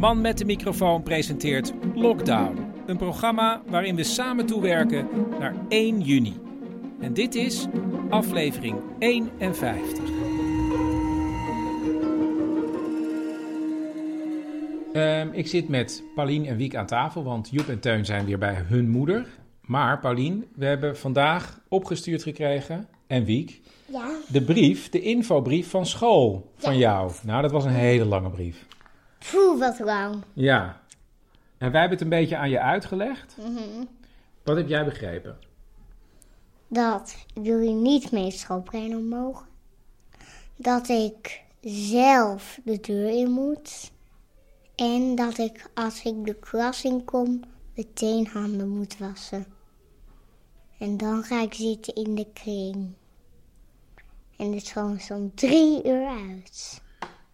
Man met de microfoon presenteert Lockdown. Een programma waarin we samen toewerken naar 1 juni. En dit is aflevering 51. Um, ik zit met Paulien en Wiek aan tafel, want Joep en Teun zijn weer bij hun moeder. Maar Paulien, we hebben vandaag opgestuurd gekregen, en Wiek, ja. de brief, de infobrief van school van jou. Nou, dat was een hele lange brief. Poeh, wat lang. Ja. En wij hebben het een beetje aan je uitgelegd. Mhm. Wat heb jij begrepen? Dat jullie niet mee schoolbrein mogen. Dat ik zelf de deur in moet. En dat ik als ik de klas in kom meteen handen moet wassen. En dan ga ik zitten in de kring. En school is om drie uur uit.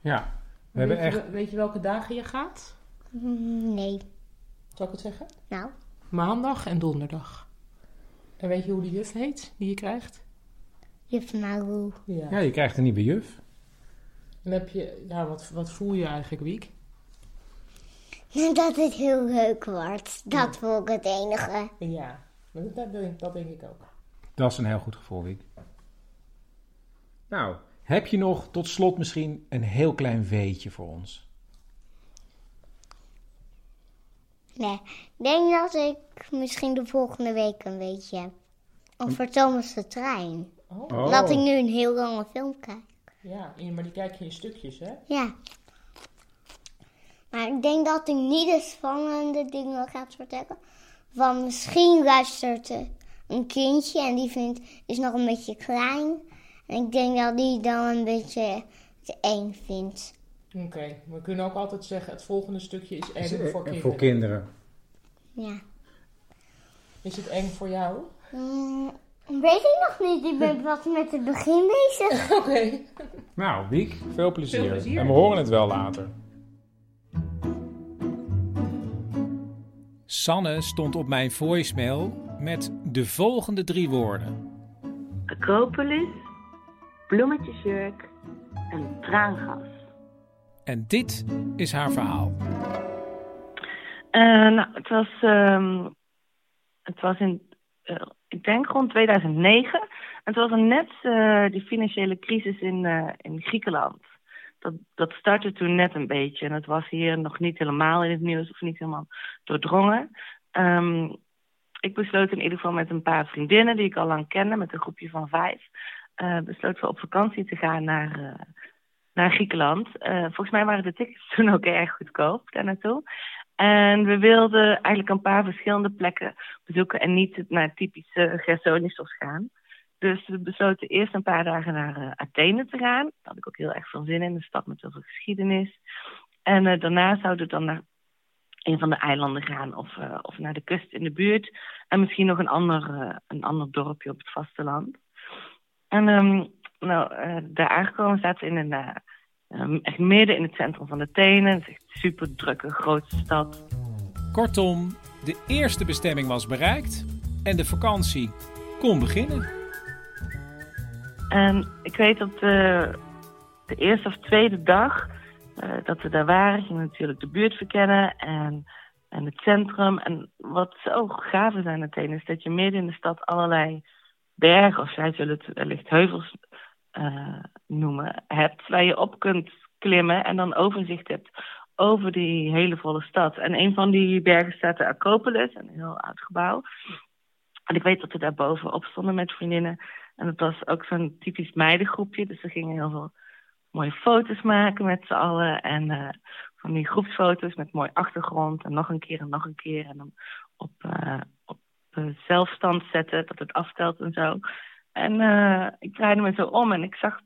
Ja, we hebben weet, echt... je, weet je welke dagen je gaat? Mm, Nee. Zal ik het zeggen? Nou, Maandag en donderdag. En weet je hoe die juf heet die je krijgt? juf Maru. Ja, je krijgt een nieuwe juf. En heb je, ja, wat, wat voel je eigenlijk, Wiek? Dat het heel leuk wordt. Dat vond ik het enige. Ja, dat, dat, denk, dat denk ik ook. Dat is een heel goed gevoel, Wiek. Nou, heb je nog tot slot misschien een heel klein weetje voor ons? Nee, ik denk dat ik misschien de volgende week een beetje heb. Over Thomas de Trein. Oh. Dat ik nu een heel lange film kijk. Ja, maar die kijk je in stukjes, hè? Ja. Maar ik denk dat ik niet de spannende dingen ga vertellen. Want misschien luistert er een kindje en die vindt, is nog een beetje klein. En ik denk dat die dan een beetje te eng vindt. Oké, we kunnen ook altijd zeggen, het volgende stukje is eng voor kinderen. Voor kinderen. Ja. Is het eng voor jou? Mm, weet ik nog niet. Ik ben pas met het begin bezig. Oké. Nou, Wiek, veel plezier. Veel plezier. En we horen het wel later. Sanne stond op mijn voicemail met de volgende drie woorden. Acropolis, bloemetjesjurk en traangas. En dit is haar verhaal. Eh, nou, het was, ehm, het was in, eh, ik denk rond 2009. Het was net eh, die financiële crisis in, eh, in Griekenland. Dat, dat startte toen net een beetje. En het was hier nog niet helemaal in het nieuws of niet helemaal doordrongen. Ehm, ik besloot in ieder geval met een paar vriendinnen die ik al lang kende, met een groepje van vijf, eh besloten we op vakantie te gaan naar, eh, naar Griekenland. Eh, volgens mij waren de tickets toen ook erg goedkoop daar naartoe. En we wilden eigenlijk een paar verschillende plekken bezoeken en niet naar typische Gersonisos gaan. Dus we besloten eerst een paar dagen naar Athene te gaan. Daar had ik ook heel erg veel zin in, een stad met heel veel geschiedenis. En daarna zouden we dan naar een van de eilanden gaan of, of naar de kust in de buurt. En misschien nog een ander, een ander dorpje op het vasteland. En ehm, nou, eh, daar aangekomen zaten we in een, eh, ehm, echt midden in het centrum van Athene. Het is echt een super drukke, grote stad. Kortom, de eerste bestemming was bereikt en de vakantie kon beginnen. En ik weet dat de, de eerste of tweede dag eh, dat we daar waren, gingen we natuurlijk de buurt verkennen en, en het centrum. En wat zo gaaf is aan Athene is dat je midden in de stad allerlei bergen, of zij zullen het wellicht heuvels eh, noemen, hebt waar je op kunt klimmen en dan overzicht hebt over die hele volle stad. En een van die bergen staat de Acropolis, een heel oud gebouw. En ik weet dat we daar bovenop stonden met vriendinnen. En het was ook zo'n typisch meidengroepje. Dus we gingen heel veel mooie foto's maken met z'n allen. En uh, van die groepsfoto's met mooi achtergrond. En nog een keer en nog een keer. En dan op, uh, op zelfstand zetten, dat het aftelt en zo. En ik draaide me zo om en ik zag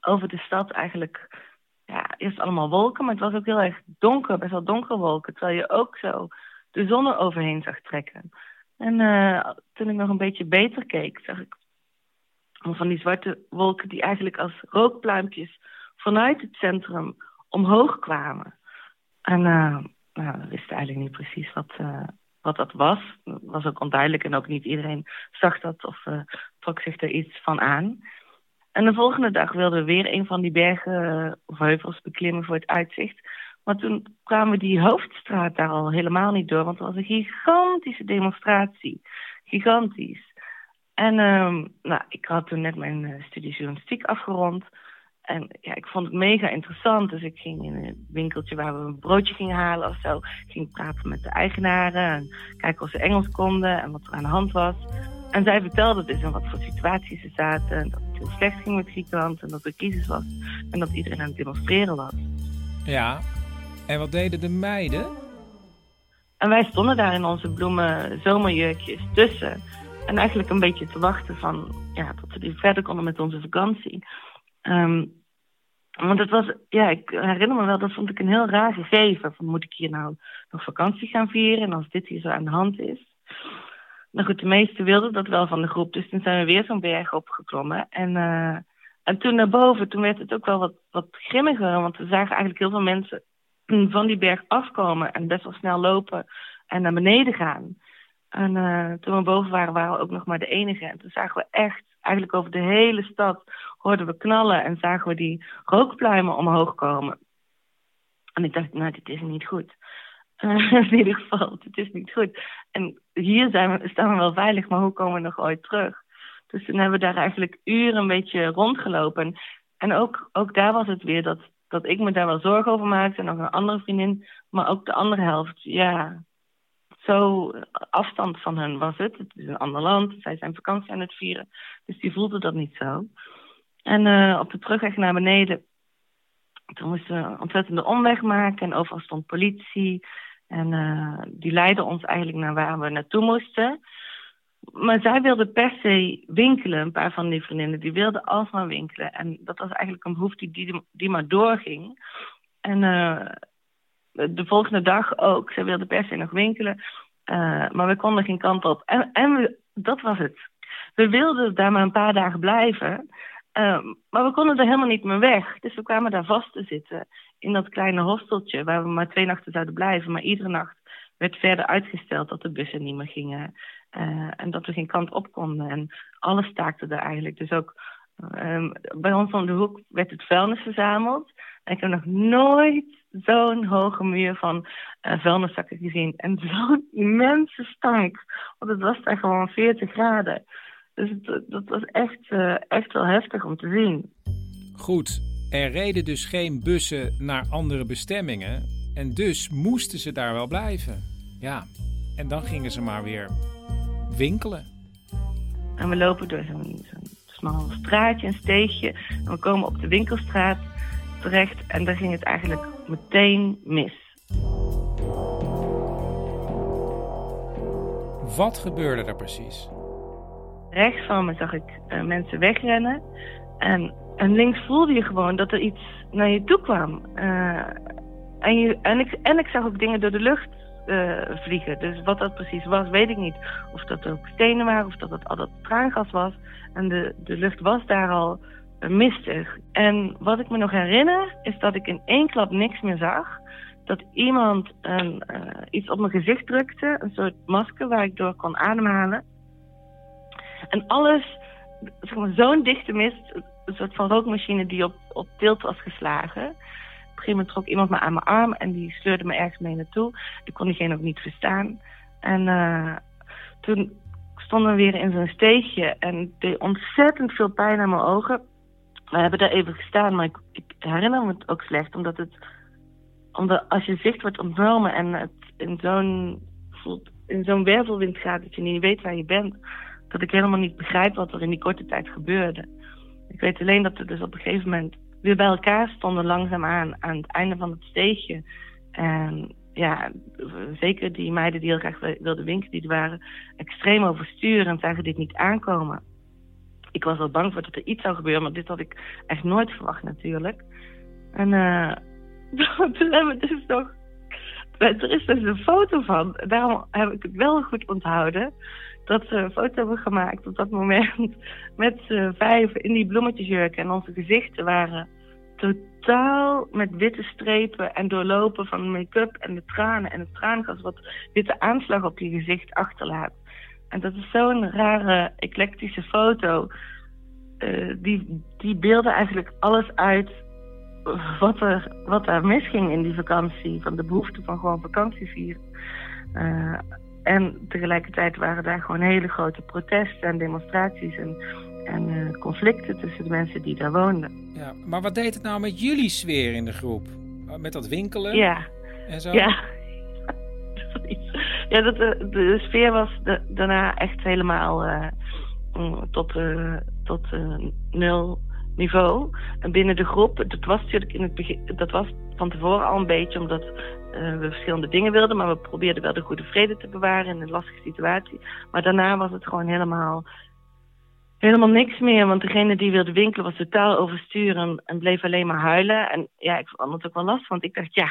over de stad eigenlijk... Ja, eerst allemaal wolken, maar het was ook heel erg donker. Best wel donkere wolken. Terwijl je ook zo de zon er overheen zag trekken. En toen ik nog een beetje beter keek, zag ik van die zwarte wolken die eigenlijk als rookpluimpjes vanuit het centrum omhoog kwamen. En uh, nou, we wisten eigenlijk niet precies wat, wat dat was. Het was ook onduidelijk en ook niet iedereen zag dat of uh, trok zich er iets van aan. En de volgende dag wilden we weer een van die bergen of heuvels beklimmen voor het uitzicht. Maar toen kwamen we die hoofdstraat daar al helemaal niet door, want het was een gigantische demonstratie. Gigantisch. En um, nou, ik had toen net mijn uh, studie journalistiek afgerond. En ja, ik vond het mega interessant. Dus ik ging in een winkeltje waar we een broodje gingen halen of zo. Ging praten met de eigenaren en kijken of ze Engels konden en wat er aan de hand was. En zij vertelde dus in wat voor situaties ze zaten. En dat het heel slecht ging met Griekenland en dat er crisis was. En dat iedereen aan het demonstreren was. Ja, en wat deden de meiden? En wij stonden daar in onze bloemen zomerjurkjes tussen. En eigenlijk een beetje te wachten van, ja, tot we verder konden met onze vakantie. Um, want het was, ja, ik herinner me wel, dat vond ik een heel raar gegeven. Van, moet ik hier nou nog vakantie gaan vieren als dit hier zo aan de hand is? Nou goed, de meesten wilden dat wel van de groep. Dus toen zijn we weer zo'n berg opgeklommen. En, uh, en toen naar boven, toen werd het ook wel wat, wat grimmiger. Want we zagen eigenlijk heel veel mensen van die berg afkomen en best wel snel lopen en naar beneden gaan. En uh, toen we boven waren, waren we ook nog maar de enige. En toen zagen we echt, eigenlijk over de hele stad, hoorden we knallen en zagen we die rookpluimen omhoog komen. En ik dacht, nou, dit is niet goed. In ieder geval, dit is niet goed. En hier zijn we, staan we wel veilig, maar hoe komen we nog ooit terug? Dus toen hebben we daar eigenlijk uren een beetje rondgelopen. En ook, ook daar was het weer dat, dat ik me daar wel zorgen over maakte. En nog een andere vriendin. Maar ook de andere helft, ja, zo afstand van hen was het. Het is een ander land, zij zijn vakantie aan het vieren. Dus die voelde dat niet zo. En uh, op de terugweg naar beneden, toen moesten we een ontzettende omweg maken. En overal stond politie. En uh, die leidde ons eigenlijk naar waar we naartoe moesten. Maar zij wilden per se winkelen, een paar van die vriendinnen. Die wilden alsmaar winkelen. En dat was eigenlijk een behoefte die, die maar doorging. En uh, de volgende dag ook. Ze wilden per se nog winkelen. Maar we konden geen kant op. En, en we, dat was het. We wilden daar maar een paar dagen blijven. Uh, maar we konden er helemaal niet meer weg. Dus we kwamen daar vast te zitten. In dat kleine hosteltje waar we maar twee nachten zouden blijven. Maar iedere nacht werd verder uitgesteld dat de bussen niet meer gingen. Uh, en dat we geen kant op konden. En alles staakte er eigenlijk. Dus ook um, bij ons om de hoek werd het vuilnis verzameld. En ik heb nog nooit zo'n hoge muur van uh, vuilniszakken gezien. En zo'n immense stank. Want het was daar gewoon 40 graden. Dus het, dat was echt, uh, echt wel heftig om te zien. Goed, er reden dus geen bussen naar andere bestemmingen. En dus moesten ze daar wel blijven. Ja, en dan gingen ze maar weer winkelen. En we lopen door zo'n zo smal straatje, een steegje. En we komen op de winkelstraat terecht en daar ging het eigenlijk meteen mis. Wat gebeurde er precies? Rechts van me zag ik uh, mensen wegrennen. En, en links voelde je gewoon dat er iets naar je toe kwam. Uh, en, je, en, ik, en ik zag ook dingen door de lucht uh, vliegen. Dus wat dat precies was, weet ik niet. Of dat ook stenen waren, of dat het al dat traangas was. En de, de lucht was daar al mistig. En wat ik me nog herinner, is dat ik in één klap niks meer zag. Dat iemand een, iets op mijn gezicht drukte, een soort masker waar ik door kon ademhalen. En alles, zo'n dichte mist, een soort van rookmachine die op, op tilt was geslagen. Op een gegeven moment trok iemand me aan mijn arm en die sleurde me ergens mee naartoe. Ik kon diegene ook niet verstaan. En uh, toen stonden we weer in zo'n steegje en het deed ontzettend veel pijn aan mijn ogen we hebben daar even gestaan, maar ik, ik, herinner me het ook slecht, omdat het omdat als je zicht wordt ontnomen en het in zo'n in zo'n wervelwind gaat dat je niet weet waar je bent, dat ik helemaal niet begrijp wat er in die korte tijd gebeurde. Ik weet alleen dat we dus op een gegeven moment weer bij elkaar stonden langzaamaan aan het einde van het steegje. En ja, zeker die meiden die heel graag wi- wilden winkelen, die waren extreem overstuur en zagen dit niet aankomen. Ik was wel bang voor dat er iets zou gebeuren, maar dit had ik echt nooit verwacht natuurlijk. En eh toen hebben we dus nog... Er is dus een foto van, daarom heb ik het wel goed onthouden dat we een foto hebben gemaakt op dat moment met z'n vijf in die bloemetjesjurken. En onze gezichten waren totaal met witte strepen en doorlopen van make-up en de tranen en het traangas wat witte aanslag op je gezicht achterlaat. En dat is zo'n rare, eclectische foto. Eh, die, die beelden eigenlijk alles uit wat er, wat er misging in die vakantie. Van de behoefte van gewoon vakantie vieren. Eh, en tegelijkertijd waren daar gewoon hele grote protesten en demonstraties en, en eh, conflicten tussen de mensen die daar woonden. Ja, maar wat deed het nou met jullie sfeer in de groep? Met dat winkelen Ja, en zo? ja. ja, dat, de, de sfeer was da- daarna echt helemaal eh, mm, tot, eh, tot eh, nul niveau. En binnen de groep, dat was natuurlijk in het begin, dat was van tevoren al een beetje omdat eh, we verschillende dingen wilden, maar we probeerden wel de goede vrede te bewaren in een lastige situatie. Maar daarna was het gewoon helemaal, helemaal niks meer, want degene die wilde winkelen was totaal overstuur en, bleef alleen maar huilen. En ja, ik vond het ook wel lastig, want ik dacht, ja,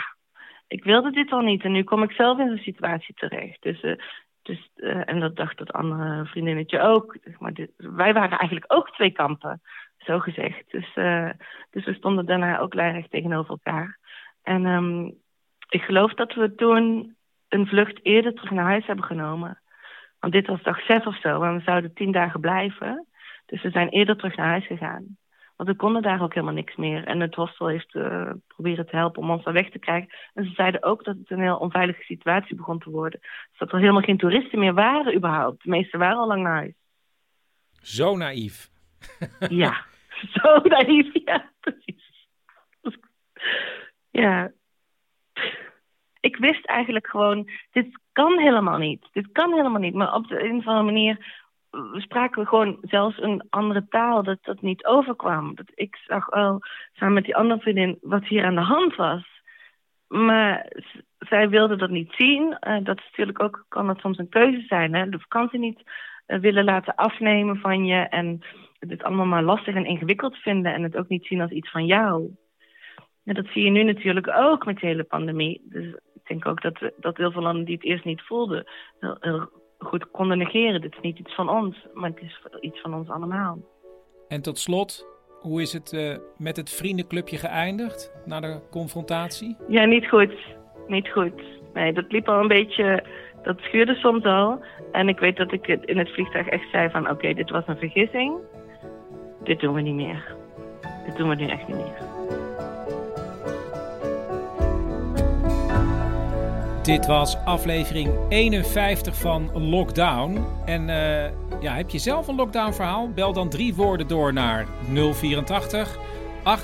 ik wilde dit al niet en nu kom ik zelf in zo'n situatie terecht. Dus, eh, dus, eh, en dat dacht dat andere vriendinnetje ook. Maar dit- wij waren eigenlijk ook twee kampen, zo gezegd. Dus, eh, dus we stonden daarna ook lijnrecht tegenover elkaar. En ehm, ik geloof dat we toen een vlucht eerder terug naar huis hebben genomen. Want dit was dag zes of zo en we zouden tien dagen blijven. Dus we zijn eerder terug naar huis gegaan. Want we konden daar ook helemaal niks meer. En het hostel heeft eh, proberen te helpen om ons daar weg te krijgen. En ze zeiden ook dat het een heel onveilige situatie begon te worden. Dus dat er helemaal geen toeristen meer waren überhaupt. De meesten waren al lang naar huis. Zo naïef. Ja, zo naïef. Ja, precies. Ja. Ik wist eigenlijk gewoon, dit kan helemaal niet. Dit kan helemaal niet. Maar op de een of andere manier eh, spraken we gewoon zelfs een andere taal, dat dat niet overkwam. Dat ik zag wel, samen met die andere vriendin, wat hier aan de hand was. Maar zij wilde dat niet zien. Eh, dat is natuurlijk ook, kan dat soms een keuze zijn. Hè? De vakantie niet eh, willen laten afnemen van je. En het allemaal maar lastig en ingewikkeld vinden. En het ook niet zien als iets van jou. Dat zie je nu natuurlijk ook met de hele pandemie. Dus ik denk ook dat, dat heel veel landen die het eerst niet voelden... heel, heel goed konden negeren. Dit is niet iets van ons, maar het is iets van ons allemaal. En tot slot, hoe is het eh, met het vriendenclubje geëindigd na de confrontatie? Ja, niet goed. Niet goed. Nee, dat liep al een beetje... Dat schuurde soms al. En ik weet dat ik het in het vliegtuig echt zei van... Oké, dit was een vergissing. Dit doen we niet meer. Dit doen we nu echt niet meer. Dit was aflevering 51 van Lockdown. En eh, ja, heb je zelf een lockdown verhaal? Bel dan drie woorden door naar 084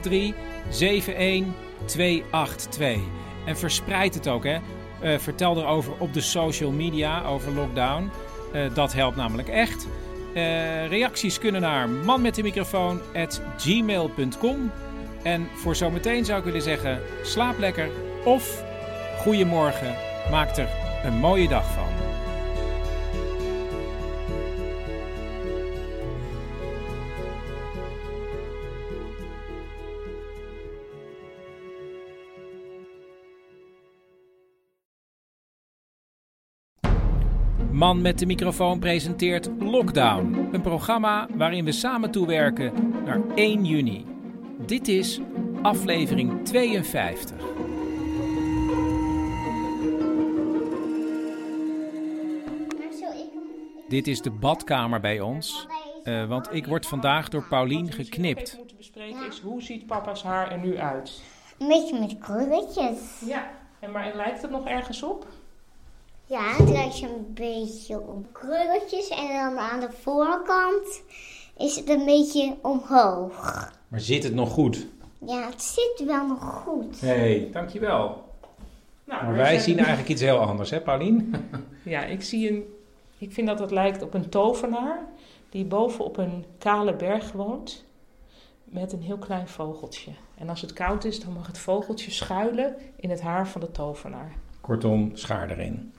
83 71 282. En verspreid het ook, hè. Eh, vertel erover op de social media over lockdown. Eh, dat helpt namelijk echt. Eh, reacties kunnen naar manmetdemicrofoon.gmail.com. En voor zometeen zou ik willen zeggen, slaap lekker of goedemorgen. Maak er een mooie dag van. Man met de microfoon presenteert Lockdown, een programma waarin we samen toewerken naar 1 juni. Dit is aflevering 52. Dit is de badkamer bij ons, eh, want ik word vandaag door Paulien geknipt. moeten bespreken is hoe ziet papa's haar er nu uit? Een beetje met krulletjes. Ja, en maar lijkt het nog ergens op? Ja, het lijkt een beetje op krulletjes. En dan aan de voorkant is het een beetje omhoog. Maar zit het nog goed? Ja, het zit wel nog goed. hey, dankjewel. Nou, Maar wij zien eigenlijk iets heel anders, hè Paulien? Ja, ik zie een... Ik vind dat het lijkt op een tovenaar die boven op een kale berg woont met een heel klein vogeltje. En als het koud is, dan mag het vogeltje schuilen in het haar van de tovenaar. Kortom, schaar erin.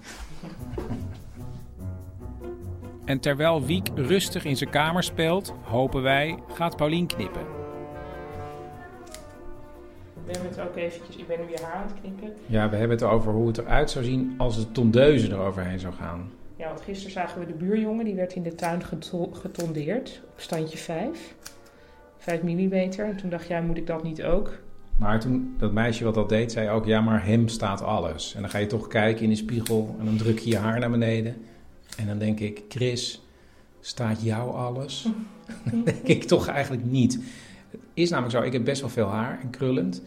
En terwijl Wiek rustig in zijn kamer speelt, hopen wij, gaat Paulien knippen. Ik ben het ook eventjes, ik ben nu je haar aan het knippen. Ja, we hebben het over hoe het eruit zou zien als de tondeuze eroverheen zou gaan. Ja, want gisteren zagen we de buurjongen, die werd in de tuin geto- getondeerd op standje 5. 5 mm. En toen dacht jij, moet ik dat niet ook? Maar toen dat meisje wat dat deed, zei ook: Ja, maar hem staat alles. En dan ga je toch kijken in de spiegel en dan druk je je haar naar beneden. En dan denk ik: Chris, staat jou alles? dan denk ik toch eigenlijk niet. Het is namelijk zo: ik heb best wel veel haar en krullend.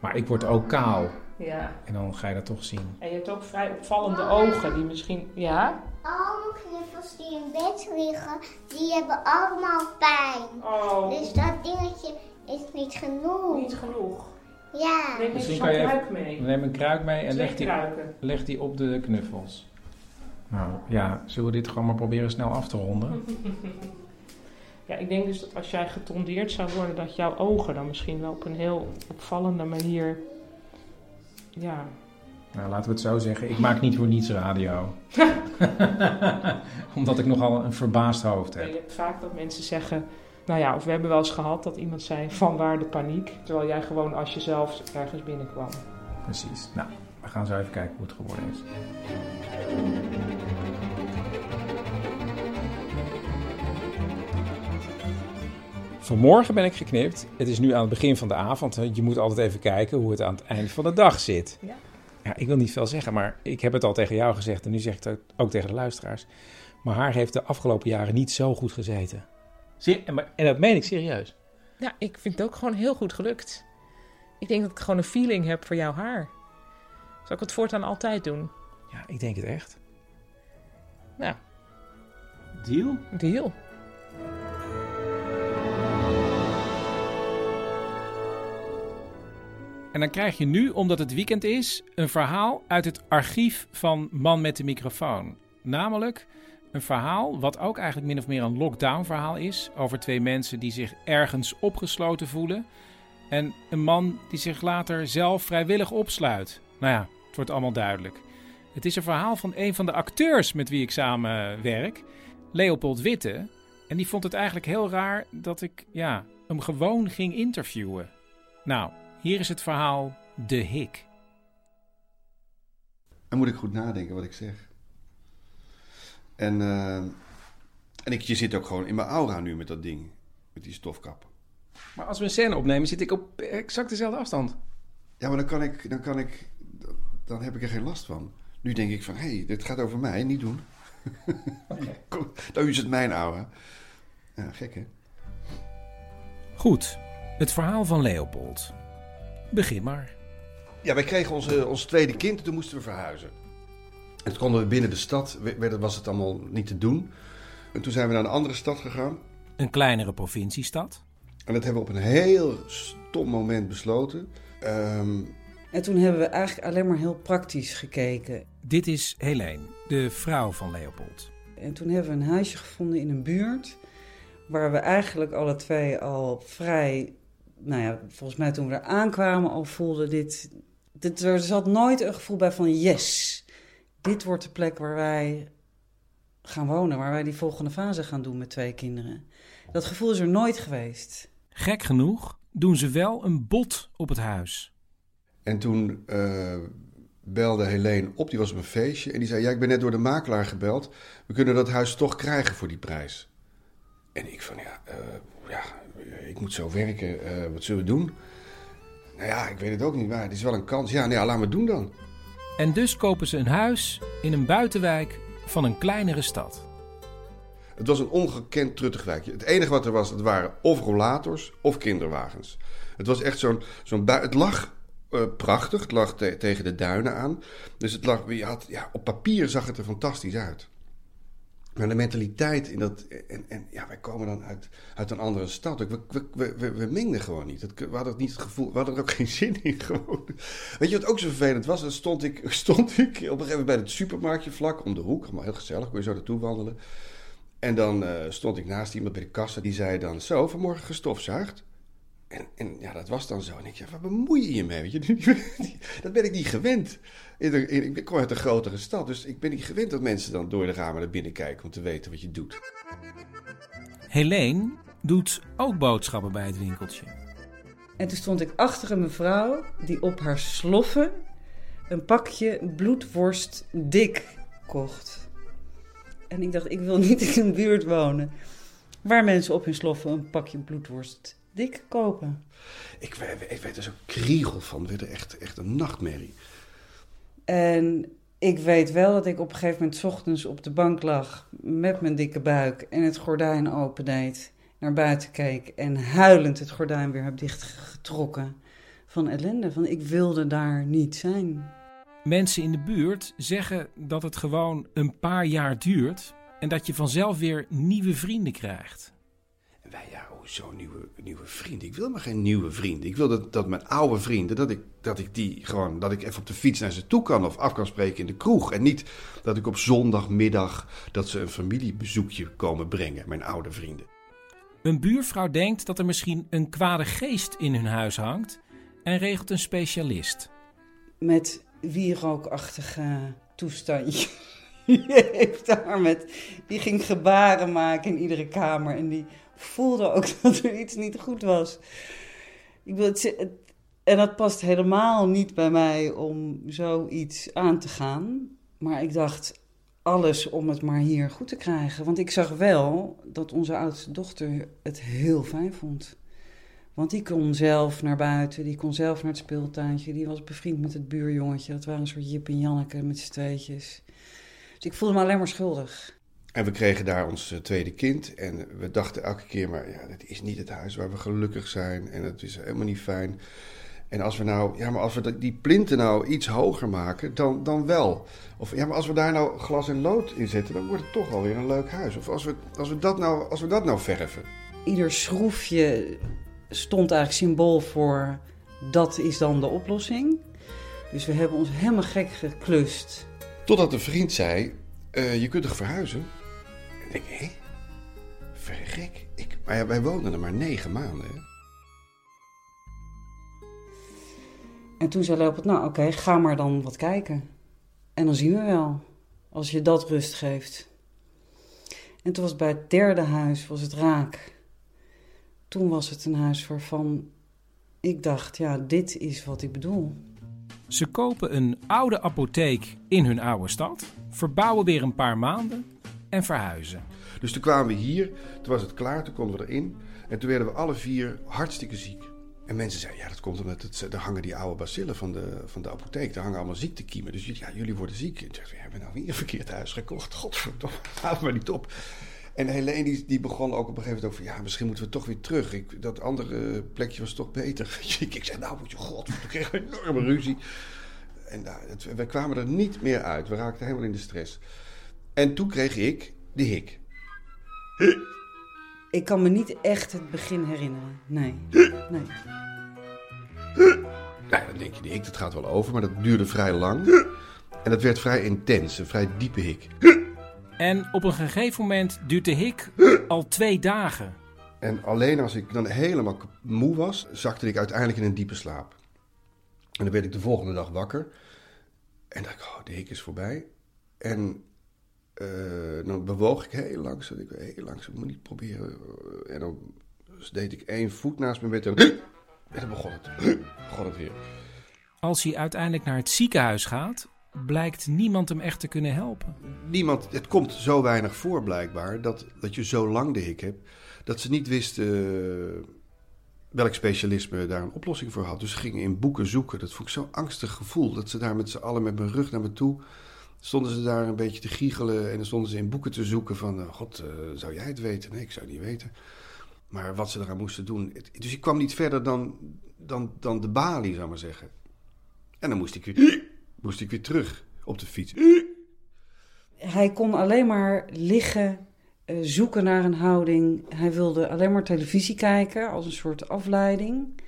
Maar ik word ook kaal. Ja. En dan ga je dat toch zien. En je hebt ook vrij opvallende ogen, die misschien... Ja? Alle knuffels die in bed liggen, die hebben allemaal pijn. Oh, Dus dat dingetje is niet genoeg. niet genoeg. Ja. Neem Misschien kan je kruik mee. Neem een kruik mee en leg die, leg die op de knuffels. Nou ja, zullen we dit gewoon maar proberen snel af te ronden? Ja, ik denk dus dat als jij getondeerd zou worden, dat jouw ogen dan misschien wel op een heel opvallende manier... Ja, Nou, laten we het zo zeggen. Ik maak niet voor niets radio. Omdat ik nogal een verbaasd hoofd je heb. hebt vaak dat mensen zeggen... Nou ja, of we hebben wel eens gehad dat iemand zei, vanwaar de paniek? Terwijl jij gewoon als jezelf ergens binnenkwam. Precies. Nou, we gaan zo even kijken hoe het geworden is. Vanmorgen ben ik geknipt. Het is nu aan het begin van de avond. hè. Je moet altijd even kijken hoe het aan het eind van de dag zit. Ja. Ja, ik wil niet veel zeggen, maar ik heb het al tegen jou gezegd en nu zeg ik het ook- ook tegen de luisteraars. Mijn haar heeft de afgelopen jaren niet zo goed gezeten. Zie, en, maar- en dat meen ik serieus. Ja, ik vind het ook gewoon heel goed gelukt. Ik denk dat ik gewoon een feeling heb voor jouw haar. Zal ik het voortaan altijd doen? Ja, ik denk het echt. Nou, Deal? deal. En dan krijg je nu, omdat het weekend is, een verhaal uit het archief van Man met de microfoon. Namelijk een verhaal wat ook eigenlijk min of meer een lockdown verhaal is. Over twee mensen die zich ergens opgesloten voelen. En een man die zich later zelf vrijwillig opsluit. Nou ja, het wordt allemaal duidelijk. Het is een verhaal van een van de acteurs met wie ik samen werk. Leopold Witte. En die vond het eigenlijk heel raar dat ik ja, hem gewoon ging interviewen. Nou, hier is het verhaal De Hik. Dan moet ik goed nadenken wat ik zeg. En, eh, en ik, je zit ook gewoon in mijn aura nu met dat ding. Met die stofkap. Maar als we een scène opnemen, zit ik op exact dezelfde afstand. Ja, maar dan kan ik... Dan, kan ik, dan heb ik er geen last van. Nu denk ik van, hé, hey, dit gaat over mij. Niet doen. Kom, Dan is het mijn aura. Ja, gek hè? Goed, het verhaal van Leopold. Begin maar. Ja, wij kregen onze, ons tweede kind en toen moesten we verhuizen. En toen konden we binnen de stad, werd- was het allemaal niet te doen. En toen zijn we naar een andere stad gegaan. Een kleinere provinciestad. En dat hebben we op een heel stom moment besloten. Ehm, En toen hebben we eigenlijk alleen maar heel praktisch gekeken. Dit is Helene, de vrouw van Leopold. En toen hebben we een huisje gevonden in een buurt. Waar we eigenlijk alle twee al vrij. Nou ja, volgens mij toen we er aankwamen al voelden dit. dit er zat nooit een gevoel bij van yes. Dit wordt de plek waar wij gaan wonen. Waar wij die volgende fase gaan doen met twee kinderen. Dat gevoel is er nooit geweest. Gek genoeg doen ze wel een bod op het huis. En toen eh, belde Helene op, die was op een feestje. En die zei, ja, ik ben net door de makelaar gebeld. We kunnen dat huis toch krijgen voor die prijs. En ik van, ja, eh, ja ik moet zo werken. eh, wat zullen we doen? Nou ja, ik weet het ook niet, maar het is wel een kans. Ja, nou ja, laten we het doen dan. En dus kopen ze een huis in een buitenwijk van een kleinere stad. Het was een ongekend truttig wijkje. Het enige wat er was, dat waren of rollators of kinderwagens. Het was echt zo'n... zo'n het lag eh, prachtig, het lag te- tegen de duinen aan. Dus het lag... Je had, ja, op papier zag het er fantastisch uit. Maar de mentaliteit in dat. En, en ja, wij komen dan uit, uit een andere stad. We, we, we, we, mengden gewoon niet. Het, we hadden het niet het gevoel. We hadden er ook geen zin in. Gewoon. Weet je wat ook zo vervelend was? Dan stond ik, stond ik op een gegeven moment bij het supermarktje vlak om de hoek. Allemaal heel gezellig. Kon je zo naartoe wandelen. En dan uh, stond ik naast iemand bij de kassa. Die zei dan: Zo, vanmorgen gestofzuigd. En, en ja, dat was dan zo. En ik zei: Waar bemoei je je mee? Weet je? dat ben ik niet gewend. In de, in, ik kom uit een grotere stad, dus ik ben niet gewend dat mensen dan door de ramen naar binnen kijken om te weten wat je doet. Helene doet ook boodschappen bij het winkeltje. En toen stond ik achter een mevrouw die op haar sloffen een pakje bloedworst dik kocht. En ik dacht, ik wil niet in een buurt wonen waar mensen op hun sloffen een pakje bloedworst dik kopen. Ik, ik weet er zo kriegel van. Het werd echt, echt een nachtmerrie. En ik weet wel dat ik op een gegeven moment ochtends op de bank lag met mijn dikke buik en het gordijn opendeed, naar buiten keek en huilend het gordijn weer heb dichtgetrokken van ellende. Van ik wilde daar niet zijn. Mensen in de buurt zeggen dat het gewoon een paar jaar duurt en dat je vanzelf weer nieuwe vrienden krijgt. En wij, ja, zo'n nieuwe, nieuwe vriend. Ik wil maar geen nieuwe vriend. Ik wil dat, dat mijn oude vrienden, dat ik, dat ik die gewoon, dat ik even op de fiets naar ze toe kan of af kan spreken in de kroeg. En niet dat ik op zondagmiddag dat ze een familiebezoekje komen brengen, mijn oude vrienden. Een buurvrouw denkt dat er misschien een kwade geest in hun huis hangt en regelt een specialist. Met wierookachtige toestandje. Die heeft daar met, die ging gebaren maken in iedere kamer en die voelde ook dat er iets niet goed was. Ik het, en dat past helemaal niet bij mij om zoiets aan te gaan. Maar ik dacht, alles om het maar hier goed te krijgen. Want ik zag wel dat onze oudste dochter het heel fijn vond. Want die kon zelf naar buiten, die kon zelf naar het speeltuintje. Die was bevriend met het buurjongetje. Dat waren een soort Jip en Janneke met z'n tweetjes. Dus ik voelde me alleen maar schuldig. En we kregen daar ons eh, tweede kind. En we dachten elke keer maar, ja, dit is niet het huis waar we gelukkig zijn. En het is helemaal niet fijn. En als we nou, ja, maar als we die plinten nou iets hoger maken, dan, dan wel. Of ja, maar als we daar nou glas en lood in zetten, dan wordt het toch alweer een leuk huis. Of als we, als we, dat, nou, als we dat nou verven. Ieder schroefje stond eigenlijk symbool voor dat is dan de oplossing. Dus we hebben ons helemaal gek geklust. Totdat een vriend zei, uh, je kunt toch verhuizen? Ik denk, hé, verrek. Ik, maar ja, wij woonden er maar negen maanden. Hè? En toen zei Leopold, nou oké, ga maar dan wat kijken. En dan zien we wel, als je dat rust geeft. En toen was het bij het derde huis, was het raak. Toen was het een huis waarvan ik dacht, ja, dit is wat ik bedoel. Ze kopen een oude apotheek in hun oude stad, verbouwen weer een paar maanden en verhuizen. Dus toen kwamen we hier, toen was het klaar, toen konden we erin. En toen werden we alle vier hartstikke ziek. En mensen zeiden, ja, dat komt omdat het, hangen die oude bacillen van de, van de apotheek. Daar hangen allemaal ziektekiemen. Dus ja, jullie worden ziek. En toen we hebben nou weer een verkeerd huis gekocht. Godverdomme, haal maar niet op. En Helene die, die begon ook op een gegeven moment over... ja, misschien moeten we toch weer terug. Ik, dat andere plekje was toch beter. ik zei, nou moet je god, we kregen een enorme ruzie. En nou, we kwamen er niet meer uit. We raakten helemaal in de stress. En toen kreeg ik de hik. Ik kan me niet echt het begin herinneren. Nee. nee. Nou, dan denk je, de hik, dat gaat wel over, maar dat duurde vrij lang. En dat werd vrij intens, een vrij diepe hik. En op een gegeven moment duurt de hik al twee dagen. En alleen als ik dan helemaal moe was, zakte ik uiteindelijk in een diepe slaap. En dan werd ik de volgende dag wakker. En dacht ik, oh, de hik is voorbij. En uh, dan bewoog ik heel langzaam. Ik heel langzaam, ik moet niet proberen. En dan deed ik één voet naast mijn bed en, en dan begon het. begon het weer. Als hij uiteindelijk naar het ziekenhuis gaat, blijkt niemand hem echt te kunnen helpen. Niemand, het komt zo weinig voor blijkbaar dat, dat je zo lang de hik hebt, dat ze niet wisten welk specialisme daar een oplossing voor had. Dus ze gingen in boeken zoeken. Dat vond ik zo'n angstig gevoel, dat ze daar met z'n allen met mijn rug naar me toe stonden ze daar een beetje te giechelen en dan stonden ze in boeken te zoeken van... Uh, God, uh, zou jij het weten? Nee, ik zou niet weten. Maar wat ze eraan moesten doen... dus ik kwam niet verder dan, dan, dan de balie, zou maar zeggen. En dan moest ik weer, moest ik weer terug op de fiets. hij kon alleen maar liggen, eh, zoeken naar een houding. Hij wilde alleen maar televisie kijken als een soort afleiding.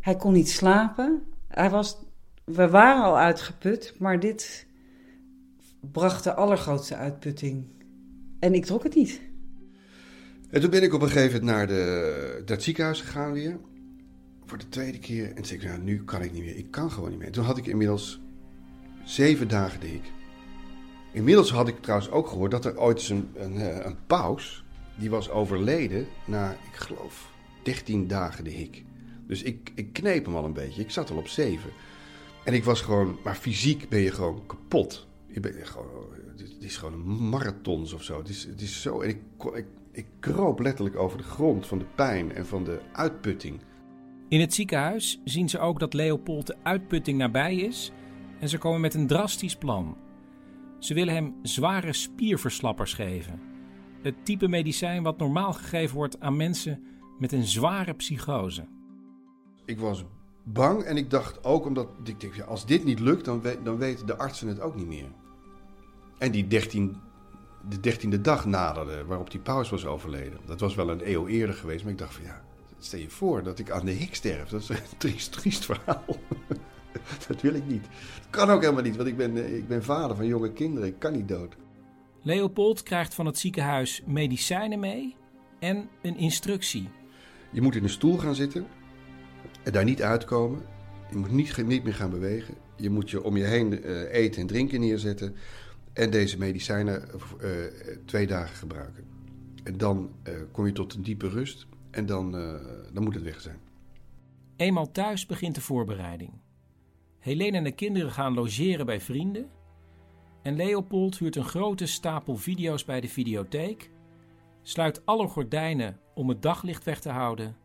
Hij kon niet slapen. Hij was, we waren al uitgeput, maar dit bracht de allergrootste uitputting. En ik trok het niet. En toen ben ik op een gegeven moment naar, de, naar het ziekenhuis gegaan weer. Voor de tweede keer. En toen zei ik, nou, nu kan ik niet meer. Ik kan gewoon niet meer. En toen had ik inmiddels zeven dagen de hik. Inmiddels had ik trouwens ook gehoord dat er ooit eens een, een, eh, een paus... die was overleden na, ik geloof, 13 dagen de hik. Dus ik, ik kneep hem al een beetje. Ik zat al op zeven. En ik was gewoon... Maar fysiek ben je gewoon kapot. Je bent gewoon, het is gewoon een marathons of zo. Het is, het is zo... En ik, ik, ik kroop letterlijk over de grond van de pijn en van de uitputting. In het ziekenhuis zien ze ook dat Leopold de uitputting nabij is en ze komen met een drastisch plan. Ze willen hem zware spierverslappers geven. Het type medicijn wat normaal gegeven wordt aan mensen met een zware psychose. Ik was bang en ik dacht ook omdat ik denk, ja, als dit niet lukt, dan, weet, dan weten de artsen het ook niet meer. En die 13, de dertiende dag naderde waarop die paus was overleden. Dat was wel een eeuw eerder geweest, maar ik dacht van ja, stel je voor dat ik aan de hik sterf. Dat is een triest, triest verhaal. dat wil ik niet. Dat kan ook helemaal niet, want ik ben, ik ben vader van jonge kinderen. Ik kan niet dood. Leopold krijgt van het ziekenhuis medicijnen mee en een instructie. Je moet in een stoel gaan zitten en daar niet uitkomen. Je moet niet, niet meer gaan bewegen. Je moet je om je heen uh, eten en drinken neerzetten. En deze medicijnen uh, twee dagen gebruiken. En dan uh, kom je tot een diepe rust en dan, dan moet het weg zijn. Eenmaal thuis begint de voorbereiding. Helene en de kinderen gaan logeren bij vrienden. En Leopold huurt een grote stapel video's bij de videotheek, sluit alle gordijnen om het daglicht weg te houden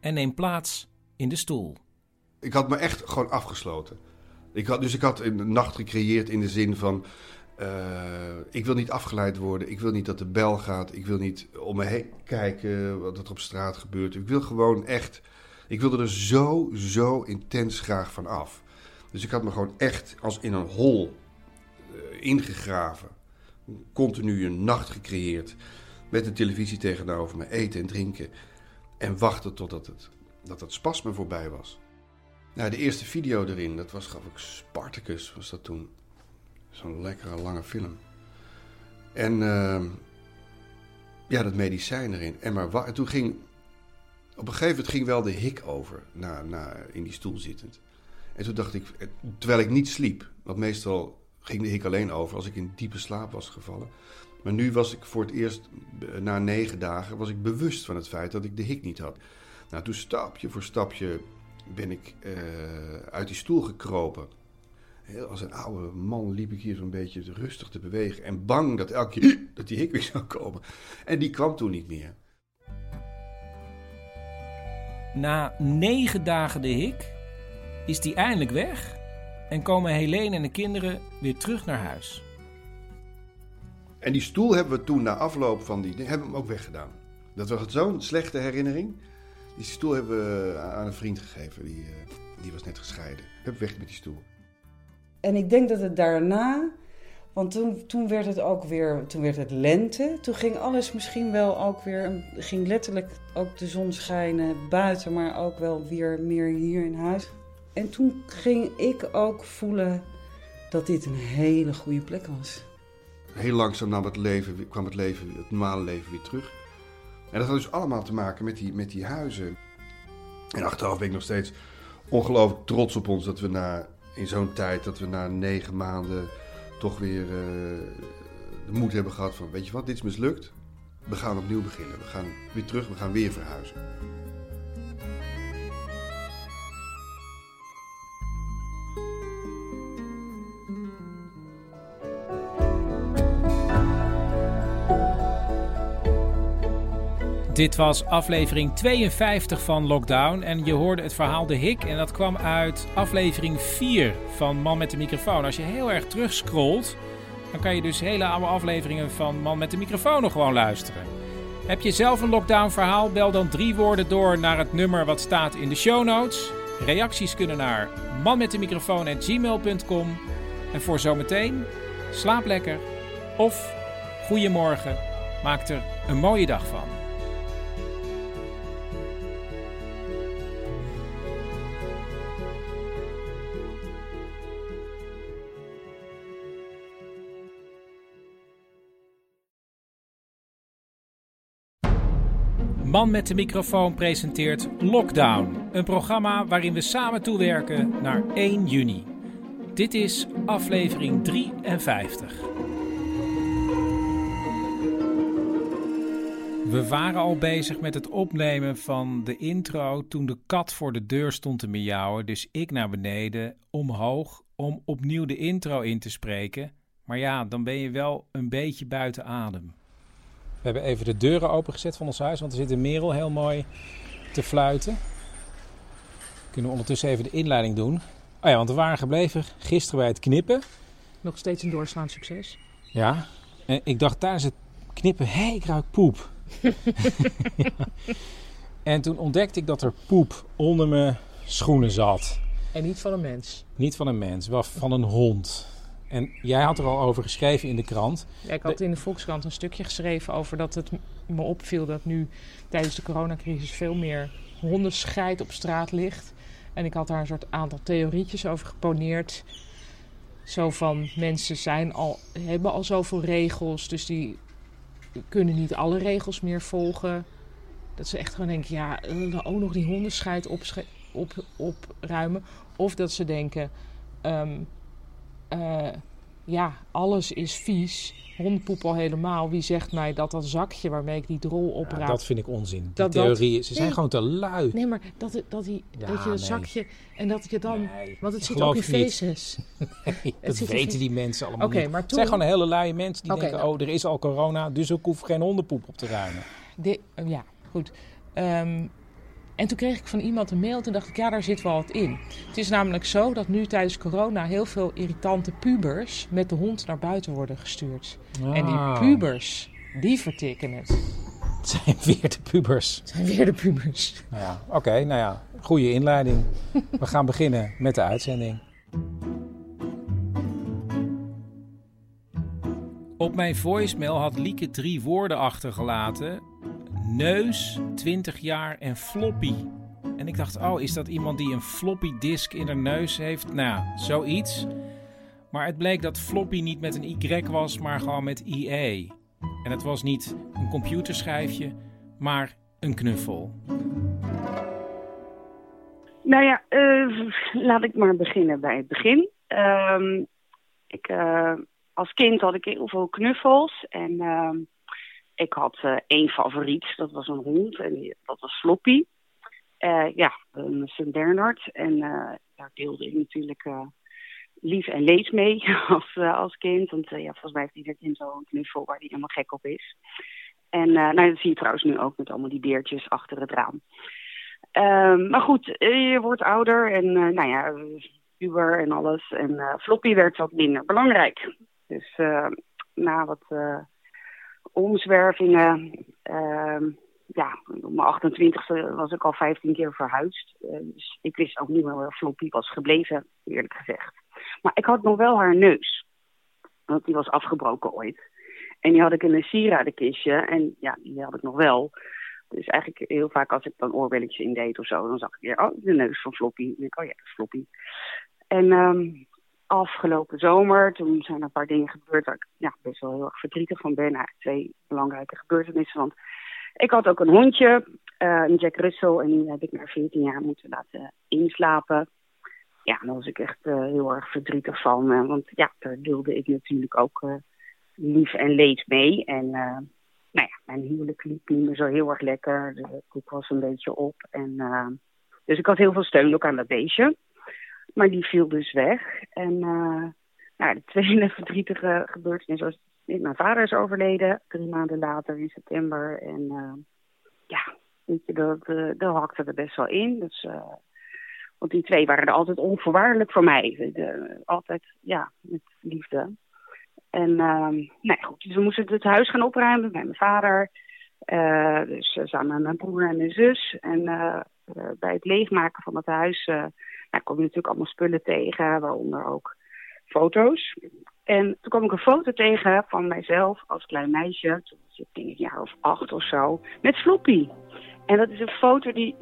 en neemt plaats in de stoel. Ik had me echt gewoon afgesloten. Ik had, dus ik had een nacht gecreëerd in de zin van. Uh, ik wil niet afgeleid worden. Ik wil niet dat de bel gaat. Ik wil niet om me heen kijken wat er op straat gebeurt. Ik wil gewoon echt. Ik wilde er zo, zo intens graag van af. Dus ik had me gewoon echt als in een hol uh, ingegraven. Continu een nacht gecreëerd. Met een televisie tegenover me, eten en drinken. En wachten totdat het, dat het spasme voorbij was. Nou, de eerste video erin, dat was geloof ik Spartacus, was dat toen. Zo'n lekkere lange film. En uh, ja, dat medicijn erin. En, maar en toen ging, op een gegeven moment ging wel de hik over, na, na, in die stoel zittend. En toen dacht ik, terwijl ik niet sliep, want meestal ging de hik alleen over als ik in diepe slaap was gevallen. Maar nu was ik voor het eerst, na negen dagen, was ik bewust van het feit dat ik de hik niet had. Nou, toen stapje voor stapje ben ik uh, uit die stoel gekropen. Heel als een oude man liep ik hier zo'n beetje rustig te bewegen. En bang dat elke keer dat die hik weer zou komen. En die kwam toen niet meer. Na negen dagen de hik is die eindelijk weg. En komen Helene en de kinderen weer terug naar huis. En die stoel hebben we toen na afloop van die hebben we hem ook weggedaan. Dat was zo'n slechte herinnering. Die stoel hebben we aan een vriend gegeven. Die, uh, die was net gescheiden. Heb weg met die stoel. En ik denk dat het daarna, want toen, toen werd het ook weer, toen werd het lente. Toen ging alles misschien wel ook weer, ging letterlijk ook de zon schijnen buiten, maar ook wel weer meer hier in huis. En toen ging ik ook voelen dat dit een hele goede plek was. Heel langzaam nam het leven, kwam het, leven, het normale leven weer terug. En dat had dus allemaal te maken met die, met die huizen. En achteraf ben ik nog steeds ongelooflijk trots op ons dat we na, in zo'n tijd, dat we na negen maanden toch weer uh, de moed hebben gehad van, weet je wat, dit is mislukt. We gaan opnieuw beginnen. We gaan weer terug, we gaan weer verhuizen. Dit was aflevering 52 van Lockdown en je hoorde het verhaal De Hik en dat kwam uit aflevering 4 van Man met de microfoon. Als je heel erg terugscrollt, dan kan je dus hele oude afleveringen van Man met de microfoon nog gewoon luisteren. Heb je zelf een lockdown verhaal? Bel dan drie woorden door naar het nummer wat staat in de show notes. Reacties kunnen naar manmetdemicrofoon.gmail.com En voor zometeen, slaap lekker Of goedemorgen, maak er een mooie dag van. Man met de microfoon presenteert Lockdown, een programma waarin we samen toewerken naar 1 juni. Dit is aflevering 53. We waren al bezig met het opnemen van de intro toen de kat voor de deur stond te miauwen. Dus ik naar beneden, omhoog, om opnieuw de intro in te spreken. Maar ja, dan ben je wel een beetje buiten adem. We hebben even de deuren opengezet van ons huis, want er zit een merel heel mooi te fluiten. Kunnen we ondertussen even de inleiding doen. Oh ja, want we waren gebleven gisteren bij het knippen. Nog steeds een doorslaand succes. Ja, en ik dacht tijdens het knippen, hé, hey, ik ruik poep. ja. En toen ontdekte ik dat er poep onder mijn schoenen zat. En niet van een mens. Niet van een mens, wel van een hond. En jij had er al over geschreven in de krant. Ja, ik had in de Volkskrant een stukje geschreven over dat het me opviel dat nu tijdens de coronacrisis veel meer hondenscheid op straat ligt. En ik had daar een soort aantal theorietjes over geponeerd. Zo van mensen zijn al, hebben al zoveel regels, dus die kunnen niet alle regels meer volgen. Dat ze echt gewoon denken, ja, ook nog die hondenscheid op, op, opruimen. Of dat ze denken, um, uh, ja, alles is vies. Hondenpoep al helemaal. Wie zegt mij dat dat zakje waarmee ik die drol opraap... Ja, dat vind ik onzin. Die dat, theorieën, dat, ze zijn nee, gewoon te lui. Nee, maar dat, dat, die, ja, dat je nee. zakje... En dat je dan... Nee, want het zit ook in feces. Dat weten die mensen allemaal okay, niet. Maar toen, het zijn gewoon hele luie mensen die okay, denken... Nou, oh, er is al corona, dus ik hoef geen hondenpoep op te ruimen. De, ja, goed. Um, en toen kreeg ik van iemand een mail. Toen dacht ik, ja, daar zit wel wat in. Het is namelijk zo dat nu tijdens corona heel veel irritante pubers met de hond naar buiten worden gestuurd. Ah. En die pubers, die vertikken het. Het zijn weer de pubers. Het zijn weer de pubers. Nou ja, oké, okay, nou ja, goede inleiding. We gaan beginnen met de uitzending. Op mijn voicemail had Lieke drie woorden achtergelaten neus, 20 jaar en floppy. En ik dacht, oh, is dat iemand die een floppy disk in haar neus heeft? Nou, zoiets. Maar het bleek dat floppy niet met een Y was, maar gewoon met IE. En het was niet een computerschijfje, maar een knuffel. Nou ja, uh, laat ik maar beginnen bij het begin. Uh, ik, uh, als kind had ik heel veel knuffels en ehm, ik had uh, één favoriet, dat was een hond en dat was Floppy. Uh, ja, een St. Bernard. En uh, daar deelde ik natuurlijk lief en leed mee als, als kind. Want ja, volgens mij heeft ieder kind zo'n knuffel waar hij helemaal gek op is. En nou, dat zie je trouwens nu ook met allemaal die beertjes achter het raam. Ehm, maar goed, je wordt ouder en nou ja, puber en alles. En Floppy werd wat minder belangrijk. Dus na wat omzwervingen. Uh, ja, op mijn 28e was ik al 15 keer verhuisd. Uh, dus ik wist ook niet meer waar Floppy was gebleven, eerlijk gezegd. Maar ik had nog wel haar neus. Want die was afgebroken ooit. En die had ik in een sieradenkistje. En ja, die had ik nog wel. Dus eigenlijk heel vaak als ik dan oorbelletjes indeed of zo, dan zag ik weer, oh, de neus van Floppy. En ik, oh ja, Floppy. En um, afgelopen zomer, toen zijn er een paar dingen gebeurd waar ik ja, best wel heel erg verdrietig van ben. Eigenlijk twee belangrijke gebeurtenissen. Want ik had ook een hondje, uh, een Jack Russell, en die heb ik na 14 jaar moeten laten inslapen. Ja, daar was ik echt uh, heel erg verdrietig van. Uh, want ja, daar deelde ik natuurlijk ook lief en leed mee. En nou ja, mijn huwelijk liep niet meer zo heel erg lekker. De koek was een beetje op. En, dus ik had heel veel steun ook aan dat beestje. Maar die viel dus weg. En uh, nou, de tweede verdrietige gebeurtenis was... Mijn vader is overleden, drie maanden later in september. En uh, ja, dat, uh, dat hakte er best wel in. Dus, want die twee waren er altijd onvoorwaardelijk voor mij. De, altijd, ja, met liefde. En nou goed, dus we moesten het huis gaan opruimen met mijn vader. dus samen met mijn broer en mijn zus. En bij het leegmaken van het huis nou, kom je natuurlijk allemaal spullen tegen, waaronder ook foto's. En toen kwam ik een foto tegen van mijzelf als klein meisje. Toen was ik denk ik een jaar of acht of zo. Met Floppy. En dat is een foto die,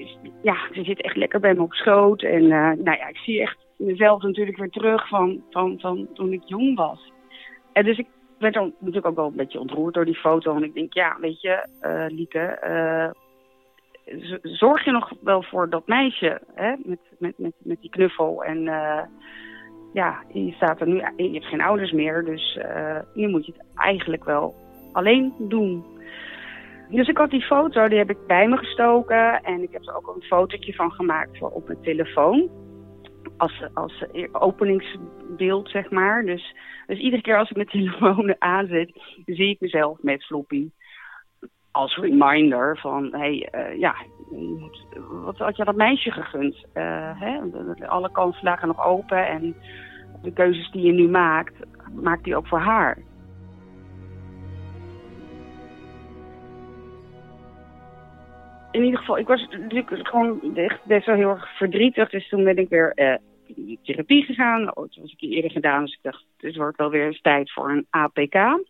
ja, die zit echt lekker bij me op schoot. En eh, nou ja, ik zie echt mezelf natuurlijk weer terug van, van, van toen ik jong was. En dus ik werd dan natuurlijk ook wel een beetje ontroerd door die foto. En ik denk, ja, weet je, eh Lieke, eh, zorg je nog wel voor dat meisje, hè? Met, met, met, met die knuffel. En eh, ja, je staat er nu, je hebt geen ouders meer, dus eh, nu moet je het eigenlijk wel alleen doen. Dus ik had die foto, die heb ik bij me gestoken. En ik heb er ook een fotootje van gemaakt voor op mijn telefoon. Als, als openingsbeeld, zeg maar. Dus, dus iedere keer als ik mijn telefoon aanzet, zie ik mezelf met Floppy. Als reminder van, hé, hey, eh, ja, wat had je dat meisje gegund? Eh, hè? Alle kansen lagen nog open en de keuzes die je nu maakt, maakt die ook voor haar. in ieder geval, ik was natuurlijk gewoon echt best wel heel erg verdrietig. Dus toen ben ik weer eh, in therapie gegaan. Oh, dat was ik eerder gedaan, dus ik dacht, het wordt wel weer eens tijd voor een APK.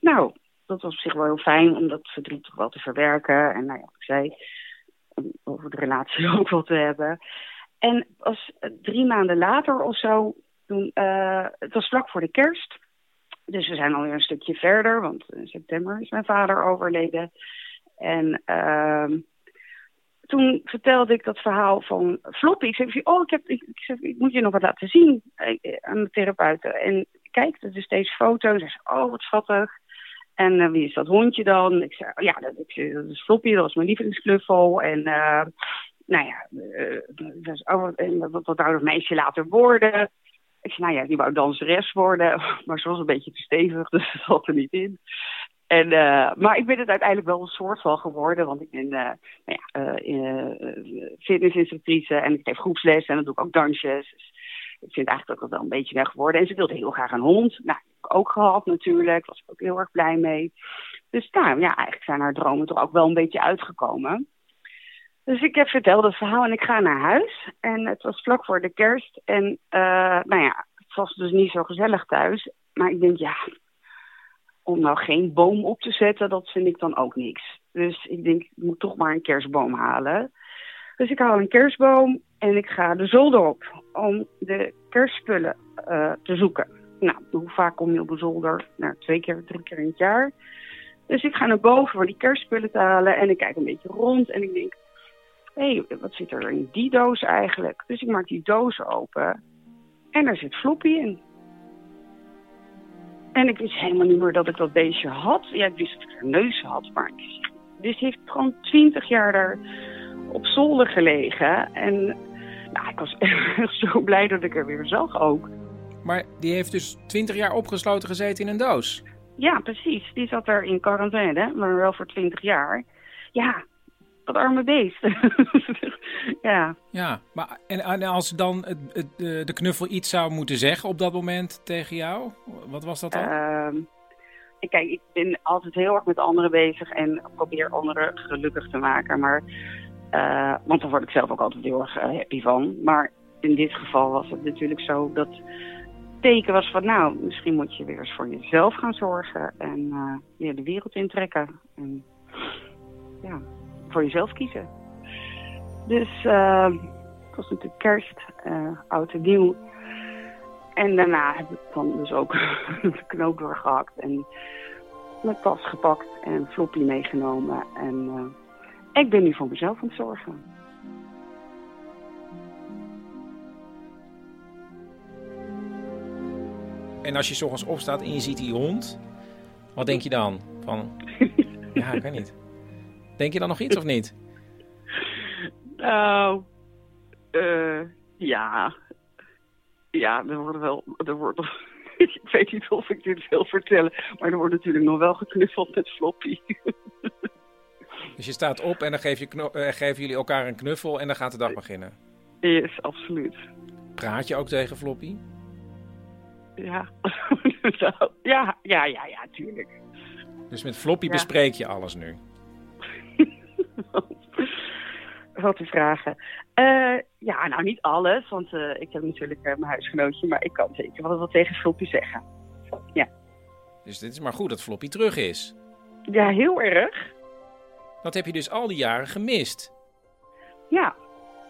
Nou, dat was op zich wel heel fijn om dat verdriet toch wel te verwerken. En nou ja, ik zei, over de relatie ook wel te hebben. En als eh, drie maanden later of zo, toen, eh, het was vlak voor de kerst. Dus we zijn alweer een stukje verder, want in september is mijn vader overleden. En ehm, toen vertelde ik dat verhaal van Floppy. Ik zei, oh, ik, heb, ik, ik, ik moet je nog wat laten zien eh, aan de therapeuten. En kijk, dat is deze foto. Ze zei, oh, wat schattig. En eh, wie is dat hondje dan? Ik zei, oh, ja, dat, ik dat is Floppy, dat was mijn lievelingsknuffel. En eh, nou ja, oh, wat- wat, wou dat meisje later worden? Ik zei, nou ja, die wou danseres worden. Maar ze was een beetje te stevig, dus dat zat er niet in. En, maar ik ben het uiteindelijk wel een soort van geworden. Want ik ben nou ja, fitnessinstructrice en ik geef groepsles en dan doe ik ook dansjes. Ik vind eigenlijk ook wel een beetje weg geworden. En ze wilde heel graag een hond. Nou, heb ik ook gehad natuurlijk. was ik ook heel erg blij mee. Dus nou ja, eigenlijk zijn haar dromen toch ook wel een beetje uitgekomen. Dus ik heb verteld het verhaal en ik ga naar huis. En het was vlak voor de kerst. En eh, nou ja, het was dus niet zo gezellig thuis. Maar ik denk, ja, om nou geen boom op te zetten, dat vind ik dan ook niks. Dus ik denk, ik moet toch maar een kerstboom halen. Dus ik haal een kerstboom en ik ga de zolder op om de kerstspullen eh, te zoeken. Nou, hoe vaak kom je op de zolder? Nou, twee keer, drie keer in het jaar. Dus ik ga naar boven voor die kerstspullen te halen en ik kijk een beetje rond en ik denk, hé, hey, wat zit er in die doos eigenlijk? Dus ik maak die doos open en er zit Floppy in. En ik wist helemaal niet meer dat ik dat beestje had. Ja, ik wist dat ik een neus had, maar ik die heeft gewoon twintig jaar daar op zolder gelegen. En nou, ik was echt zo blij dat ik er weer zag ook. Maar die heeft dus 20 jaar opgesloten gezeten in een doos. Ja, precies. Die zat er in quarantaine, maar wel voor twintig jaar. Ja, dat arme beest. ja. Ja, maar en, en als dan het, het, de knuffel iets zou moeten zeggen op dat moment tegen jou, wat was dat dan? Ehm, kijk, ik ben altijd heel erg met anderen bezig en probeer anderen gelukkig te maken. Maar, eh, want daar word ik zelf ook altijd heel erg eh, happy van. Maar in dit geval was het natuurlijk zo dat teken was van... nou, misschien moet je weer eens voor jezelf gaan zorgen en eh, je de wereld intrekken. En ja, voor jezelf kiezen. Dus eh, het was natuurlijk kerst, eh oud en nieuw. En daarna heb ik dan dus ook de knoop doorgehakt en mijn tas gepakt en floppy meegenomen. En eh, ik ben nu voor mezelf aan het zorgen. En als je 's ochtends opstaat en je ziet die hond, wat denk je dan? Van, ja, ik weet niet. Denk je dan nog iets of niet? Nou, eh, ja. Ja, er wordt wel. Er wordt, ik weet niet of ik dit wil vertellen, maar er wordt natuurlijk nog wel geknuffeld met floppy. Dus je staat op en dan geef je eh, geven jullie elkaar een knuffel en dan gaat de dag beginnen. Yes, absoluut. Praat je ook tegen Floppy? Ja. Ja, ja, ja, ja, tuurlijk. Dus met Floppy Ja. bespreek je alles nu. Wat te vragen. Eh, ja, nou niet alles, want eh, ik heb natuurlijk mijn huisgenootje, maar ik kan zeker wel wat tegen Floppy zeggen. Ja. Dus dit is maar goed dat Floppy terug is. Ja, heel erg. Dat heb je dus al die jaren gemist. Ja.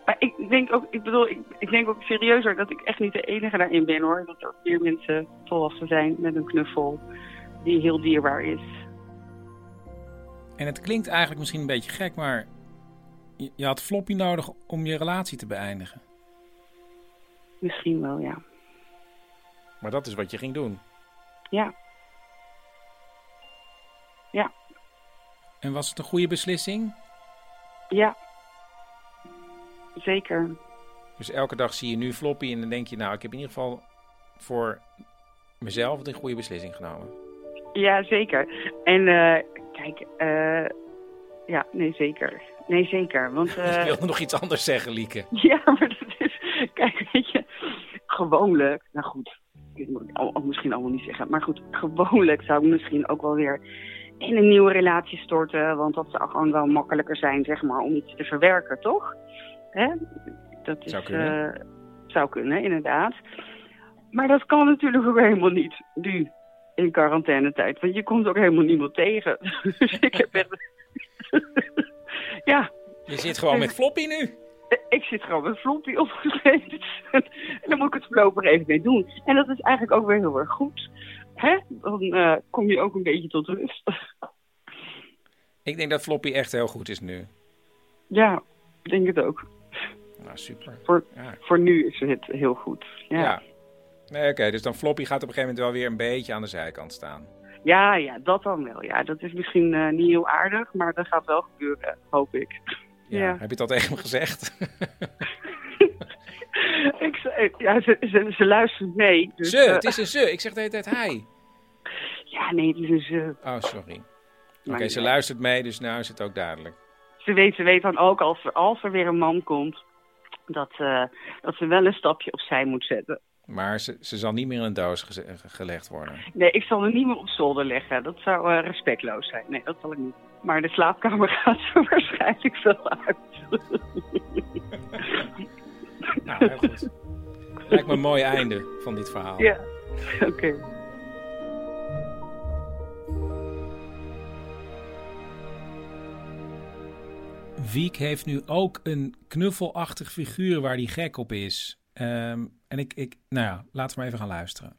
Maar ik denk ook, ik bedoel, ik, ik denk ook serieuzer dat ik echt niet de enige daarin ben hoor. Dat er meer mensen volwassen zijn met een knuffel die heel dierbaar is. En het klinkt eigenlijk misschien een beetje gek, maar je, je had Floppy nodig om je relatie te beëindigen. Misschien wel, ja. Maar dat is wat je ging doen. Ja. Ja. En was het een goede beslissing? Ja. Zeker. Dus elke dag zie je nu Floppy en dan denk je, nou, ik heb in ieder geval voor mezelf een goede beslissing genomen. Ja, zeker. En eh, kijk, eh, ja, nee, zeker. Nee, zeker. Want, Je eh, wilde nog iets anders zeggen, Lieke. ja, maar dat is, kijk, weet je, gewoonlijk, nou goed, dit moet ik al misschien allemaal niet zeggen, maar goed, gewoonlijk zou ik misschien ook wel weer in een nieuwe relatie storten, want dat zou gewoon wel makkelijker zijn, zeg maar, om iets te verwerken, toch? Hè? Dat is, Zou kunnen. eh, zou kunnen, inderdaad. Maar dat kan natuurlijk ook helemaal niet, nu, in quarantainetijd, want je komt ook helemaal niemand tegen. dus ik heb echt... ja, Je zit gewoon met Floppy nu. ik zit gewoon met Floppy opgeschreven. en dan moet ik het voorlopig even mee doen. En dat is eigenlijk ook weer heel erg goed. Hè? Dan eh, kom je ook een beetje tot rust. Ik denk dat Floppy echt heel goed is nu. ja, ik denk het ook. Nou, super. Voor, Ja. voor nu is het heel goed. Ja, Ja. ja. Nee, oké, dus dan Floppy gaat op een gegeven moment wel weer een beetje aan de zijkant staan. Ja, dat dan wel. Ja, dat is misschien eh, niet heel aardig, maar dat gaat wel gebeuren, hoop ik. Ja. Ja. Heb je al tegen hem gezegd? ik ja, ze, ze, ze luistert mee. Dus, ze, eh, het is een ze. Ik zeg de hele tijd hij. Ja, nee, het is een ze. Oh, sorry. Oké, ze luistert mee, dus nou is het ook duidelijk. ze weet, ze weet dan ook als er, als er weer een man komt, dat, eh, dat ze wel een stapje opzij moet zetten. Maar ze, ze zal niet meer in een doos gelegd worden. Nee, ik zal er niet meer op zolder leggen. Dat zou eh, respectloos zijn. Nee, dat zal ik niet. Maar de slaapkamer gaat er waarschijnlijk wel uit. Nou, heel goed. Lijkt me een mooi einde van dit verhaal. Ja, oké. Wiek heeft nu ook een knuffelachtig figuur waar hij gek op is. Ehm, en ik, ik, nou ja, laten we maar even gaan luisteren.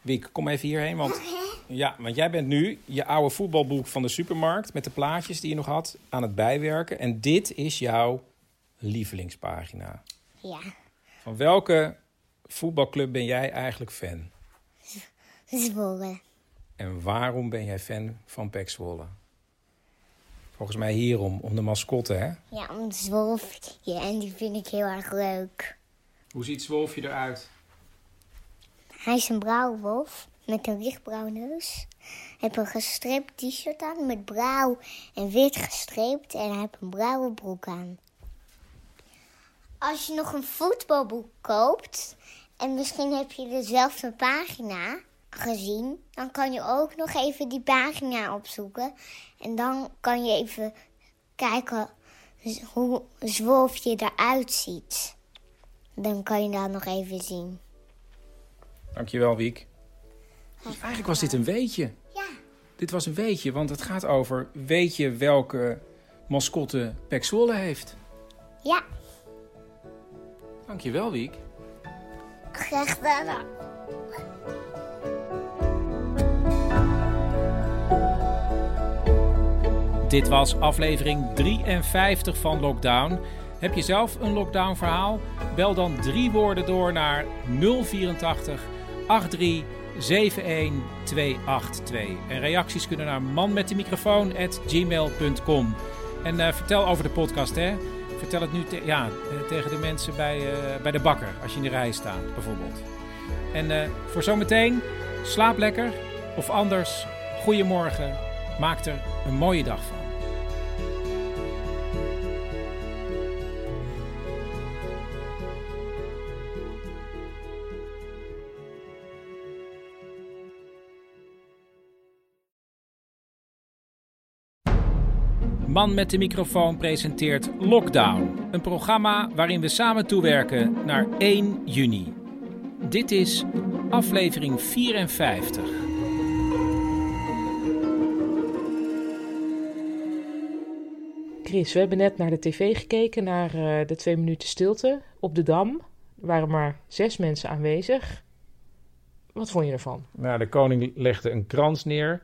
Wiek, kom even hierheen, want, ja, want jij bent nu je oude voetbalboek van de supermarkt met de plaatjes die je nog had aan het bijwerken. En dit is jouw lievelingspagina. Ja, Van welke voetbalclub ben jij eigenlijk fan? Zwolle. En waarom ben jij fan van Pek Zwolle? Volgens mij hierom, om de mascotte, hè? Ja, om het zwolfje. En die vind ik heel erg leuk. Hoe ziet Zwolfje eruit? Hij is een blauwe wolf met een lichtblauw neus. Hij heeft een gestreept t-shirt aan met blauw en wit gestreept. En hij heeft een blauwe broek aan. Als je nog een voetbalboek koopt en misschien heb je dezelfde pagina gezien, dan kan je ook nog even die pagina opzoeken. En dan kan je even kijken hoe Zwolfje eruit ziet. Dan kan je dat nog even zien. Dankjewel, Wiek. Dus eigenlijk was dit een weetje. Ja. Dit was een weetje, want het gaat over... weet je welke mascotte Pek Zwolle heeft? Ja, Dankjewel, Wiek. graag gedaan. Dit was aflevering 53 van Lockdown. Heb je zelf een lockdown verhaal? Bel dan drie woorden door naar 084 83 71 282. En reacties kunnen naar manmetdemicrofoon@gmail.com. En eh, vertel over de podcast, hè? Vertel het nu ja, eh, tegen de mensen bij, eh, bij de bakker, als je in de rij staat, bijvoorbeeld. En eh, voor zometeen, slaap lekker. Of anders, goedemorgen. Maak er een mooie dag van. Man met de microfoon presenteert Lockdown, een programma waarin we samen toewerken naar 1 juni. Dit is aflevering 54. Chris, we hebben net naar de tv gekeken, naar uh, de twee minuten stilte op de Dam. Er waren maar zes mensen aanwezig. Wat vond je ervan? Nou, de koning legde een krans neer.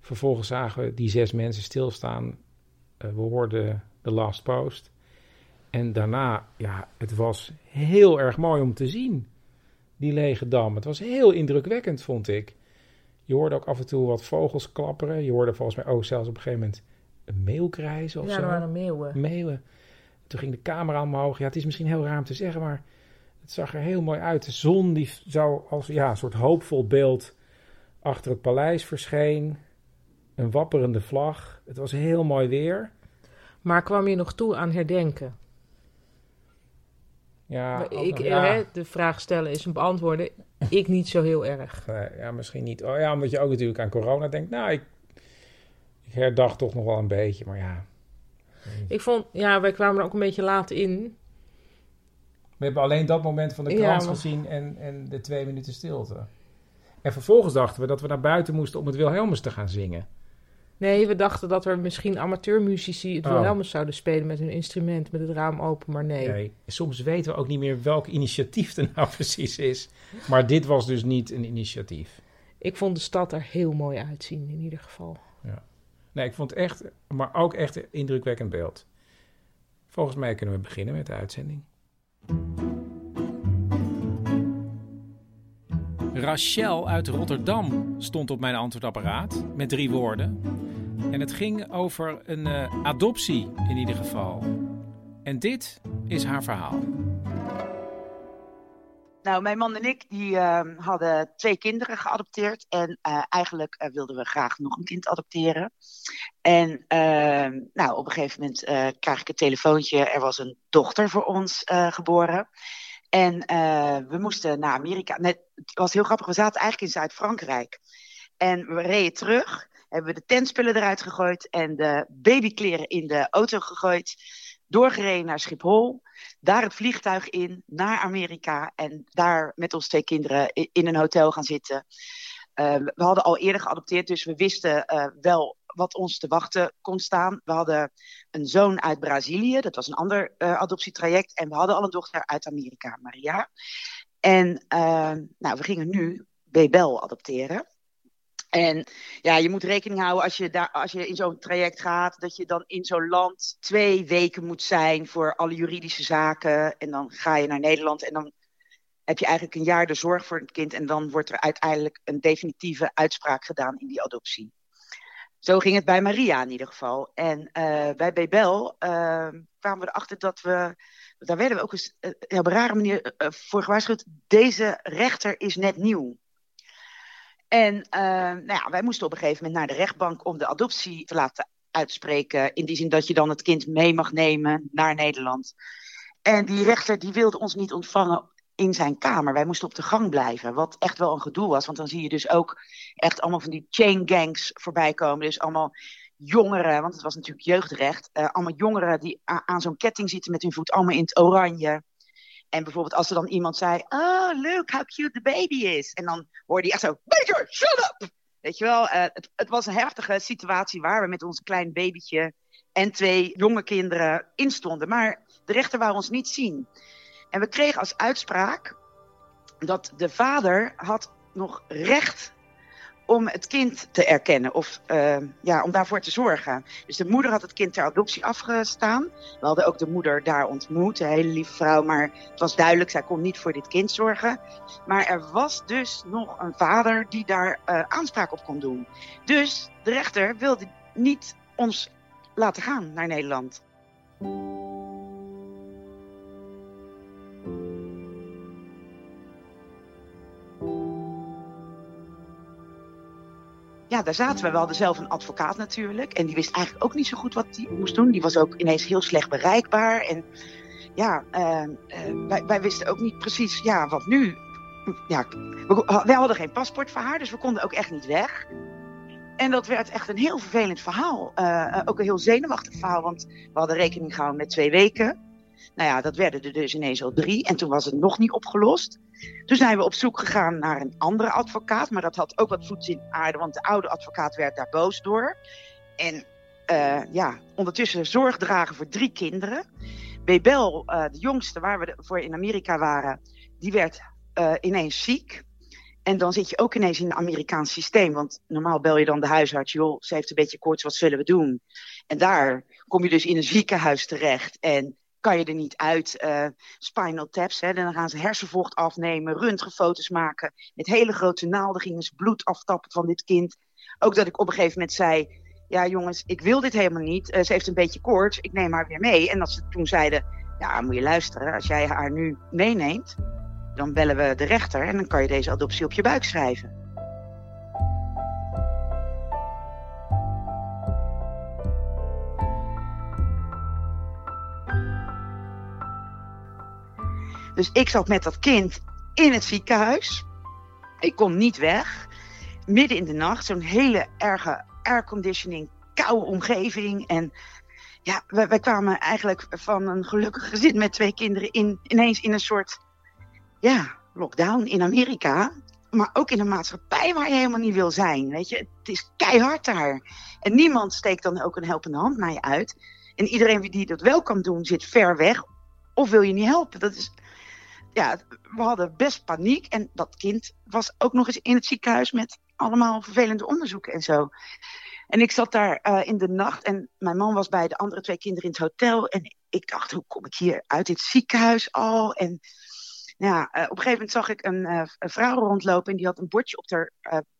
Vervolgens zagen we die zes mensen stilstaan. Uh, we hoorden de last post. En daarna, ja, het was heel erg mooi om te zien, die lege dam. Het was heel indrukwekkend, vond ik. Je hoorde ook af en toe wat vogels klapperen. Je hoorde volgens mij ook zelfs op een gegeven moment een meeuw krijzen of ja, zo. Ja, er waren meeuwen. Meeuwen. Toen ging de camera omhoog. Ja, het is misschien heel raar om te zeggen, maar het zag er heel mooi uit. De zon die zou als ja, een soort hoopvol beeld achter het paleis verscheen. Een wapperende vlag. Het was heel mooi weer. Maar kwam je nog toe aan herdenken? Ja, ik, ja. Hè, de vraag stellen is een beantwoorden. Ik niet zo heel erg. Nee, ja, misschien niet. Oh ja, omdat je ook natuurlijk aan corona denkt. Nou, ik, ik herdacht toch nog wel een beetje, maar ja. Ik vond, ja, wij kwamen er ook een beetje laat in. We hebben alleen dat moment van de ja, maar... gezien en, en de twee minuten stilte. En vervolgens dachten we dat we naar buiten moesten om het Wilhelmus te gaan zingen. Nee, we dachten dat er misschien amateurmuzici het oh. Zouden spelen met hun instrument, met het raam open, maar nee. nee. Soms weten we ook niet meer welk initiatief er nou precies is. Maar dit was dus niet een initiatief. Ik vond de stad er heel mooi uitzien, in ieder geval. Ja. Nee, ik vond het echt, maar ook echt een indrukwekkend beeld. Volgens mij kunnen we beginnen met de uitzending. Rachel uit Rotterdam stond op mijn antwoordapparaat met drie woorden. En het ging over een uh, adoptie in ieder geval. En dit is haar verhaal. Nou, mijn man en ik die, uh, hadden twee kinderen geadopteerd. En uh, eigenlijk uh, wilden we graag nog een kind adopteren. En ehm, nou, op een gegeven moment krijg ik een telefoontje. Er was een dochter voor ons geboren. En we moesten naar Amerika. Het was heel grappig, we zaten eigenlijk in Zuid-Frankrijk. En we reden terug, hebben we de tentspullen eruit gegooid en de babykleren in de auto gegooid. Doorgereden naar Schiphol, daar het vliegtuig in, naar Amerika. En daar met onze twee kinderen in een hotel gaan zitten. Uh, we hadden al eerder geadopteerd, dus we wisten uh, wel wat ons te wachten kon staan. We hadden een zoon uit Brazilië, dat was een ander uh, adoptietraject. En we hadden al een dochter uit Amerika, Maria. En nou, we gingen nu Bebel adopteren. En ja, je moet rekening houden als je, daar, als je in zo'n traject gaat, dat je dan in zo'n land twee weken moet zijn voor alle juridische zaken. En dan ga je naar Nederland en dan heb je eigenlijk een jaar de zorg voor het kind. En dan wordt er uiteindelijk een definitieve uitspraak gedaan in die adoptie. Zo ging het bij Maria in ieder geval. En uh, bij Bebel uh, kwamen we erachter dat we. Daar werden we ook eens uh, op een rare manier voor gewaarschuwd. Deze rechter is net nieuw. En nou ja, wij moesten op een gegeven moment naar de rechtbank om de adoptie te laten uitspreken. In die zin dat je dan het kind mee mag nemen naar Nederland. En die rechter die wilde ons niet ontvangen in zijn kamer. Wij moesten op de gang blijven, wat echt wel een gedoe was. Want dan zie je dus ook echt allemaal van die chain gangs voorbij komen. Dus allemaal jongeren, want het was natuurlijk jeugdrecht. Uh, allemaal jongeren die aan zo'n ketting zitten met hun voet allemaal in het oranje. En bijvoorbeeld als er dan iemand zei, oh look how cute the baby is. En dan hoorde je echt zo, Major, shut up! Weet je wel, uh, het, het, was een heftige situatie waar we met ons klein babytje en twee jonge kinderen instonden. Maar de rechter wou ons niet zien. En we kregen als uitspraak dat de vader had nog recht om het kind te erkennen of uh, ja, om daarvoor te zorgen. Dus de moeder had het kind ter adoptie afgestaan. We hadden ook de moeder daar ontmoet, een hele lieve vrouw, maar het was duidelijk, zij kon niet voor dit kind zorgen. Maar er was dus nog een vader die daar uh, aanspraak op kon doen. Dus de rechter wilde niet ons laten gaan naar Nederland. Ja, daar zaten we. We hadden zelf een advocaat natuurlijk. En die wist eigenlijk ook niet zo goed wat hij moest doen. Die was ook ineens heel slecht bereikbaar. En ja, uh, uh, wij, wij, wisten ook niet precies, ja, wat nu? Ja, we, wij hadden geen paspoort voor haar, dus we konden ook echt niet weg. En dat werd echt een heel vervelend verhaal. Uh, ook een heel zenuwachtig verhaal, want we hadden rekening gehouden met twee weken. Nou ja, dat werden er dus ineens al drie. En toen was het nog niet opgelost. Toen zijn we op zoek gegaan naar een andere advocaat. Maar dat had ook wat voet in aarde, want de oude advocaat werd daar boos door. En uh, ja, ondertussen zorg dragen voor drie kinderen. Bebel, uh, de jongste waar we voor in Amerika waren, die werd uh, ineens ziek. En dan zit je ook ineens in een Amerikaans systeem. Want normaal bel je dan de huisarts, joh, ze heeft een beetje koorts, wat zullen we doen? En daar kom je dus in een ziekenhuis terecht. En kan je er niet uit. Uh, spinal taps, hè, dan gaan ze hersenvocht afnemen, röntgenfoto's maken. Met hele grote naalden gingen ze bloed aftappen van dit kind. Ook dat ik op een gegeven moment zei, ja jongens, ik wil dit helemaal niet. Uh, ze heeft een beetje koorts, ik neem haar weer mee. En dat ze toen zeiden, ja moet je luisteren, als jij haar nu meeneemt, dan bellen we de rechter en dan kan je deze adoptie op je buik schrijven. Dus ik zat met dat kind in het ziekenhuis. Ik kon niet weg. Midden in de nacht, zo'n hele erge airconditioning, koude omgeving. En ja, wij, kwamen eigenlijk van een gelukkig gezin met twee kinderen in, ineens in een soort ja, lockdown in Amerika. Maar ook in een maatschappij waar je helemaal niet wil zijn. Weet je, het is keihard daar. En niemand steekt dan ook een helpende hand naar je uit. En iedereen die dat wel kan doen, zit ver weg. Of wil je niet helpen. Dat is, ja, we hadden best paniek. En dat kind was ook nog eens in het ziekenhuis met allemaal vervelende onderzoeken en zo. En ik zat daar uh, in de nacht en mijn man was bij de andere twee kinderen in het hotel. En ik dacht, hoe kom ik hier uit dit ziekenhuis al? En ja, uh, op een gegeven moment zag ik een, uh, een, vrouw rondlopen en die had een bordje op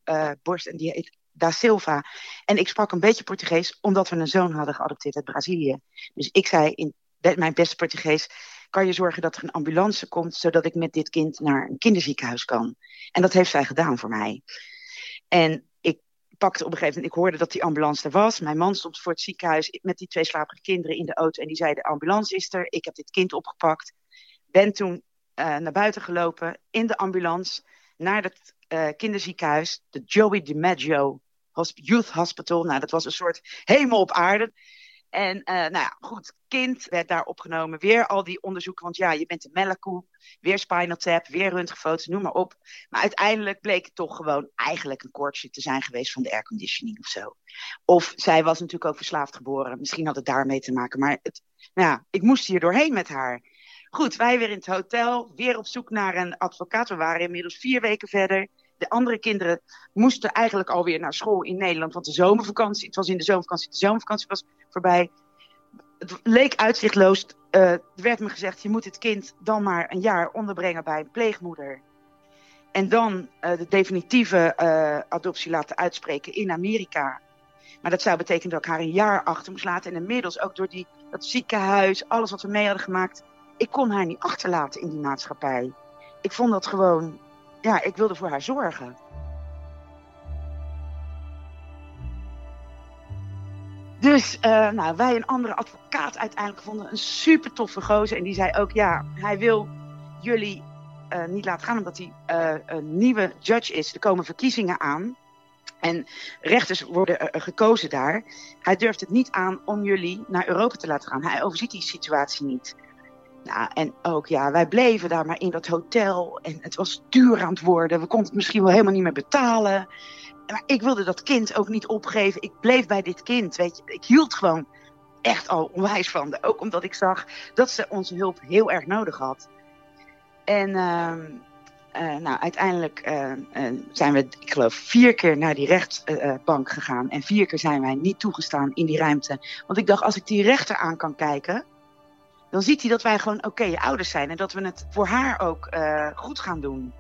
haar borst en die heet Da Silva. En ik sprak een beetje Portugees omdat we een zoon hadden geadopteerd uit Brazilië. Dus ik zei in mijn beste Portugees, kan je zorgen dat er een ambulance komt, zodat ik met dit kind naar een kinderziekenhuis kan. En dat heeft zij gedaan voor mij. En ik pakte op een gegeven moment, ik hoorde dat die ambulance er was. Mijn man stond voor het ziekenhuis met die twee slapige kinderen in de auto en die zei, de ambulance is er, ik heb dit kind opgepakt. Ben toen uh, naar buiten gelopen in de ambulance naar het uh, kinderziekenhuis, de Joey DiMaggio Youth Hospital. Nou, dat was een soort hemel op aarde. En uh, nou ja, goed, kind werd daar opgenomen. Weer al die onderzoeken, want ja, je bent een melkkoe. Weer spinal tap, weer röntgenfoto's, noem maar op. Maar uiteindelijk bleek het toch gewoon eigenlijk een koortsje te zijn geweest van de airconditioning of zo. Of zij was natuurlijk ook verslaafd geboren. Misschien had het daarmee te maken. Maar het, nou ja, ik moest hier doorheen met haar. Goed, wij weer in het hotel, weer op zoek naar een advocaat. We waren inmiddels vier weken verder. De andere kinderen moesten eigenlijk alweer naar school in Nederland. Want de zomervakantie, het was in de zomervakantie, de zomervakantie was voorbij. Het leek uitzichtloos. Uh, er werd me gezegd, je moet het kind dan maar een jaar onderbrengen bij een pleegmoeder. En dan uh, de definitieve uh, adoptie laten uitspreken in Amerika. Maar dat zou betekenen dat ik haar een jaar achter moest laten. En inmiddels ook door die, dat ziekenhuis, alles wat we mee hadden gemaakt. Ik kon haar niet achterlaten in die maatschappij. Ik vond dat gewoon ja, ik wilde voor haar zorgen. Dus uh, nou, wij een andere advocaat uiteindelijk vonden een super toffe gozer. En die zei ook, ja, hij wil jullie uh, niet laten gaan omdat hij uh, een nieuwe judge is. Er komen verkiezingen aan. En rechters worden gekozen daar. Hij durft het niet aan om jullie naar Europa te laten gaan. Hij overziet die situatie niet. Nou, en ook ja, wij bleven daar maar in dat hotel. En het was duur aan het worden. We konden het misschien wel helemaal niet meer betalen. Maar ik wilde dat kind ook niet opgeven. Ik bleef bij dit kind. Weet je, ik hield gewoon echt al onwijs van. Ook omdat ik zag dat ze onze hulp heel erg nodig had. En uh, uh, nou, uiteindelijk uh, zijn we, ik geloof, vier keer naar die rechtbank gegaan. En vier keer zijn wij niet toegestaan in die ruimte. Want ik dacht, als ik die rechter aan kan kijken dan ziet hij dat wij gewoon oké ouders zijn. En dat we het voor haar ook goed gaan doen.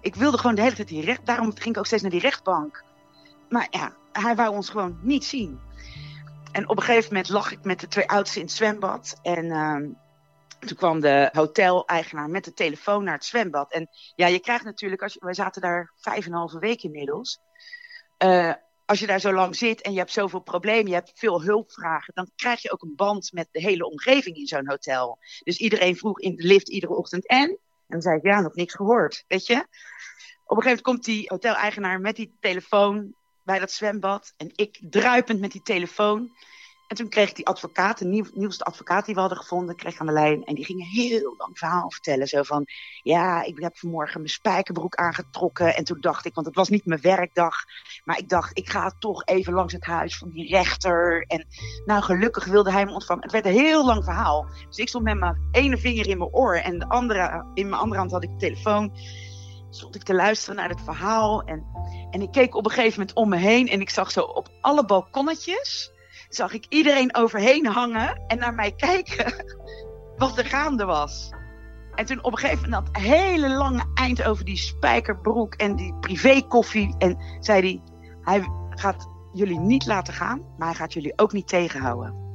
Ik wilde gewoon de hele tijd die recht... Daarom ging ik ook steeds naar die rechtbank. Maar ja, hij wou ons gewoon niet zien. En op een gegeven moment lag ik met de twee oudsten in het zwembad. En uh, toen kwam de hotel-eigenaar met de telefoon naar het zwembad. En ja, je krijgt natuurlijk... Als wij zaten daar vijf en een halve week inmiddels... Uh, als je daar zo lang zit en je hebt zoveel problemen, je hebt veel hulpvragen, dan krijg je ook een band met de hele omgeving in zo'n hotel. Dus iedereen vroeg in de lift iedere ochtend en? En dan zei ik, ja, nog niks gehoord, weet je. Op een gegeven moment komt die hoteleigenaar met die telefoon bij dat zwembad. En ik druipend met die telefoon. En toen kreeg ik die advocaat, de nieuw, nieuwste advocaat die we hadden gevonden, kreeg aan de lijn. En die ging een heel lang verhaal vertellen. Zo van, ja, ik heb vanmorgen mijn spijkerbroek aangetrokken. En toen dacht ik, want het was niet mijn werkdag. Maar ik dacht, ik ga toch even langs het huis van die rechter. En nou, gelukkig wilde hij me ontvangen. Het werd een heel lang verhaal. Dus ik stond met mijn ene vinger in mijn oor. En de andere, in mijn andere hand had ik de telefoon. Stond ik te luisteren naar het verhaal. En, en ik keek op een gegeven moment om me heen. En ik zag zo op alle balkonnetjes zag ik iedereen overheen hangen en naar mij kijken wat er gaande was. En toen op een gegeven moment dat hele lange eind over die spijkerbroek en die privékoffie. En zei hij, hij gaat jullie niet laten gaan, maar hij gaat jullie ook niet tegenhouden.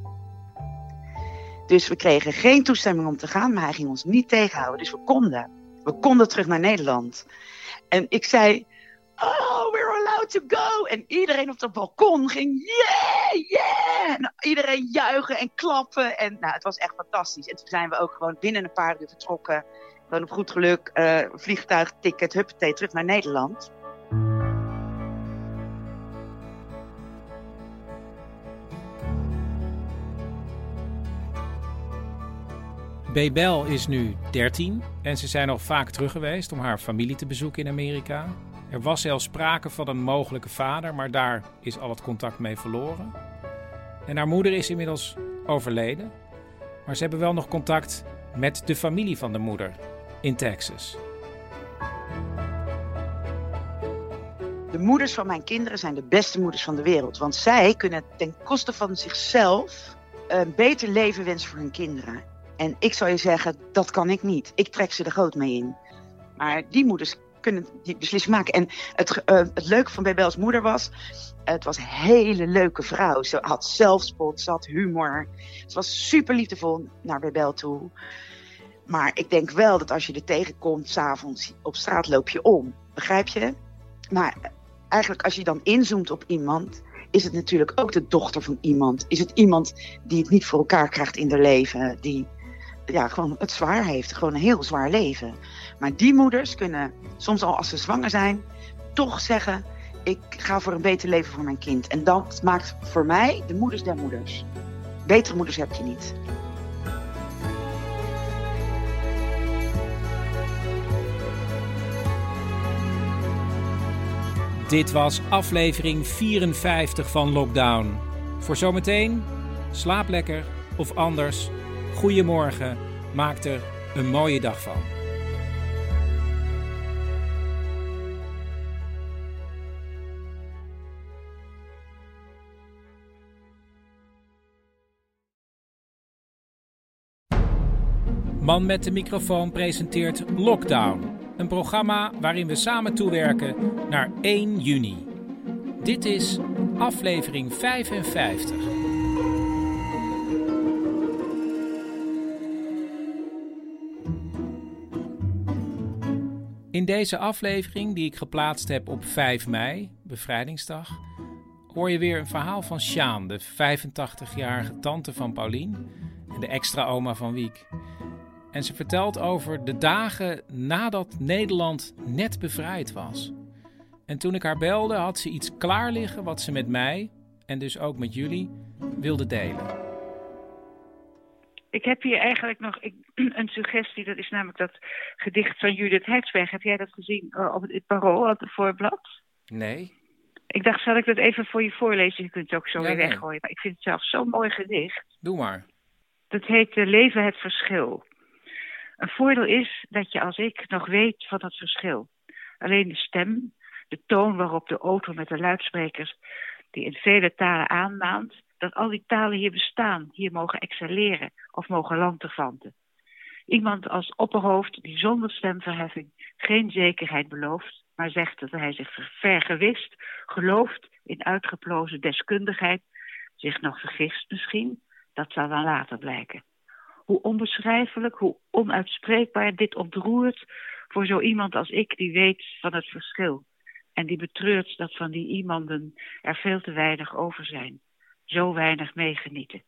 Dus we kregen geen toestemming om te gaan, maar hij ging ons niet tegenhouden. Dus we konden. We konden terug naar Nederland. En ik zei, oh, we're allowed to go. En iedereen op het balkon ging, yeah, yeah. En iedereen juichen en klappen. En nou, het was echt fantastisch. En toen zijn we ook gewoon binnen een paar uur vertrokken. Gewoon op goed geluk, uh, vliegtuigticket, huppatee, terug naar Nederland. Bebel is nu 13 en ze zijn nog vaak terug geweest om haar familie te bezoeken in Amerika. Er was zelfs sprake van een mogelijke vader, maar daar is al het contact mee verloren. En haar moeder is inmiddels overleden, maar ze hebben wel nog contact met de familie van de moeder in Texas. De moeders van mijn kinderen zijn de beste moeders van de wereld. Want zij kunnen ten koste van zichzelf een beter leven wensen voor hun kinderen. En ik zou je zeggen, dat kan ik niet. Ik trek ze er groot mee in. Maar die moeders kunnen die beslissing maken. En het, uh, het leuke van Bebel's moeder was, het was een hele leuke vrouw. Ze had zelfspot, ze had humor. Ze was super liefdevol naar Bebel toe. Maar ik denk wel dat als je er tegenkomt, s'avonds op straat loop je om. Begrijp je? Maar eigenlijk als je dan inzoomt op iemand, is het natuurlijk ook de dochter van iemand. Is het iemand die het niet voor elkaar krijgt in haar leven. Die ja, gewoon het zwaar heeft. Gewoon een heel zwaar leven. Maar die moeders kunnen soms al als ze zwanger zijn, toch zeggen: Ik ga voor een beter leven voor mijn kind. En dat maakt voor mij de moeders der moeders. Betere moeders heb je niet. Dit was aflevering 54 van Lockdown. Voor zometeen, slaap lekker of anders. Goedemorgen, maak er een mooie dag van. Man met de microfoon presenteert Lockdown, een programma waarin we samen toewerken naar 1 juni. Dit is aflevering 55. In deze aflevering, die ik geplaatst heb op 5 mei, bevrijdingsdag, hoor je weer een verhaal van Sjaan, de 85-jarige tante van Paulien en de extra oma van Wiek. En ze vertelt over de dagen nadat Nederland net bevrijd was. En toen ik haar belde, had ze iets klaar liggen wat ze met mij, en dus ook met jullie, wilde delen. Ik heb hier eigenlijk nog een suggestie. Dat is namelijk dat gedicht van Judith Hertzberg. Heb jij dat gezien uh, op het Parool, op het voorblad? Nee. Ik dacht, zal ik dat even voor je voorlezen? Je kunt het ook zo Ja, weer nee. weggooien. Maar ik vind het zelf zo'n mooi gedicht. Doe maar. Dat heet eh, Leven het verschil. Een voordeel is dat je als ik nog weet van het verschil. Alleen de stem, de toon waarop de auto met de luidsprekers... die in vele talen aanmaant... dat al die talen hier bestaan, hier mogen excelleren... of mogen lanterfanten. Iemand als opperhoofd die zonder stemverheffing geen zekerheid belooft... maar zegt dat hij zich vergewist, gelooft in uitgeplozen deskundigheid... zich nog vergist misschien, dat zal dan later blijken hoe onbeschrijfelijk, hoe onuitspreekbaar dit ontroert voor zo iemand als ik die weet van het verschil. En die betreurt dat van die iemanden er veel te weinig over zijn. Zo weinig meegenieten.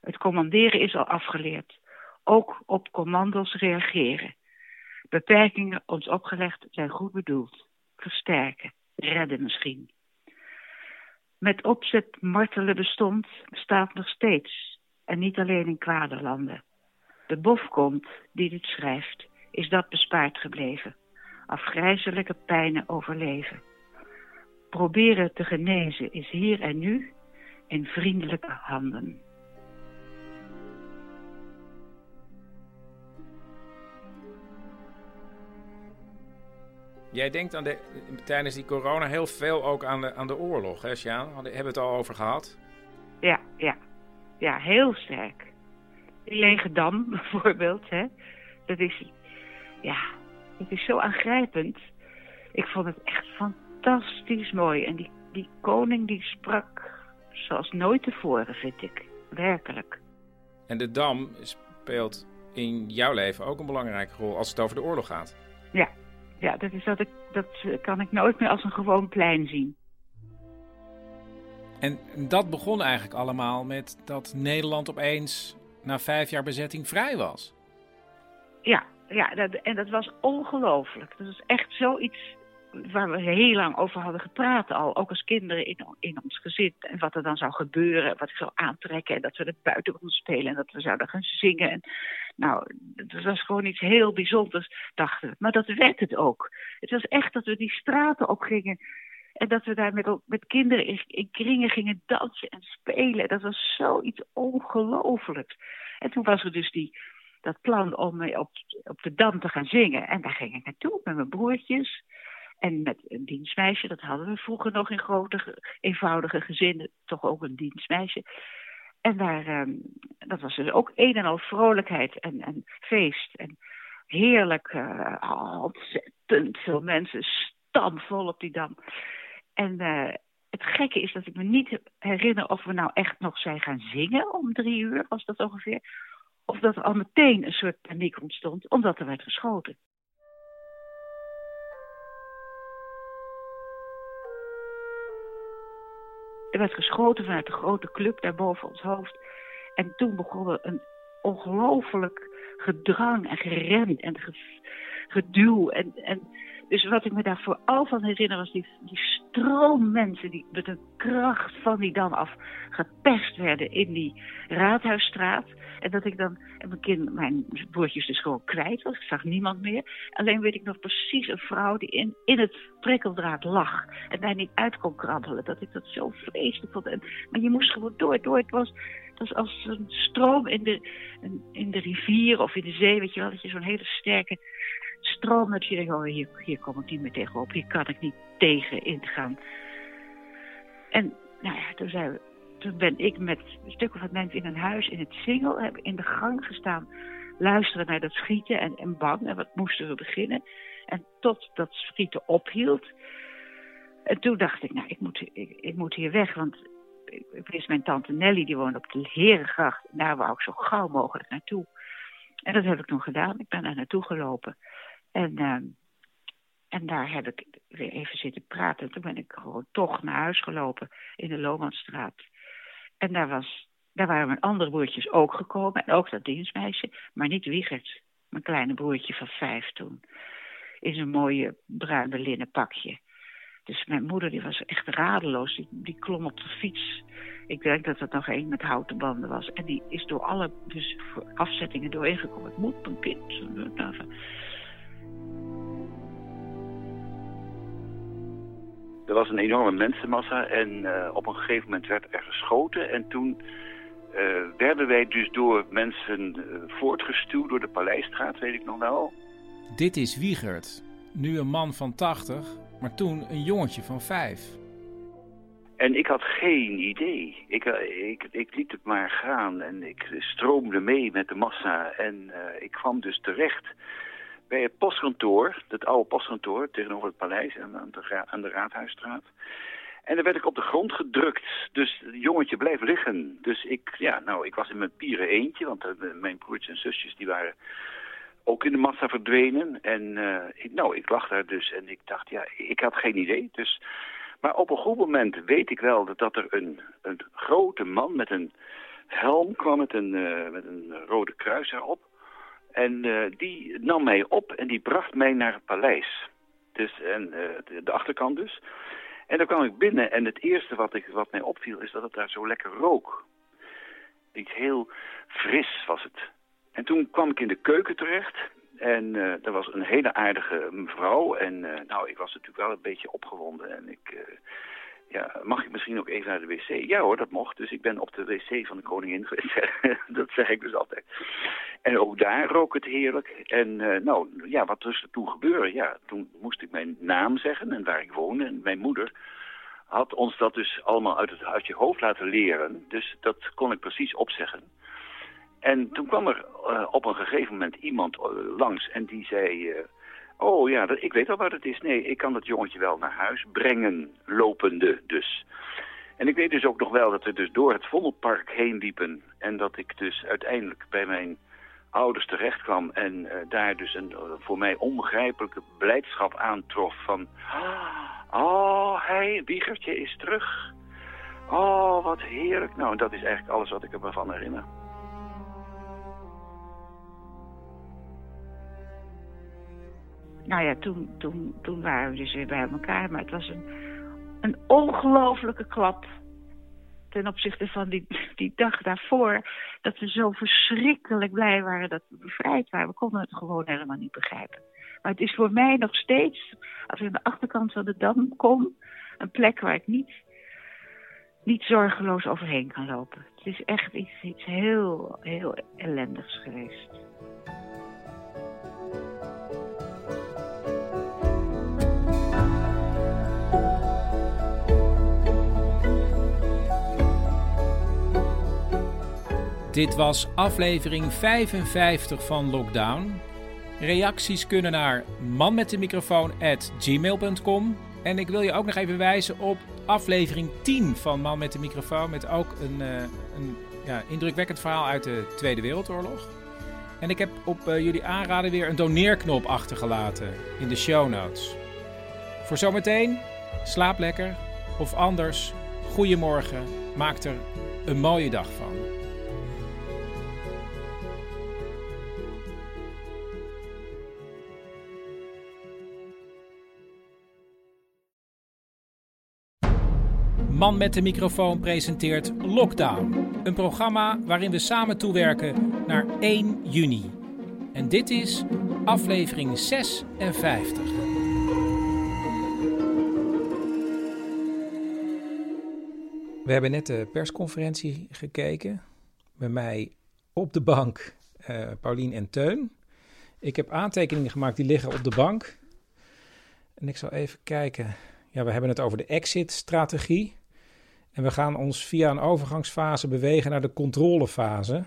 Het commanderen is al afgeleerd. Ook op commando's reageren. Beperkingen ons opgelegd zijn goed bedoeld. Versterken, redden misschien. met opzet martelen bestond, bestaat nog steeds. En niet alleen in kwade landen. De bofkont die dit schrijft, is dat bespaard gebleven. Afgrijzelijke pijnen overleven. Proberen te genezen is hier en nu in vriendelijke handen. Jij denkt aan de, tijdens die corona heel veel ook aan de, aan de oorlog, hè Sjaan? We hebben het al over gehad. Ja, ja. Ja, heel sterk. Leegedam bijvoorbeeld, hè. Dat is, ja, het is zo aangrijpend. Ik vond het echt fantastisch mooi. En die, die koning die sprak zoals nooit tevoren, vind ik. Werkelijk. En de Dam speelt in jouw leven ook een belangrijke rol als het over de oorlog gaat. Ja, ja dat, is dat, ik, dat kan ik nooit meer als een gewoon plein zien. En dat begon eigenlijk allemaal met dat Nederland opeens na vijf jaar bezetting vrij was. Ja, ja dat, en dat was ongelooflijk. Dat was echt zoiets waar we heel lang over hadden gepraat al. Ook als kinderen in, in ons gezin. En wat er dan zou gebeuren, wat ik zou aantrekken. En dat we het buiten konden spelen en dat we zouden gaan zingen. En, nou, dat was gewoon iets heel bijzonders, dachten we. Maar dat werd het ook. Het was echt dat we die straten op gingen. En dat we daar met, met kinderen in, in kringen gingen dansen en spelen. Dat was zoiets ongelooflijks. En toen was er dus die, dat plan om op, op de Dam te gaan zingen. En daar ging ik naartoe met mijn broertjes. En met een dienstmeisje, dat hadden we vroeger nog in grote, eenvoudige gezinnen, toch ook een dienstmeisje. En daar, um, dat was dus ook een en al vrolijkheid en, en feest. En heerlijk, uh, ontzettend veel mensen, stamvol op die dam. En uh, het gekke is dat ik me niet herinner of we nou echt nog zijn gaan zingen om drie uur, was dat ongeveer. Of dat er al meteen een soort paniek ontstond, omdat er werd geschoten. Er werd geschoten vanuit de grote club daar boven ons hoofd. En toen begon er een ongelooflijk gedrang en gerem en geduw. En, en dus wat ik me daar vooral van herinner was die, stroom mensen die met de kracht van die dam af gepest werden in die Raadhuisstraat. En dat ik dan, en mijn, kind, mijn broertjes dus gewoon kwijt was. Ik zag niemand meer. Alleen weet ik nog precies een vrouw die in, in het prikkeldraad lag. En daar niet uit kon krabbelen. Dat ik dat zo vreselijk vond. En, maar je moest gewoon door. door. Het was, het was als een stroom in de, in de rivier of in de zee. Weet je wel, dat je zo'n hele sterke dat je denkt, oh, hier, hier kom ik niet meer tegenop. Hier kan ik niet tegen ingaan. En nou ja, toen, toen ben ik met een stuk of wat mensen in een huis in het singel, heb in de gang gestaan, luisteren naar dat schieten en, en bang. En wat moesten we beginnen? En tot dat schieten ophield. En toen dacht ik, nou, ik moet, ik, ik moet hier weg, want ik wist mijn tante Nelly, die woonde op de Herengracht. En daar wou ik zo gauw mogelijk naartoe. En dat heb ik toen gedaan. Ik ben daar naartoe gelopen. En, uh, en daar heb ik weer even zitten praten. Toen ben ik gewoon toch naar huis gelopen in de Lomanstraat. En daar, was, daar waren mijn andere broertjes ook gekomen. En ook dat dienstmeisje. Maar niet Wiegert. Mijn kleine broertje van vijf toen. In zijn mooie bruine linnen pakje. Dus mijn moeder die was echt radeloos. Die, klom op de fiets. Ik denk dat het nog één met houten banden was. En die is door alle dus, afzettingen doorheen gekomen. Ik moet mijn kind. Er was een enorme mensenmassa en uh, op een gegeven moment werd er geschoten. En toen uh, werden wij dus door mensen uh, voortgestuwd door de Paleisstraat, weet ik nog wel. Dit is Wiegert, nu een man van 80, maar toen een jongetje van 5. En ik had geen idee. Ik, ik, ik liet het maar gaan en ik stroomde mee met de massa. En ik kwam dus terecht bij het postkantoor, het oude postkantoor tegenover het paleis aan de, aan de Raadhuisstraat. En daar werd ik op de grond gedrukt. Dus jongetje bleef liggen. Dus ik, ja, nou, ik was in mijn pieren eentje, want uh, mijn broertjes en zusjes die waren ook in de massa verdwenen. En uh, ik, nou, ik lag daar dus en ik dacht, ja, ik had geen idee. Dus, maar op een goed moment weet ik wel dat, dat er een, een grote man met een helm kwam, met een, uh, met een rode kruis erop. En uh, die nam mij op en die bracht mij naar het paleis. Dus, en uh, de, achterkant dus. En dan kwam ik binnen en het eerste wat, ik, wat mij opviel is dat het daar zo lekker rook. Iets heel fris was het. En toen kwam ik in de keuken terecht en uh, er was een hele aardige mevrouw. En nou, ik was natuurlijk wel een beetje opgewonden en ik... ja, mag ik misschien ook even naar de wc? Ja hoor, dat mocht. Dus ik ben op de wc van de koningin geweest. dat zeg ik dus altijd. En ook daar rook het heerlijk. En uh, nou, ja, wat is er toen gebeuren? Ja, toen moest ik mijn naam zeggen en waar ik woonde. En mijn moeder had ons dat dus allemaal uit, het, uit je hoofd laten leren. Dus dat kon ik precies opzeggen. En toen kwam er uh, op een gegeven moment iemand uh, langs en die zei... Oh ja, ik weet al wat het is. Nee, ik kan dat jongetje wel naar huis brengen, lopende dus. En ik weet dus ook nog wel dat we dus door het Vondelpark heen liepen. En dat ik dus uiteindelijk bij mijn ouders terecht kwam. En uh, daar dus een uh, voor mij onbegrijpelijke blijdschap aantrof van... Oh, hij, Wiegertje is terug. Oh, wat heerlijk. Nou, dat is eigenlijk alles wat ik er me van herinner. Nou ja, toen, toen, toen waren we dus weer bij elkaar. Maar het was een, een ongelofelijke klap ten opzichte van die, die dag daarvoor. Dat we zo verschrikkelijk blij waren dat we bevrijd waren. We konden het gewoon helemaal niet begrijpen. Maar het is voor mij nog steeds, als ik aan de achterkant van de Dam kom... een plek waar ik niet, niet zorgeloos overheen kan lopen. Het is echt iets, iets heel, heel ellendigs geweest. Dit was aflevering 55 van Lockdown. Reacties kunnen naar manmetdemicrofoon@gmail.com. En ik wil je ook nog even wijzen op aflevering 10 van Man met de Microfoon. Met ook een, uh, een ja, indrukwekkend verhaal uit de Tweede Wereldoorlog. En ik heb op uh, jullie aanraden weer een doneerknop achtergelaten in de show notes. Voor zometeen, slaap lekker. Of anders, goedemorgen. Maak er een mooie dag van. Man met de microfoon presenteert Lockdown. Een programma waarin we samen toewerken naar 1 juni. En dit is aflevering 56. We hebben net de persconferentie gekeken. Bij mij op de bank uh, Paulien en Teun. Ik heb aantekeningen gemaakt die liggen op de bank. En ik zal even kijken. Ja, we hebben het over de exit-strategie. En we gaan ons via een overgangsfase bewegen naar de controlefase.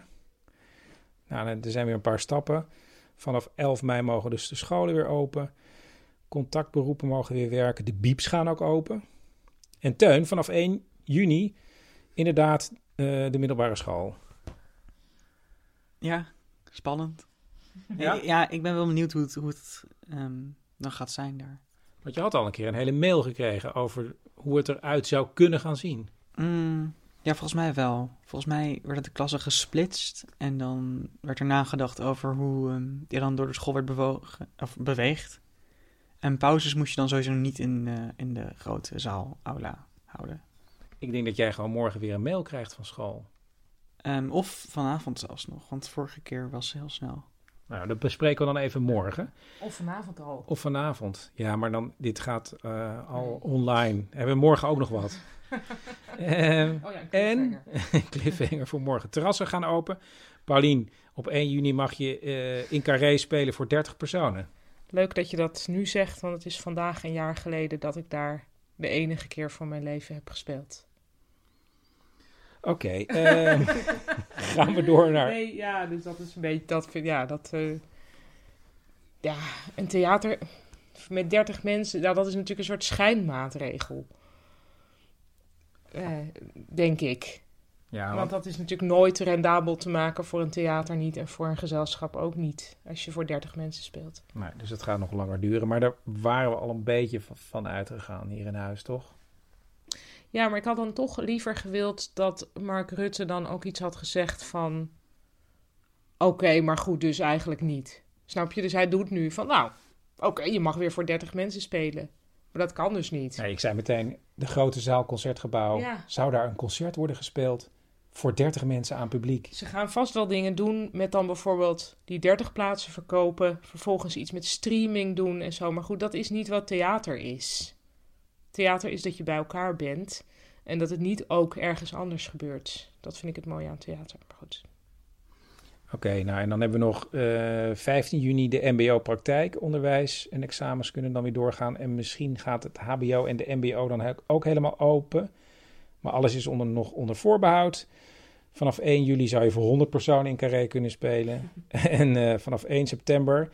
Nou, er zijn weer een paar stappen. Vanaf 11 mei mogen dus de scholen weer open. Contactberoepen mogen weer werken. De bieps gaan ook open. En Teun, vanaf 1 juni inderdaad uh, de middelbare school. Ja, spannend. Ja, ja ik ben wel benieuwd hoe het, hoe het um, dan gaat zijn daar. Want je had al een keer een hele mail gekregen over hoe het eruit zou kunnen gaan zien. Mm, ja, volgens mij wel. Volgens mij werden de klassen gesplitst en dan werd er nagedacht over hoe um, die dan door de school werd bewogen, of beweegd. En pauzes moest je dan sowieso niet in, uh, in de grote zaal, aula, houden. Ik denk dat jij gewoon morgen weer een mail krijgt van school. Um, of vanavond zelfs nog, want vorige keer was heel snel. Nou, dat bespreken we dan even morgen. Of vanavond al. Of vanavond. Ja, maar dan, dit gaat uh, al nee. online. Hebben we morgen ook nog wat. uh, oh ja, en cliffhanger voor morgen. Terrassen gaan open. Paulien, op 1 juni mag je uh, in Carré spelen voor 30 personen. Leuk dat je dat nu zegt, want het is vandaag een jaar geleden dat ik daar de enige keer van mijn leven heb gespeeld. Oké, okay, uh, gaan we door naar... Nee, ja, dus dat is een beetje... Dat, ja, dat... Uh, ja, een theater met 30 mensen... Ja, dat is natuurlijk een soort schijnmaatregel. Uh, denk ik. Ja, Want dat is natuurlijk nooit rendabel te maken voor een theater niet... en voor een gezelschap ook niet, als je voor 30 mensen speelt. Nee, dus het gaat nog langer duren. Maar daar waren we al een beetje van uitgegaan hier in huis, toch? Ja, maar ik had dan toch liever gewild dat Mark Rutte dan ook iets had gezegd van... Oké, okay, maar goed, dus eigenlijk niet. Snap je? Dus hij doet nu van, nou, oké, okay, je mag weer voor 30 mensen spelen. Maar dat kan dus niet. Nee, ik zei meteen, de grote zaal, concertgebouw. Ja. Zou daar een concert worden gespeeld voor 30 mensen aan publiek? Ze gaan vast wel dingen doen met dan bijvoorbeeld die 30 plaatsen verkopen, vervolgens iets met streaming doen en zo. Maar goed, dat is niet wat theater is. Theater is dat je bij elkaar bent en dat het niet ook ergens anders gebeurt. Dat vind ik het mooie aan theater. Maar goed. Oké, nou en dan hebben we nog eh 15 juni de MBO praktijkonderwijs en examens kunnen dan weer doorgaan. En misschien gaat het HBO en de MBO dan ook helemaal open. Maar alles is onder, nog onder voorbehoud. Vanaf 1 juli zou je voor 100 personen in Carré kunnen spelen. en eh, vanaf 1 september.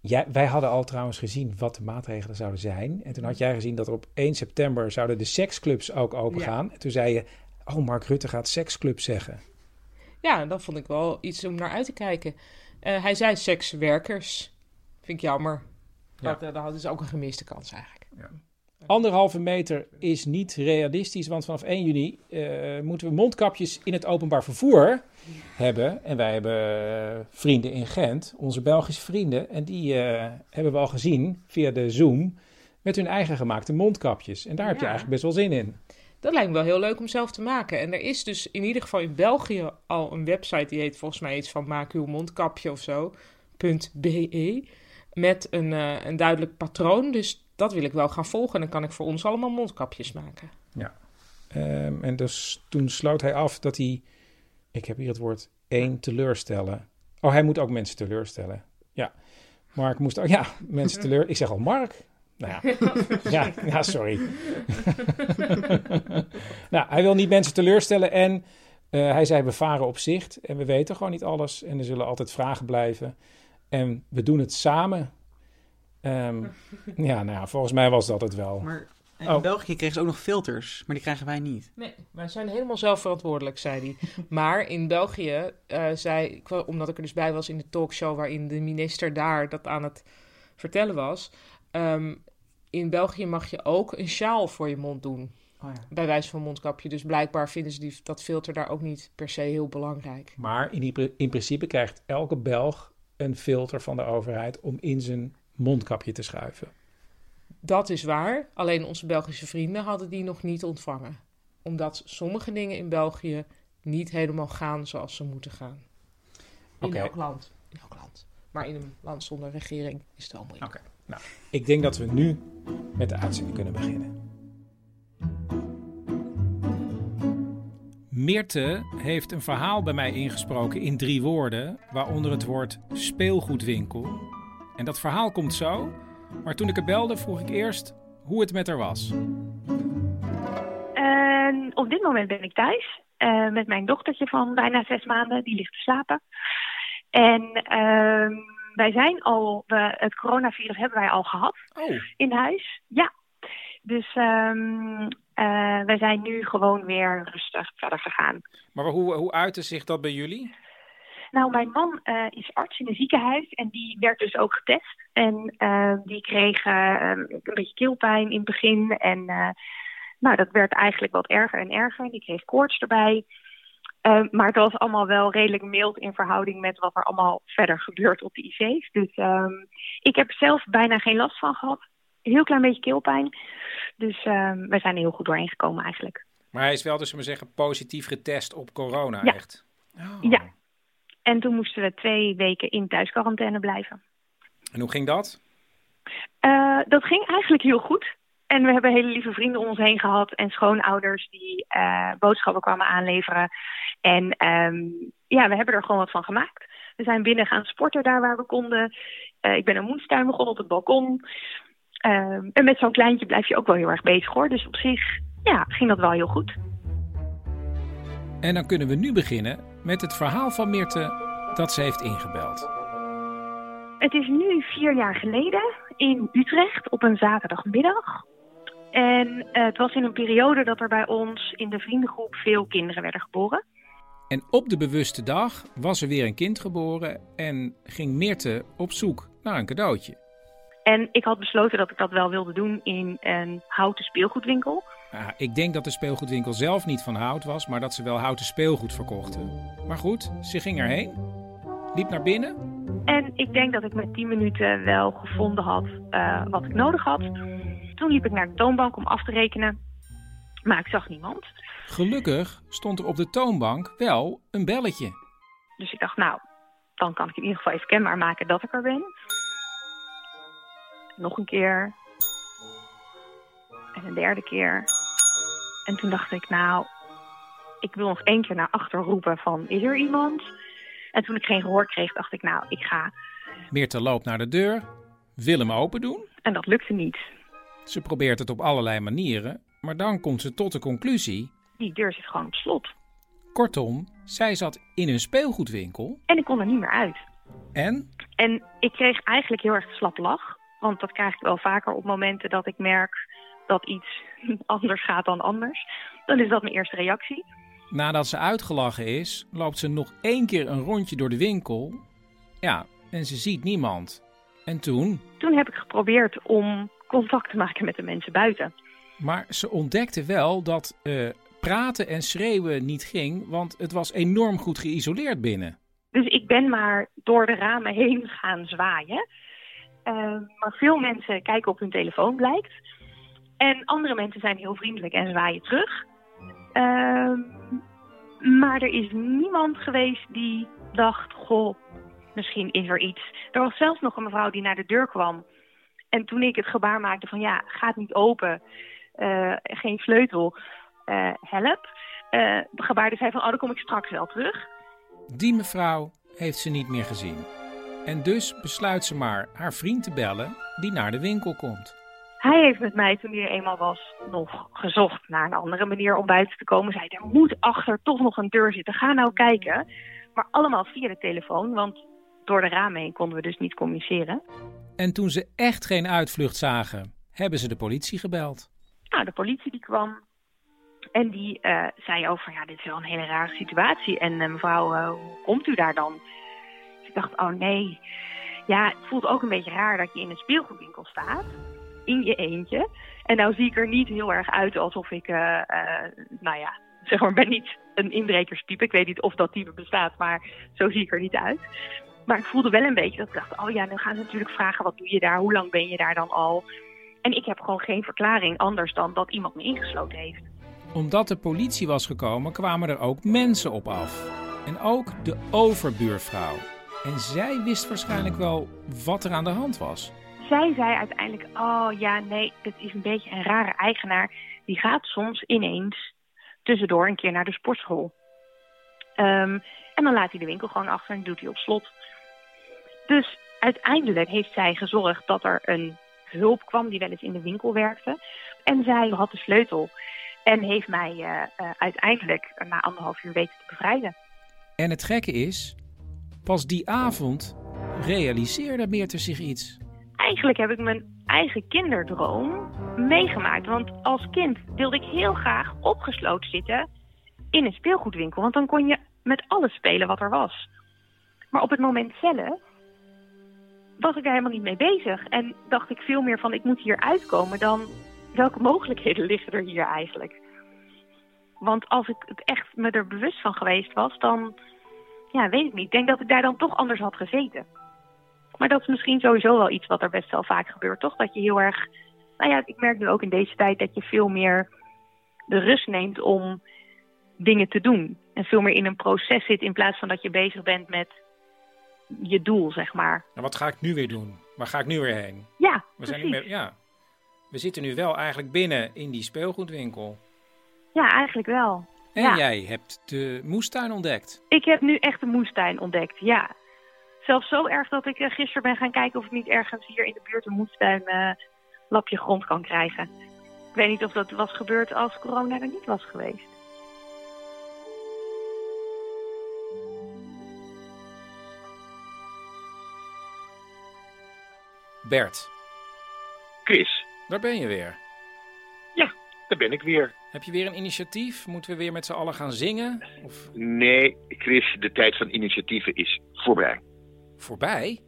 Jij, wij hadden al trouwens gezien wat de maatregelen zouden zijn. En toen had jij gezien dat er op 1 september zouden de seksclubs ook open Ja. gaan. En toen zei je, oh Mark Rutte gaat seksclub zeggen. Ja, dat vond ik wel iets om naar uit te kijken. Eh, hij zei sekswerkers. Vind ik jammer. Ja. Dat, eh, dat is ook een gemiste kans eigenlijk. Anderhalve meter is niet realistisch, want vanaf 1 juni eh, moeten we mondkapjes in het openbaar vervoer hebben. En wij hebben eh, vrienden in Gent, onze Belgische vrienden, en die eh, hebben we al gezien via de Zoom met hun eigen gemaakte mondkapjes. En daar heb je eigenlijk best wel zin in. Dat lijkt me wel heel leuk om zelf te maken. En er is dus in ieder geval in België al een website die heet volgens mij iets van maak uw mondkapje of zo. .be. Met een, een duidelijk patroon. Dus dat wil ik wel gaan volgen. En dan kan ik voor ons allemaal mondkapjes maken. Ja. Ehm, en dus toen sloot hij af dat hij, ik heb hier het woord, één teleurstellen. Oh, hij moet ook mensen teleurstellen. Ja. Mark moest ook, ja, mensen teleur. Ik zeg al Mark. Nou ja, ja, ja sorry. nou, hij wil niet mensen teleurstellen en eh, hij zei we varen op zicht en we weten gewoon niet alles en er zullen altijd vragen blijven. En we doen het samen. Ehm, ja, nou ja, volgens mij was dat het wel. Maar in Oh. België kregen ze ook nog filters, maar die krijgen wij niet. Nee, wij zijn helemaal zelf verantwoordelijk, zei hij. maar in België eh, zei, omdat ik er dus bij was in de talkshow waarin de minister daar dat aan het vertellen was. ehm, in België mag je ook een sjaal voor je mond doen. Oh ja. Bij wijze van mondkapje. Dus blijkbaar vinden ze die, dat filter daar ook niet per se heel belangrijk. Maar in, die, in principe krijgt elke Belg een filter van de overheid om in zijn mondkapje te schuiven. Dat is waar. Alleen onze Belgische vrienden hadden die nog niet ontvangen. Omdat sommige dingen in België niet helemaal gaan zoals ze moeten gaan. In elk land. In elk land. Maar in een land zonder regering is het wel moeilijk. Oké. Nou, ik denk dat we nu met de uitzending kunnen beginnen. Meerte heeft een verhaal bij mij ingesproken in drie woorden, waaronder het woord speelgoedwinkel. En dat verhaal komt zo, maar toen ik er belde vroeg ik eerst hoe het met haar was. En op dit moment ben ik thuis eh, met mijn dochtertje van bijna zes maanden. Die ligt te slapen. En ehm, wij zijn al, we, het coronavirus hebben wij al gehad in huis. Ja. Dus ehm, eh, wij zijn nu gewoon weer rustig verder gegaan. Maar hoe, hoe uitte zich dat bij jullie? Nou, mijn man eh, is arts in een ziekenhuis en die werd dus ook getest. En eh, die kreeg eh, een beetje keelpijn in het begin. En nou, dat werd eigenlijk wat erger en erger. Die kreeg koorts erbij. Maar het was allemaal wel redelijk mild in verhouding met wat er allemaal verder gebeurt op de IC's. Dus ehm, ik heb zelf bijna geen last van gehad. Een heel klein beetje keelpijn. Dus ehm wij zijn er heel goed doorheen gekomen eigenlijk. Maar hij is wel, dus maar zeggen, positief getest op corona Ja. echt. Ja. En toen moesten we twee weken in thuisquarantaine blijven. En hoe ging dat? Eh, dat ging eigenlijk heel goed. En we hebben hele lieve vrienden om ons heen gehad en schoonouders die eh, boodschappen kwamen aanleveren. En ehm, ja, we hebben er gewoon wat van gemaakt. We zijn binnen gaan sporten daar waar we konden. Eh, ik ben een moestuin begonnen op het balkon. Ehm, en met zo'n kleintje blijf je ook wel heel erg bezig hoor. Dus op zich ja, ging dat wel heel goed. En dan kunnen we nu beginnen met het verhaal van Meerte dat ze heeft ingebeld. Het is nu vier jaar geleden in Utrecht op een zaterdagmiddag. En eh, het was in een periode dat er bij ons in de vriendengroep veel kinderen werden geboren. En op de bewuste dag was er weer een kind geboren en ging Meerte op zoek naar een cadeautje. En ik had besloten dat ik dat wel wilde doen in een houten speelgoedwinkel. Ik denk dat de speelgoedwinkel zelf niet van hout was, maar dat ze wel houten speelgoed verkochten. Maar goed, ze ging erheen, liep naar binnen. En ik denk dat ik met 10 minuten wel gevonden had eh, wat ik nodig had. Toen liep ik naar de toonbank om af te rekenen, maar ik zag niemand. Gelukkig stond er op de toonbank wel een belletje. Dus ik dacht, nou, dan kan ik in ieder geval even kenbaar maken dat ik er ben. Nog een keer. En een derde keer. En toen dacht ik, nou, ik wil nog één keer naar achter roepen van, is er iemand? En toen ik geen gehoor kreeg, dacht ik, nou, ik ga. Meerte loopt naar de deur, wil hem open doen. En dat lukte niet. Ze probeert het op allerlei manieren, maar dan komt ze tot de conclusie. Die deur zit gewoon op slot. Kortom, zij zat in een speelgoedwinkel. En ik kon er niet meer uit. En? En ik kreeg eigenlijk heel erg slap lach. Want dat krijg ik wel vaker op momenten dat ik merk dat iets anders gaat dan anders. Dan is dat mijn eerste reactie. Nadat ze uitgelachen is, loopt ze nog één keer een rondje door de winkel. Ja, en ze ziet niemand. En toen? Toen heb ik geprobeerd om contact te maken met de mensen buiten. Maar ze ontdekte wel dat uh, praten en schreeuwen niet ging, want het was enorm goed geïsoleerd binnen. Dus ik ben maar door de ramen heen gaan zwaaien. Uh, maar veel mensen kijken op hun telefoon, blijkt. En andere mensen zijn heel vriendelijk en zwaaien terug. Uh, maar er is niemand geweest die dacht, goh, misschien is er iets. Er was zelfs nog een mevrouw die naar de deur kwam. En toen ik het gebaar maakte van ja, gaat niet open, uh, geen sleutel, uh, help. Uh, gebaarde zij van, oh, dan kom ik straks wel terug. Die mevrouw heeft ze niet meer gezien. En dus besluit ze maar haar vriend te bellen die naar de winkel komt. Hij heeft met mij, toen hij er eenmaal was, nog gezocht naar een andere manier om buiten te komen. Zei, er moet achter toch nog een deur zitten. Ga nou kijken. Maar allemaal via de telefoon, want door de ramen heen konden we dus niet communiceren. En toen ze echt geen uitvlucht zagen, hebben ze de politie gebeld. Nou, de politie die kwam en die uh, zei over, ja, dit is wel een hele rare situatie. En uh, mevrouw, uh, hoe komt u daar dan? Dus ik dacht, oh nee. Ja, het voelt ook een beetje raar dat je in een speelgoedwinkel staat. In je eentje. En nou zie ik er niet heel erg uit alsof ik, nou ja, zeg maar, ben niet een inbrekerstype. Ik weet niet of dat type bestaat, maar zo zie ik er niet uit. Maar ik voelde wel een beetje dat ik dacht, oh ja, dan gaan ze natuurlijk vragen, wat doe je daar? Hoe lang ben je daar dan al? En ik heb gewoon geen verklaring anders dan dat iemand me ingesloten heeft omdat de politie was gekomen, kwamen er ook mensen op af. En ook de overbuurvrouw. En zij wist waarschijnlijk wel wat er aan de hand was. Zij zei uiteindelijk: Oh ja, nee, het is een beetje een rare eigenaar. Die gaat soms ineens tussendoor een keer naar de sportschool. Um, en dan laat hij de winkel gewoon achter en doet hij op slot. Dus uiteindelijk heeft zij gezorgd dat er een hulp kwam die wel eens in de winkel werkte. En zij had de sleutel. En heeft mij uh, uh, uiteindelijk na anderhalf uur weten te bevrijden. En het gekke is, pas die avond realiseerde Meerte zich iets. Eigenlijk heb ik mijn eigen kinderdroom meegemaakt. Want als kind wilde ik heel graag opgesloten zitten in een speelgoedwinkel. Want dan kon je met alles spelen wat er was. Maar op het moment zelf was ik daar helemaal niet mee bezig. En dacht ik veel meer van ik moet hier uitkomen dan welke mogelijkheden liggen er hier eigenlijk? Want als ik het echt me er bewust van geweest was, dan, ja, weet ik niet. Ik denk dat ik daar dan toch anders had gezeten. Maar dat is misschien sowieso wel iets wat er best wel vaak gebeurt, toch? Dat je heel erg, nou ja, ik merk nu ook in deze tijd dat je veel meer de rust neemt om dingen te doen. En veel meer in een proces zit in plaats van dat je bezig bent met je doel, zeg maar. Nou, wat ga ik nu weer doen? Waar ga ik nu weer heen? Ja, We precies. zijn meer, ja. We zitten nu wel eigenlijk binnen in die speelgoedwinkel. Ja, eigenlijk wel. En ja. jij hebt de moestuin ontdekt. Ik heb nu echt de moestuin ontdekt, ja. Zelfs zo erg dat ik uh, gisteren ben gaan kijken of ik niet ergens hier in de buurt een moestuin uh, lapje grond kan krijgen. Ik weet niet of dat was gebeurd als corona er niet was geweest. Bert, Chris, daar ben je weer. daar ben ik weer. Heb je weer een initiatief? Moeten we weer met z'n allen gaan zingen? Of Nee, Chris, de tijd van initiatieven is voorbij. Voorbij?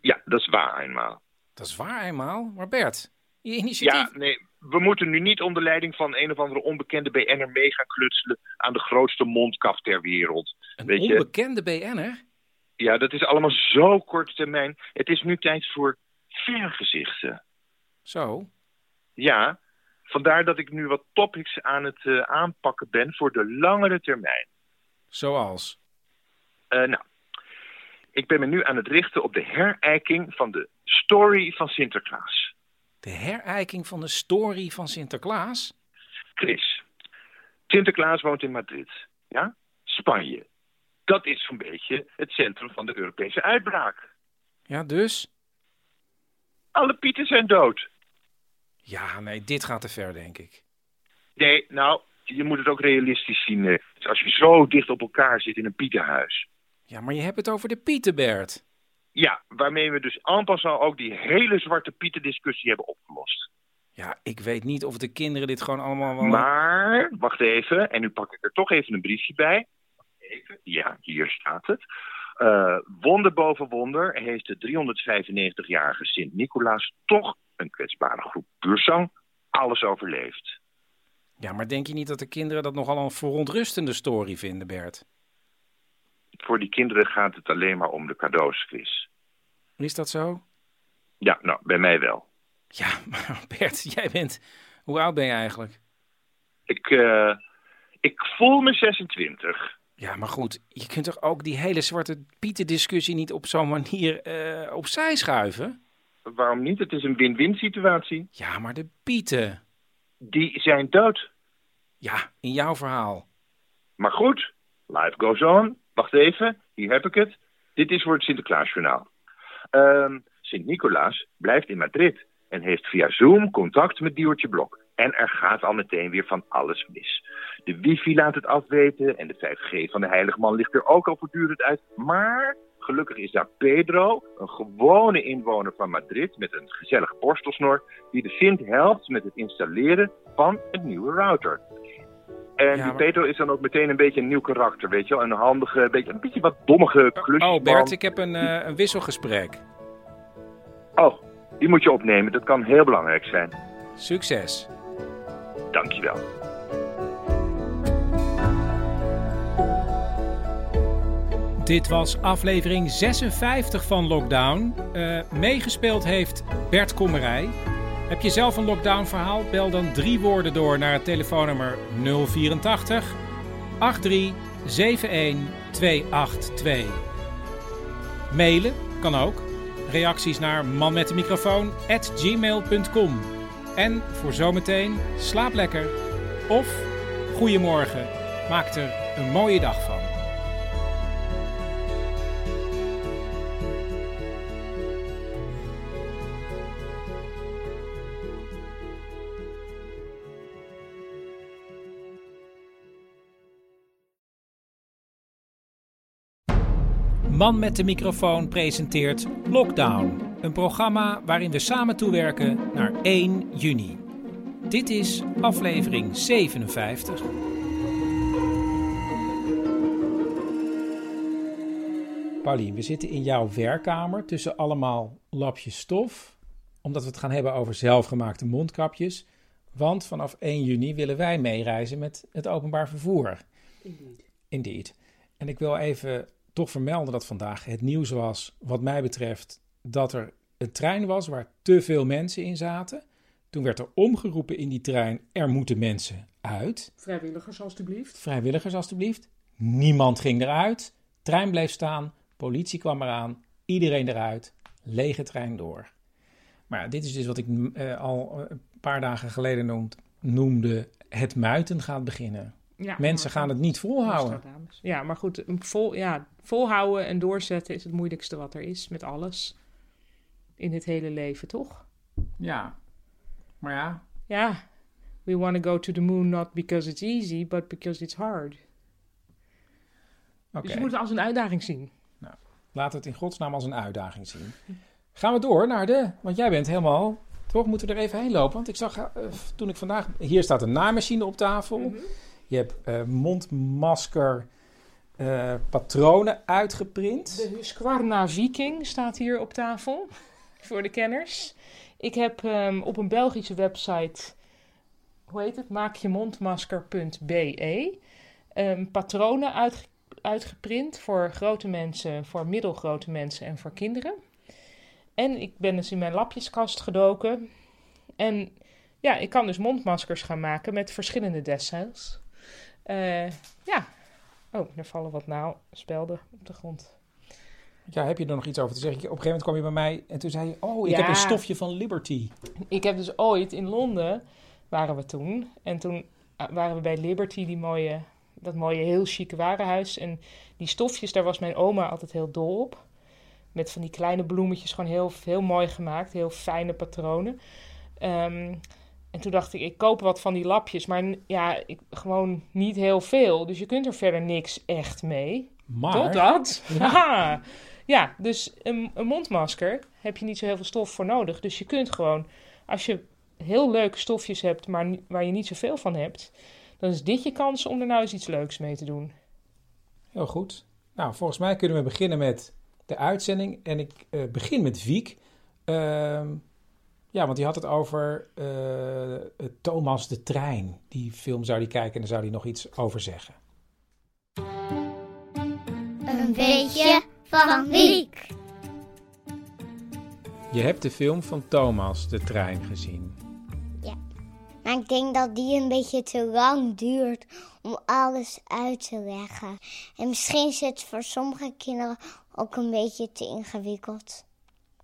Ja, dat is waar eenmaal. Dat is waar eenmaal. Maar Bert, je initiatief... Ja, nee, we moeten nu niet onder leiding van een of andere onbekende BN'er mee gaan klutselen aan de grootste mondkap ter wereld. Een Weet onbekende BN'er? Ja, dat is allemaal zo korte termijn. Het is nu tijd voor vergezichten. Zo? Ja, vandaar dat ik nu wat topics aan het eh, aanpakken ben voor de langere termijn. Zoals? Eh, nou, ik ben me nu aan het richten op de herijking van de story van Sinterklaas. De herijking van de story van Sinterklaas? Chris, Sinterklaas woont in Madrid. Ja? Spanje. Dat is zo'n beetje het centrum van de Europese uitbraak. Ja, dus? Alle pieten zijn dood. Ja, nee, dit gaat te ver, denk ik. Nee, nou, je moet het ook realistisch zien. eh. Dus Als je zo dicht op elkaar zit in een pietenhuis. Ja, maar je hebt het over de Pietenbert. Ja, waarmee we dus en passant ook die hele zwarte pieten discussie hebben opgelost. Ja, ik weet niet of de kinderen dit gewoon allemaal wel... Maar, wacht even, en nu pak ik er toch even een briefje bij. Even, ja, hier staat het. Eh, wonder boven wonder heeft de 395-jarige Sint-Nicolaas toch een kwetsbare groep buurzang alles overleefd. Ja, maar denk je niet dat de kinderen dat nogal een verontrustende story vinden, Bert? Voor die kinderen gaat het alleen maar om de cadeaus, Chris. Is dat zo? Ja, nou, bij mij wel. Ja, maar Bert, jij bent... Hoe oud ben je eigenlijk? Ik, eh, ik voel me 26. Ja, maar goed, je kunt toch ook die hele zwarte pieten discussie niet op zo'n manier eh, opzij schuiven? Waarom niet? Het is een win-win situatie. Ja, maar de pieten. Die zijn dood. Ja, in jouw verhaal. Maar goed, life goes on. Wacht even, hier heb ik het. Dit is voor het Sinterklaasjournaal. Ehm Sint-Nicolaas blijft in Madrid en heeft via Zoom contact met Diewertje Blok. En er gaat al meteen weer van alles mis. De wifi laat het afweten en de 5G van de heilige man ligt er ook al voortdurend uit. Maar gelukkig is daar Pedro, een gewone inwoner van Madrid met een gezellige borstelsnor, die de Sint helpt met het installeren van een nieuwe router. En die Pedro is dan ook meteen een beetje een nieuw karakter, weet je wel. Een handige, beetje, een beetje wat dommige klusjesman. Oh, Bert, ik heb een, eh, een wisselgesprek. Oh, die moet je opnemen. Dat kan heel belangrijk zijn. Succes. Dankjewel. Dit was aflevering 56 van Lockdown. Eh, meegespeeld heeft Bert Kommerij. Heb je zelf een lockdown verhaal? Bel dan drie woorden door naar het telefoonnummer 084 83 71 282. Mailen kan ook. Reacties naar manmetdemicrofoon at gmail.com. En voor zometeen, slaap lekker. Of, goedemorgen, maak er een mooie dag van. Man met de microfoon presenteert Lockdown, een programma waarin we samen toewerken naar 1 juni. Dit is aflevering 57. Paulien, we zitten in jouw werkkamer tussen allemaal lapjes stof, omdat we het gaan hebben over zelfgemaakte mondkapjes. Want vanaf 1 juni willen wij meereizen met het openbaar vervoer. Indeed. Indeed. En ik wil even toch vermelden dat vandaag het nieuws was, wat mij betreft, dat er een trein was waar te veel mensen in zaten. Toen werd er omgeroepen in die trein, er moeten mensen uit. Vrijwilligers, alstublieft. Vrijwilligers, alstublieft. Niemand ging eruit. Trein bleef staan. Politie kwam eraan. Iedereen eruit. Lege trein door. Maar dit is dus wat ik eh, al een paar dagen geleden noemde het muiten gaat beginnen. Ja, Mensen gaan het niet volhouden. Ja, maar goed, vol, ja, volhouden en doorzetten is het moeilijkste wat er is met alles. In het hele leven, toch? Ja. Maar ja. Ja, we want to go to the moon not because it's easy, but because it's hard. Oké. Dus je moet het als een uitdaging zien. Nou, laten we het in godsnaam als een uitdaging zien. Gaan we door naar de... Want jij bent helemaal... Toch moeten we er even heen lopen. Want ik zag eh, toen ik vandaag... Hier staat een naaimachine op tafel. Je hebt eh, mondmasker eh, patronen uitgeprint. De Husqvarna Viking staat hier op tafel, voor de kenners. Ik heb ehm, op een Belgische website, hoe heet het, maakjemondmasker.be, ehm, patronen uitge- uitgeprint voor grote mensen, voor middelgrote mensen en voor kinderen. En ik ben dus in mijn lapjeskast gedoken. En ja, ik kan dus mondmaskers gaan maken met verschillende dessels. Eh, ja. Oh, er vallen wat naaldspelden op de grond. Ja, heb je er nog iets over te zeggen? Op een gegeven moment kwam je bij mij en toen zei je... Oh, ik Ja. heb een stofje van Liberty. Ik heb dus ooit in Londen, waren we toen. En toen eh, waren we bij Liberty, die mooie, dat mooie heel chique warenhuis. En die stofjes, daar was mijn oma altijd heel dol op. Met van die kleine bloemetjes, gewoon heel, heel mooi gemaakt. Heel fijne patronen. Ehm, en toen dacht ik, ik koop wat van die lapjes. Maar ja, ik, gewoon niet heel veel. Dus je kunt er verder niks echt mee. Maar- Totdat. Ja. Ja, dus een, een mondmasker heb je niet zo heel veel stof voor nodig. Dus je kunt gewoon, als je heel leuke stofjes hebt, maar waar je niet zoveel van hebt, dan is dit je kans om er nou eens iets leuks mee te doen. Heel goed. Nou, volgens mij kunnen we beginnen met de uitzending. En ik eh, begin met Wiek. Ehm, ja, want die had het over eh, Thomas de Trein. Die film zou hij kijken en daar zou hij nog iets over zeggen. Een beetje van Wiek. Je hebt de film van Thomas de Trein gezien. Maar ik denk dat die een beetje te lang duurt om alles uit te leggen. En misschien is het voor sommige kinderen ook een beetje te ingewikkeld.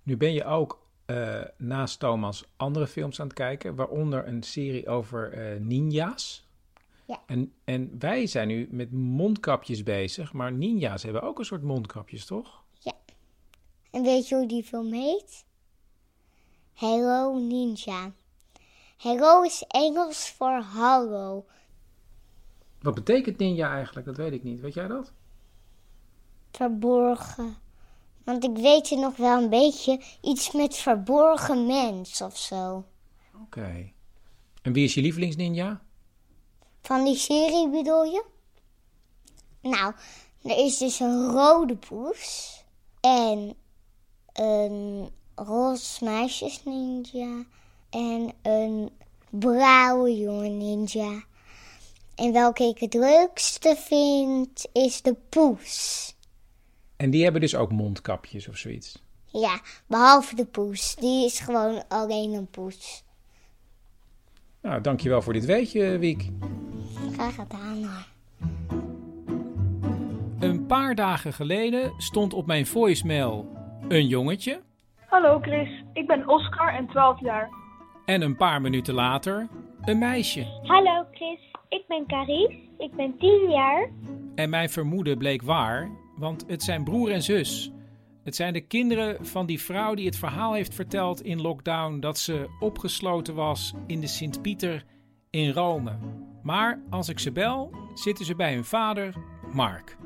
Nu ben je ook eh, naast Thomas andere films aan het kijken, waaronder een serie over eh, ninja's. Ja. En, en wij zijn nu met mondkapjes bezig, maar ninja's hebben ook een soort mondkapjes, toch? En weet je hoe die film heet? Hello Ninja. Hello is Engels voor hallo. Wat betekent ninja eigenlijk? Dat weet ik niet. Weet jij dat? Verborgen. Want ik weet je nog wel een beetje iets met verborgen mens of zo. Oké. En wie is je lievelingsninja? Van die serie bedoel je? Nou, er is dus een rode poes en een roze meisjes ninja en een blauwe jongen ninja. En welke ik het leukste vind is de poes. En die hebben dus ook mondkapjes of zoiets. Ja, behalve de poes. Die is gewoon alleen een poes. Nou, dankjewel voor dit weetje, Wiek. Graag gedaan hoor. Een paar dagen geleden stond op mijn voicemail een jongetje. Hallo Chris, ik ben Oscar en 12 jaar. En een paar minuten later een meisje. Hallo Chris, ik ben Caries, ik ben 10 jaar. En mijn vermoeden bleek waar, want het zijn broer en zus. Het zijn de kinderen van die vrouw die het verhaal heeft verteld in lockdown dat ze opgesloten was in de Sint-Pieter in Rome. Maar als ik ze bel, zitten ze bij hun vader, Mark.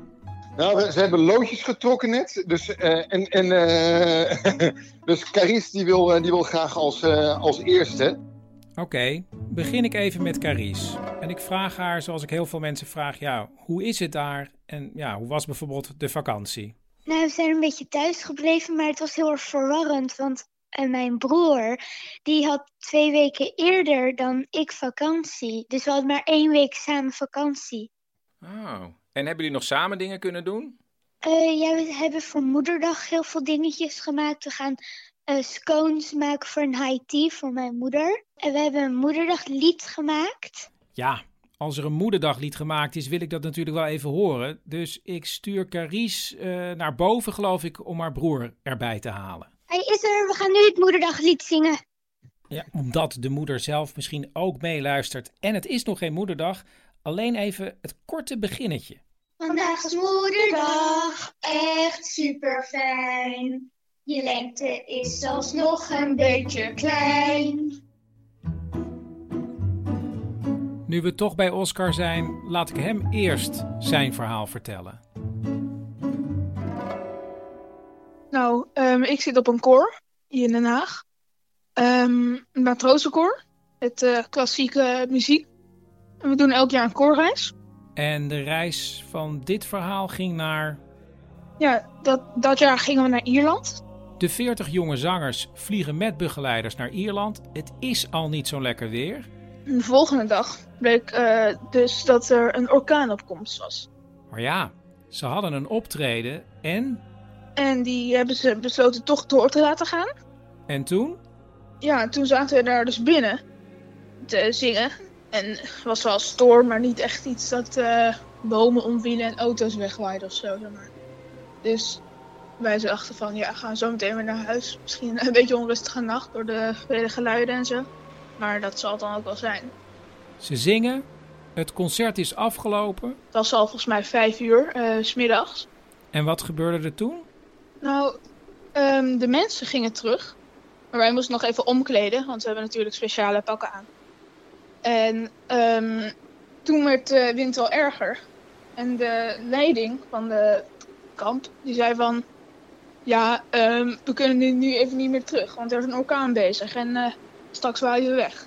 Nou, ze hebben loodjes getrokken net. Dus, eh, en, en, eh, dus Carice die wil, eh, die wil graag als, als eerste. Oké, begin ik even met Carice. En ik vraag haar, zoals ik heel veel mensen vraag, ja, hoe is het daar? En ja, hoe was bijvoorbeeld de vakantie? Nou, we zijn een beetje thuis gebleven, maar het was heel erg verwarrend, want eh, mijn broer, die had twee weken eerder dan ik vakantie. Dus we hadden maar één week samen vakantie. Oh, en hebben jullie nog samen dingen kunnen doen? Eh, ja, we hebben voor moederdag heel veel dingetjes gemaakt. We gaan eh, scones maken voor een high tea voor mijn moeder. En we hebben een moederdaglied gemaakt. Ja, als er een moederdaglied gemaakt is, wil ik dat natuurlijk wel even horen. Dus ik stuur Carice eh, naar boven, geloof ik, om haar broer erbij te halen. Hij is er, we gaan nu het moederdaglied zingen. Ja, omdat de moeder zelf misschien ook meeluistert. En het is nog geen moederdag. Alleen even het korte beginnetje. Vandaag is moederdag, echt super fijn. Je lengte is zelfs nog een beetje klein. Nu we toch bij Oscar zijn, laat ik hem eerst zijn verhaal vertellen. Nou, ehm, ik zit op een koor hier in Den Haag. Ehm, een matrozenkoor met eh, klassieke muziek. En we doen elk jaar een koorreis. En de reis van dit verhaal ging naar. Ja, dat, dat jaar gingen we naar Ierland. De 40 jonge zangers vliegen met begeleiders naar Ierland. Het is al niet zo lekker weer. De volgende dag bleek eh, dus dat er een orkaanopkomst was. Maar ja, ze hadden een optreden en. En die hebben ze besloten toch door te laten gaan. En toen? Ja, en toen zaten we daar dus binnen. te zingen. En het was wel storm, maar niet echt iets dat eh, bomen omvielen en auto's wegwaaiden of zo. Zeg maar. Dus wij dachten van, ja, gaan zo meteen weer naar huis. Misschien een beetje onrustige nacht door de vele geluiden en zo. Maar dat zal het dan ook wel zijn. Ze zingen, het concert is afgelopen. Het was al volgens mij vijf uur, eh, s smiddags. En wat gebeurde er toen? Nou, ehm, de mensen gingen terug. Maar wij moesten nog even omkleden, want we hebben natuurlijk speciale pakken aan. En ehm, toen werd de wind wel erger. En de leiding van de kamp, die zei van... Ja, ehm, we kunnen nu, nu even niet meer terug, want er is een orkaan bezig. En eh, straks waaien we weg.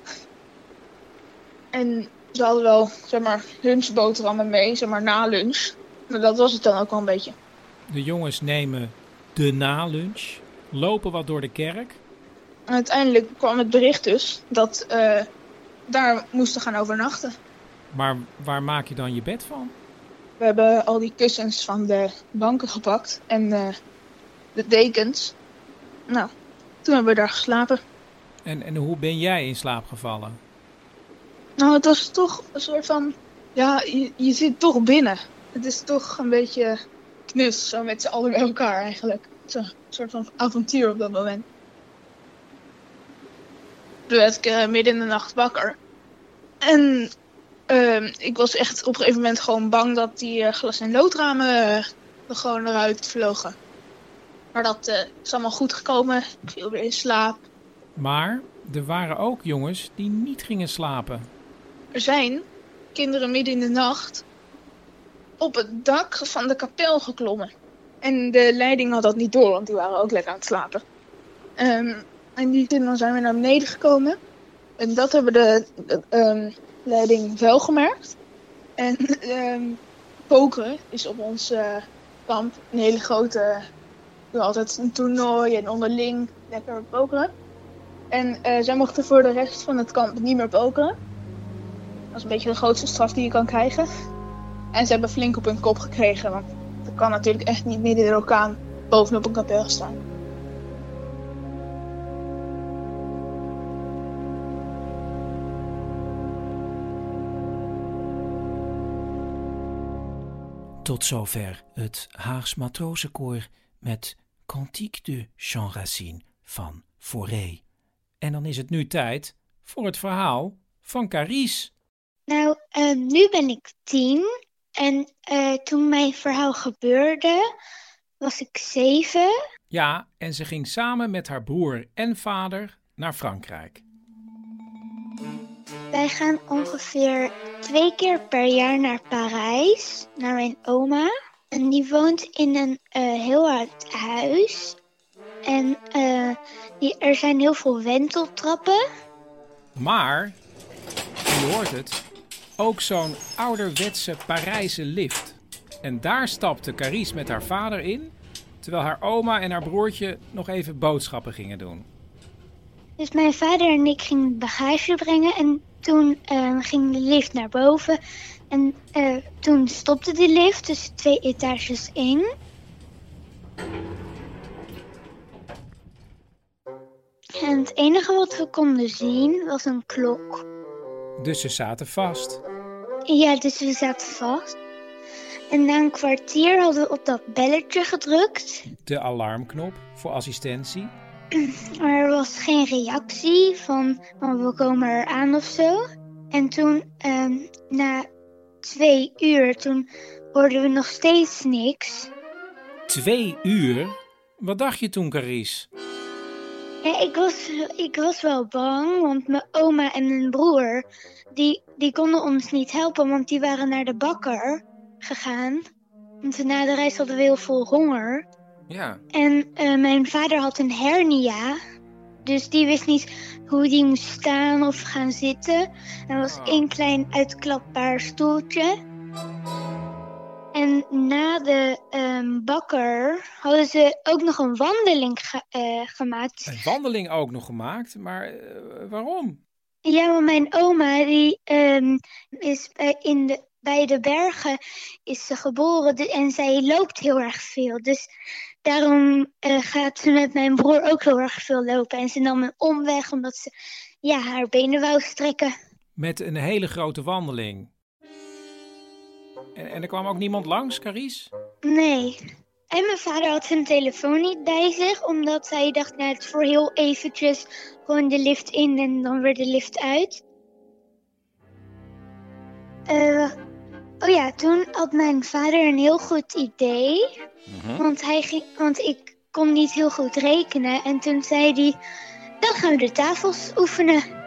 En ze hadden wel, zeg maar, lunchboterhammen mee, zeg maar, na lunch. Maar dat was het dan ook wel een beetje. De jongens nemen de nalunch, lopen wat door de kerk. En uiteindelijk kwam het bericht dus dat eh daar moesten gaan overnachten. Maar waar maak je dan je bed van? We hebben al die kussens van de banken gepakt en eh, de dekens. Nou, toen hebben we daar geslapen. En, en hoe ben jij in slaap gevallen? Nou, het was toch een soort van... Ja, je, zit toch binnen. Het is toch een beetje knus, zo met z'n allen bij elkaar eigenlijk. Het is een soort van avontuur op dat moment. Toen werd ik eh, midden in de nacht wakker. En ehm, ik was echt op een gegeven moment gewoon bang dat die eh, glas- en loodramen eh, er gewoon eruit vlogen. Maar dat eh, is allemaal goed gekomen. Ik viel weer in slaap. Maar er waren ook jongens die niet gingen slapen. Er zijn kinderen midden in de nacht op het dak van de kapel geklommen. En de leiding had dat niet door, want die waren ook lekker aan het slapen. Ehm, en die kinderen zijn weer naar beneden gekomen. En dat hebben de, ehm, leiding wel gemerkt. En ehm pokeren is op ons eh, kamp een hele grote... We altijd een toernooi en onderling lekker pokeren. En eh, zij mochten voor de rest van het kamp niet meer pokeren. Dat is een beetje de grootste straf die je kan krijgen. En ze hebben flink op hun kop gekregen, want dat kan natuurlijk echt niet midden in de orkaan bovenop een kapel staan. Tot zover het Haags matrozenkoor met Cantique de Jean Racine van Fauré. En dan is het nu tijd voor het verhaal van Carice. Nou, ehm, nu ben ik tien. En eh, toen mijn verhaal gebeurde, was ik zeven. Ja, en ze ging samen met haar broer en vader naar Frankrijk. Wij gaan ongeveer twee keer per jaar naar Parijs, naar mijn oma. En die woont in een eh, heel oud huis. En eh, er zijn heel veel wenteltrappen. Maar, je hoort het, ook zo'n ouderwetse Parijse lift. En daar stapte Carice met haar vader in, terwijl haar oma en haar broertje nog even boodschappen gingen doen. Dus mijn vader en ik gingen bagage brengen en toen eh, ging de lift naar boven. En eh, toen stopte de lift tussen twee etages in. En het enige wat we konden zien was een klok. Dus ze zaten vast. Ja, dus we zaten vast. En na een kwartier hadden we op dat belletje gedrukt. De alarmknop voor assistentie. Maar er was geen reactie van, we komen eraan of zo. En toen, ehm, na twee uur, toen hoorden we nog steeds niks. Twee uur? Wat dacht je toen, Carice? Ja, ik, was, ik was wel bang, want mijn oma en mijn broer, die, die konden ons niet helpen, want die waren naar de bakker gegaan. Want na de reis hadden we heel veel honger. Ja. En eh, mijn vader had een hernia. Dus die wist niet hoe die moest staan of gaan zitten. Er was één klein uitklapbaar stoeltje. En na de ehm, bakker hadden ze ook nog een wandeling ge- eh, gemaakt. Een wandeling ook nog gemaakt, maar eh, waarom? Ja, maar mijn oma die ehm, is bij, in de, bij de bergen is ze geboren en zij loopt heel erg veel. Dus daarom eh, gaat ze met mijn broer ook heel erg veel lopen. En ze nam een omweg omdat ze ja, haar benen wou strekken. Met een hele grote wandeling. En, en er kwam ook niemand langs, Caries? Nee. En mijn vader had zijn telefoon niet bij zich, omdat hij dacht, nou, het is voor heel eventjes gewoon de lift in en dan weer de lift uit. Eh, oh ja, toen had mijn vader een heel goed idee. Want, hij ging, want ik kon niet heel goed rekenen. En toen zei hij, dan gaan we de tafels oefenen.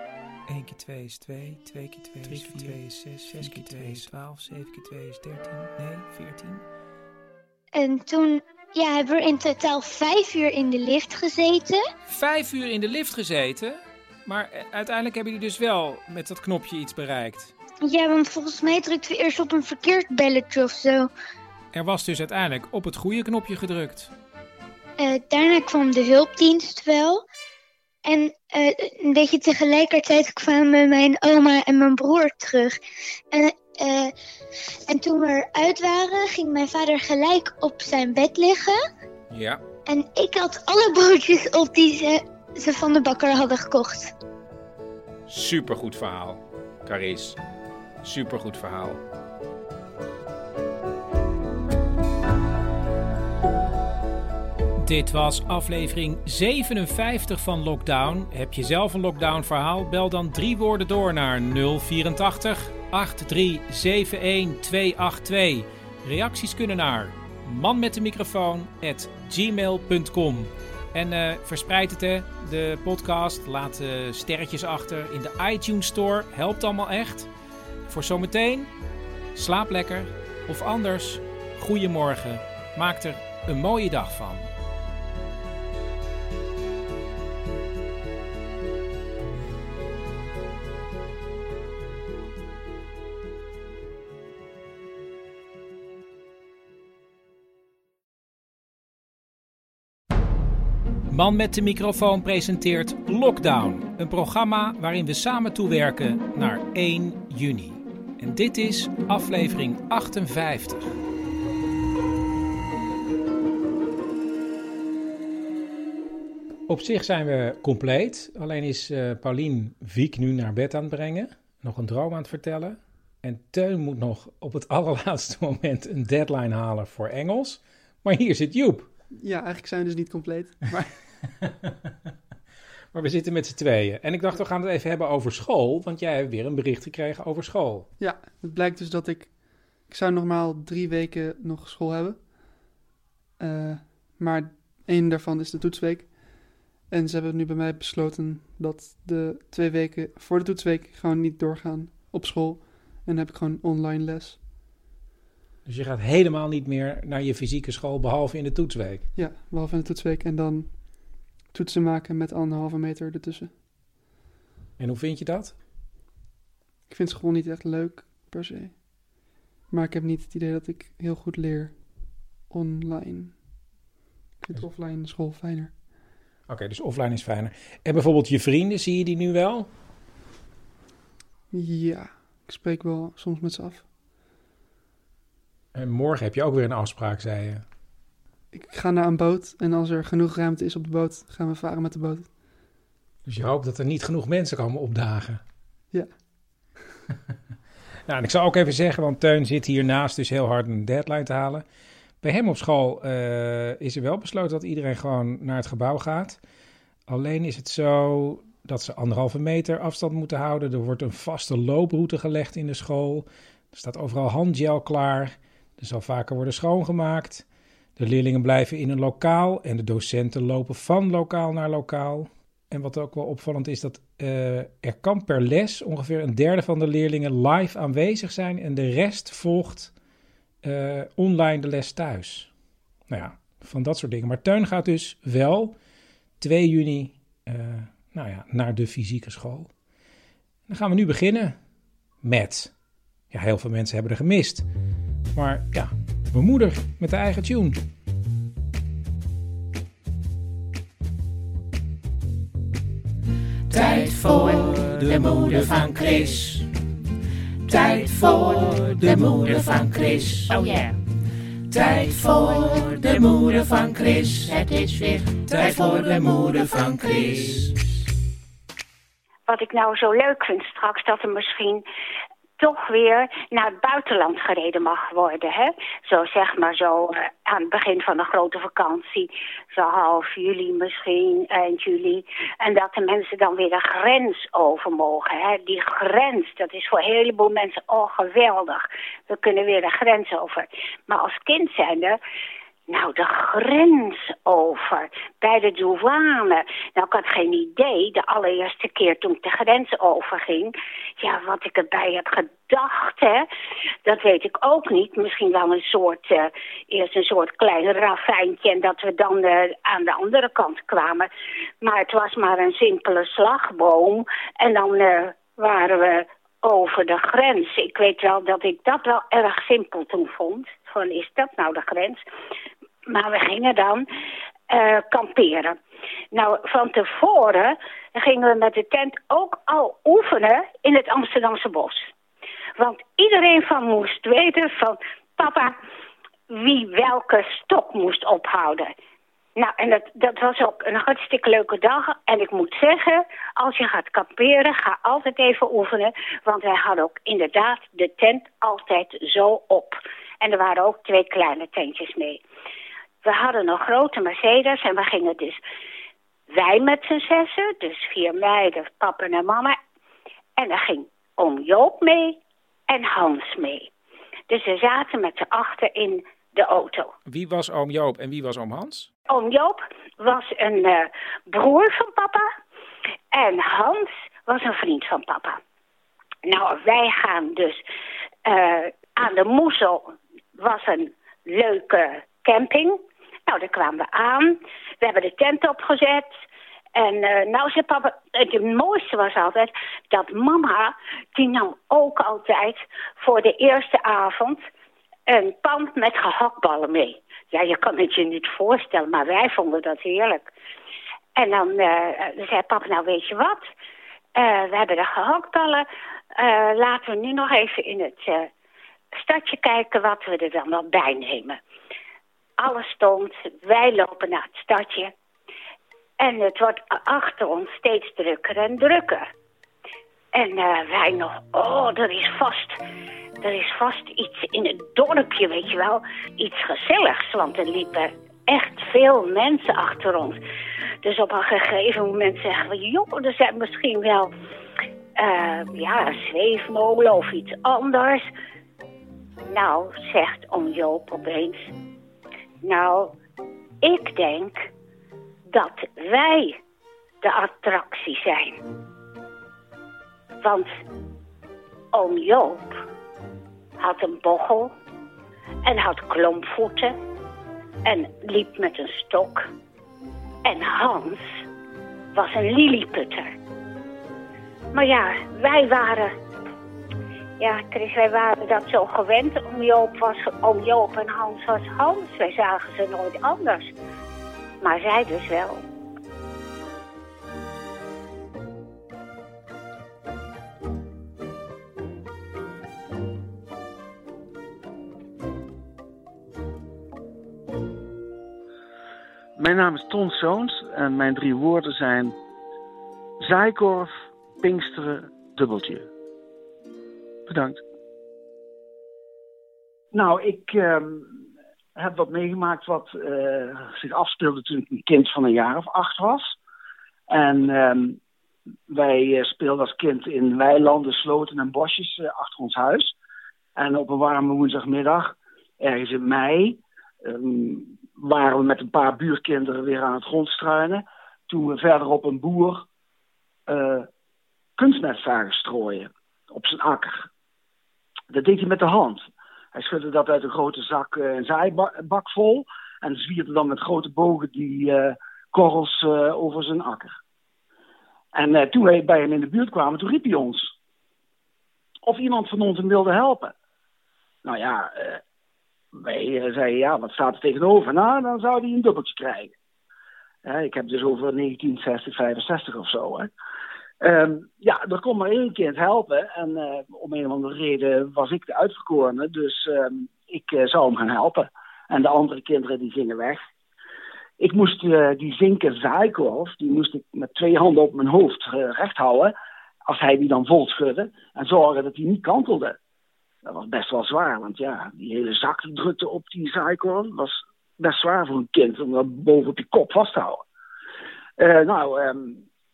1 keer 2 is 2, 2 keer 2 is 4, 2 is 6, 6 keer 2 is 12, 7 keer 2 is 13, nee, 14. En toen ja, hebben we in totaal vijf uur in de lift gezeten. Vijf uur in de lift gezeten, maar uiteindelijk hebben jullie dus wel met dat knopje iets bereikt. Ja, want volgens mij drukten we eerst op een verkeerd belletje of zo. Er was dus uiteindelijk op het goede knopje gedrukt. Eh, daarna kwam de hulpdienst wel. En eh, een beetje tegelijkertijd kwamen mijn oma en mijn broer terug. En, eh, en toen we eruit waren, ging mijn vader gelijk op zijn bed liggen. Ja. En ik had alle broodjes op die ze, ze van de bakker hadden gekocht. Supergoed verhaal, Caris. Supergoed verhaal. Dit was aflevering 57 van Lockdown. Heb je zelf een lockdown verhaal? Bel dan drie woorden door naar 084 8371 282. Reacties kunnen naar manmetdemicrofoon@gmail.com. En eh, verspreid het hè, de podcast. Laat eh, sterretjes achter in de iTunes Store. Helpt allemaal echt. Voor zometeen, slaap lekker. Of anders, goeiemorgen. Maak er een mooie dag van. Man met de microfoon presenteert Lockdown, een programma waarin we samen toewerken naar 1 juni. En dit is aflevering 58. Op zich zijn we compleet. Alleen is uh, Paulien Wiek nu naar bed aan het brengen. Nog een droom aan het vertellen. En Teun moet nog op het allerlaatste moment een deadline halen voor Engels. Maar hier zit Joep. Ja, eigenlijk zijn we dus niet compleet. Maar... maar we zitten met z'n tweeën. En ik dacht, we gaan het even hebben over school. Want jij hebt weer een bericht gekregen over school. Ja, het blijkt dus dat ik... Ik zou normaal drie weken nog school hebben. Uh, maar één daarvan is de toetsweek. En ze hebben nu bij mij besloten dat de twee weken voor de toetsweek gewoon niet doorgaan op school. En dan heb ik gewoon online les. Dus je gaat helemaal niet meer naar je fysieke school, behalve in de toetsweek? Ja, behalve in de toetsweek. En dan toetsen maken met anderhalve meter ertussen. En hoe vind je dat? Ik vind school niet echt leuk, per se. Maar ik heb niet het idee dat ik heel goed leer online. Ik vind offline school fijner. Oké, dus offline is fijner. En bijvoorbeeld je vrienden, zie je die nu wel? Ja, ik spreek wel soms met ze af. En morgen heb je ook weer een afspraak, zei je. Ik ga naar een boot en als er genoeg ruimte is op de boot, gaan we varen met de boot. Dus je hoopt dat er niet genoeg mensen komen opdagen? Ja. nou, en ik zal ook even zeggen, want Teun zit hiernaast dus heel hard een deadline te halen. Bij hem op school uh, is er wel besloten dat iedereen gewoon naar het gebouw gaat. Alleen is het zo dat ze anderhalve meter afstand moeten houden. Er wordt een vaste looproute gelegd in de school. Er staat overal handgel klaar. Er zal vaker worden schoongemaakt. De leerlingen blijven in een lokaal en de docenten lopen van lokaal naar lokaal. En wat ook wel opvallend is, dat uh, er kan per les ongeveer een derde van de leerlingen live aanwezig zijn en de rest volgt uh, online de les thuis. Nou ja, van dat soort dingen. Maar Teun gaat dus wel 2 juni uh, nou ja, naar de fysieke school. Dan gaan we nu beginnen met. Ja, heel veel mensen hebben er gemist. Maar ja, mijn moeder met de eigen tune. Tijd voor de moeder van Chris. Tijd voor de moeder van Chris. Oh yeah. Tijd voor de moeder van Chris. Het is weer tijd voor de moeder van Chris. wat ik nou zo leuk vind straks, dat er misschien toch weer naar het buitenland gereden mag worden. Hè? Zo zeg maar zo eh, aan het begin van de grote vakantie. Zo half juli misschien, eind juli. En dat de mensen dan weer de grens over mogen. Hè? Die grens, dat is voor een heleboel mensen oh geweldig. We kunnen weer de grens over. Maar als kind zijnde nou, de grens over, bij de douane. Nou, ik had geen idee, de allereerste keer toen ik de grens overging... ja, wat ik erbij heb gedacht, hè, dat weet ik ook niet. Misschien wel een soort, uh, eerst een soort klein ravijntje... en dat we dan uh, aan de andere kant kwamen. Maar het was maar een simpele slagboom. En dan uh, waren we over de grens. Ik weet wel dat ik dat wel erg simpel toen vond. Van, is dat nou de grens? Maar we gingen dan uh, kamperen. Nou, van tevoren gingen we met de tent ook al oefenen in het Amsterdamse bos. Want iedereen van moest weten van... papa, wie welke stok moest ophouden. Nou, en dat, dat was ook een hartstikke leuke dag. En ik moet zeggen, als je gaat kamperen, ga altijd even oefenen. Want wij hadden ook inderdaad de tent altijd zo op. En er waren ook twee kleine tentjes mee. We hadden een grote Mercedes en we gingen dus... Wij met z'n zessen, dus vier meiden, papa en mama. En daar ging oom Joop mee en Hans mee. Dus we zaten met z'n achter in de auto. Wie was oom Joop en wie was oom Hans? Oom Joop was een uh, broer van papa. En Hans was een vriend van papa. Nou, wij gaan dus uh, aan de Moezel was een leuke camping. Nou, daar kwamen we aan. We hebben de tent opgezet. En uh, nou zei papa, het mooiste was altijd dat mama, die nam ook altijd voor de eerste avond een pan met gehaktballen mee. Ja, je kan het je niet voorstellen, maar wij vonden dat heerlijk. En dan uh, zei papa, nou weet je wat, uh, we hebben de gehaktballen. laten we nu nog even in het stadje kijken wat we er dan nog bij nemen alles stond. Wij lopen naar het stadje. En het wordt achter ons steeds drukker en drukker. En uh, wij nog, oh, er is vast, er is vast iets in het dorpje, weet je wel. Iets gezelligs, want er liepen echt veel mensen achter ons. Dus op een gegeven moment zeggen we, joh, er zijn misschien wel, uh, ja, zweefmolen of iets anders. Nou, zegt oom Joop opeens, nou, ik denk dat wij de attractie zijn. Want oom Joop had een bochel en had klompvoeten en liep met een stok. En Hans was een lilliputter. Maar ja, wij waren ja, Chris, wij waren dat zo gewend. Om Joop, was, om Joop en Hans was Hans. Wij zagen ze nooit anders. Maar zij dus wel. Mijn naam is Ton Soons en mijn drie woorden zijn... Zaaikorf, Pinksteren, Dubbeltje. Bedankt. Nou, ik uh, heb wat meegemaakt wat uh, zich afspeelde toen ik een kind van een jaar of acht was. En uh, wij speelden als kind in weilanden, sloten en bosjes uh, achter ons huis. En op een warme woensdagmiddag, ergens in mei, um, waren we met een paar buurkinderen weer aan het grondstruinen. Toen we verderop een boer kunstmest zagen strooien op zijn akker. Dat deed hij met de hand. Hij schudde dat uit een grote zak, uh, een zaaibak vol. En zwierde dan met grote bogen die uh, korrels uh, over zijn akker. En toen wij bij hem in de buurt kwamen, toen riep hij ons. Of iemand van ons hem wilde helpen. Nou ja, wij zeiden ja, wat staat er tegenover? Nou, dan zou hij een dubbeltje krijgen. ik heb dus over 1960, 65 of zo. Hè. Um, ja, er kon maar één kind helpen. En uh, om een of andere reden was ik de uitverkorene. Dus um, ik uh, zou hem gaan helpen. En de andere kinderen die gingen weg. Ik moest uh, die zinken zaaikorf, die moest ik met twee handen op mijn hoofd recht houden. als hij die dan vol schudde en zorgde dat hij niet kantelde. Dat was best wel zwaar, want ja, die hele zak drukte op die zijkorn. was best zwaar voor een kind om dat boven op je kop vast te houden. Eh, nou, ehm,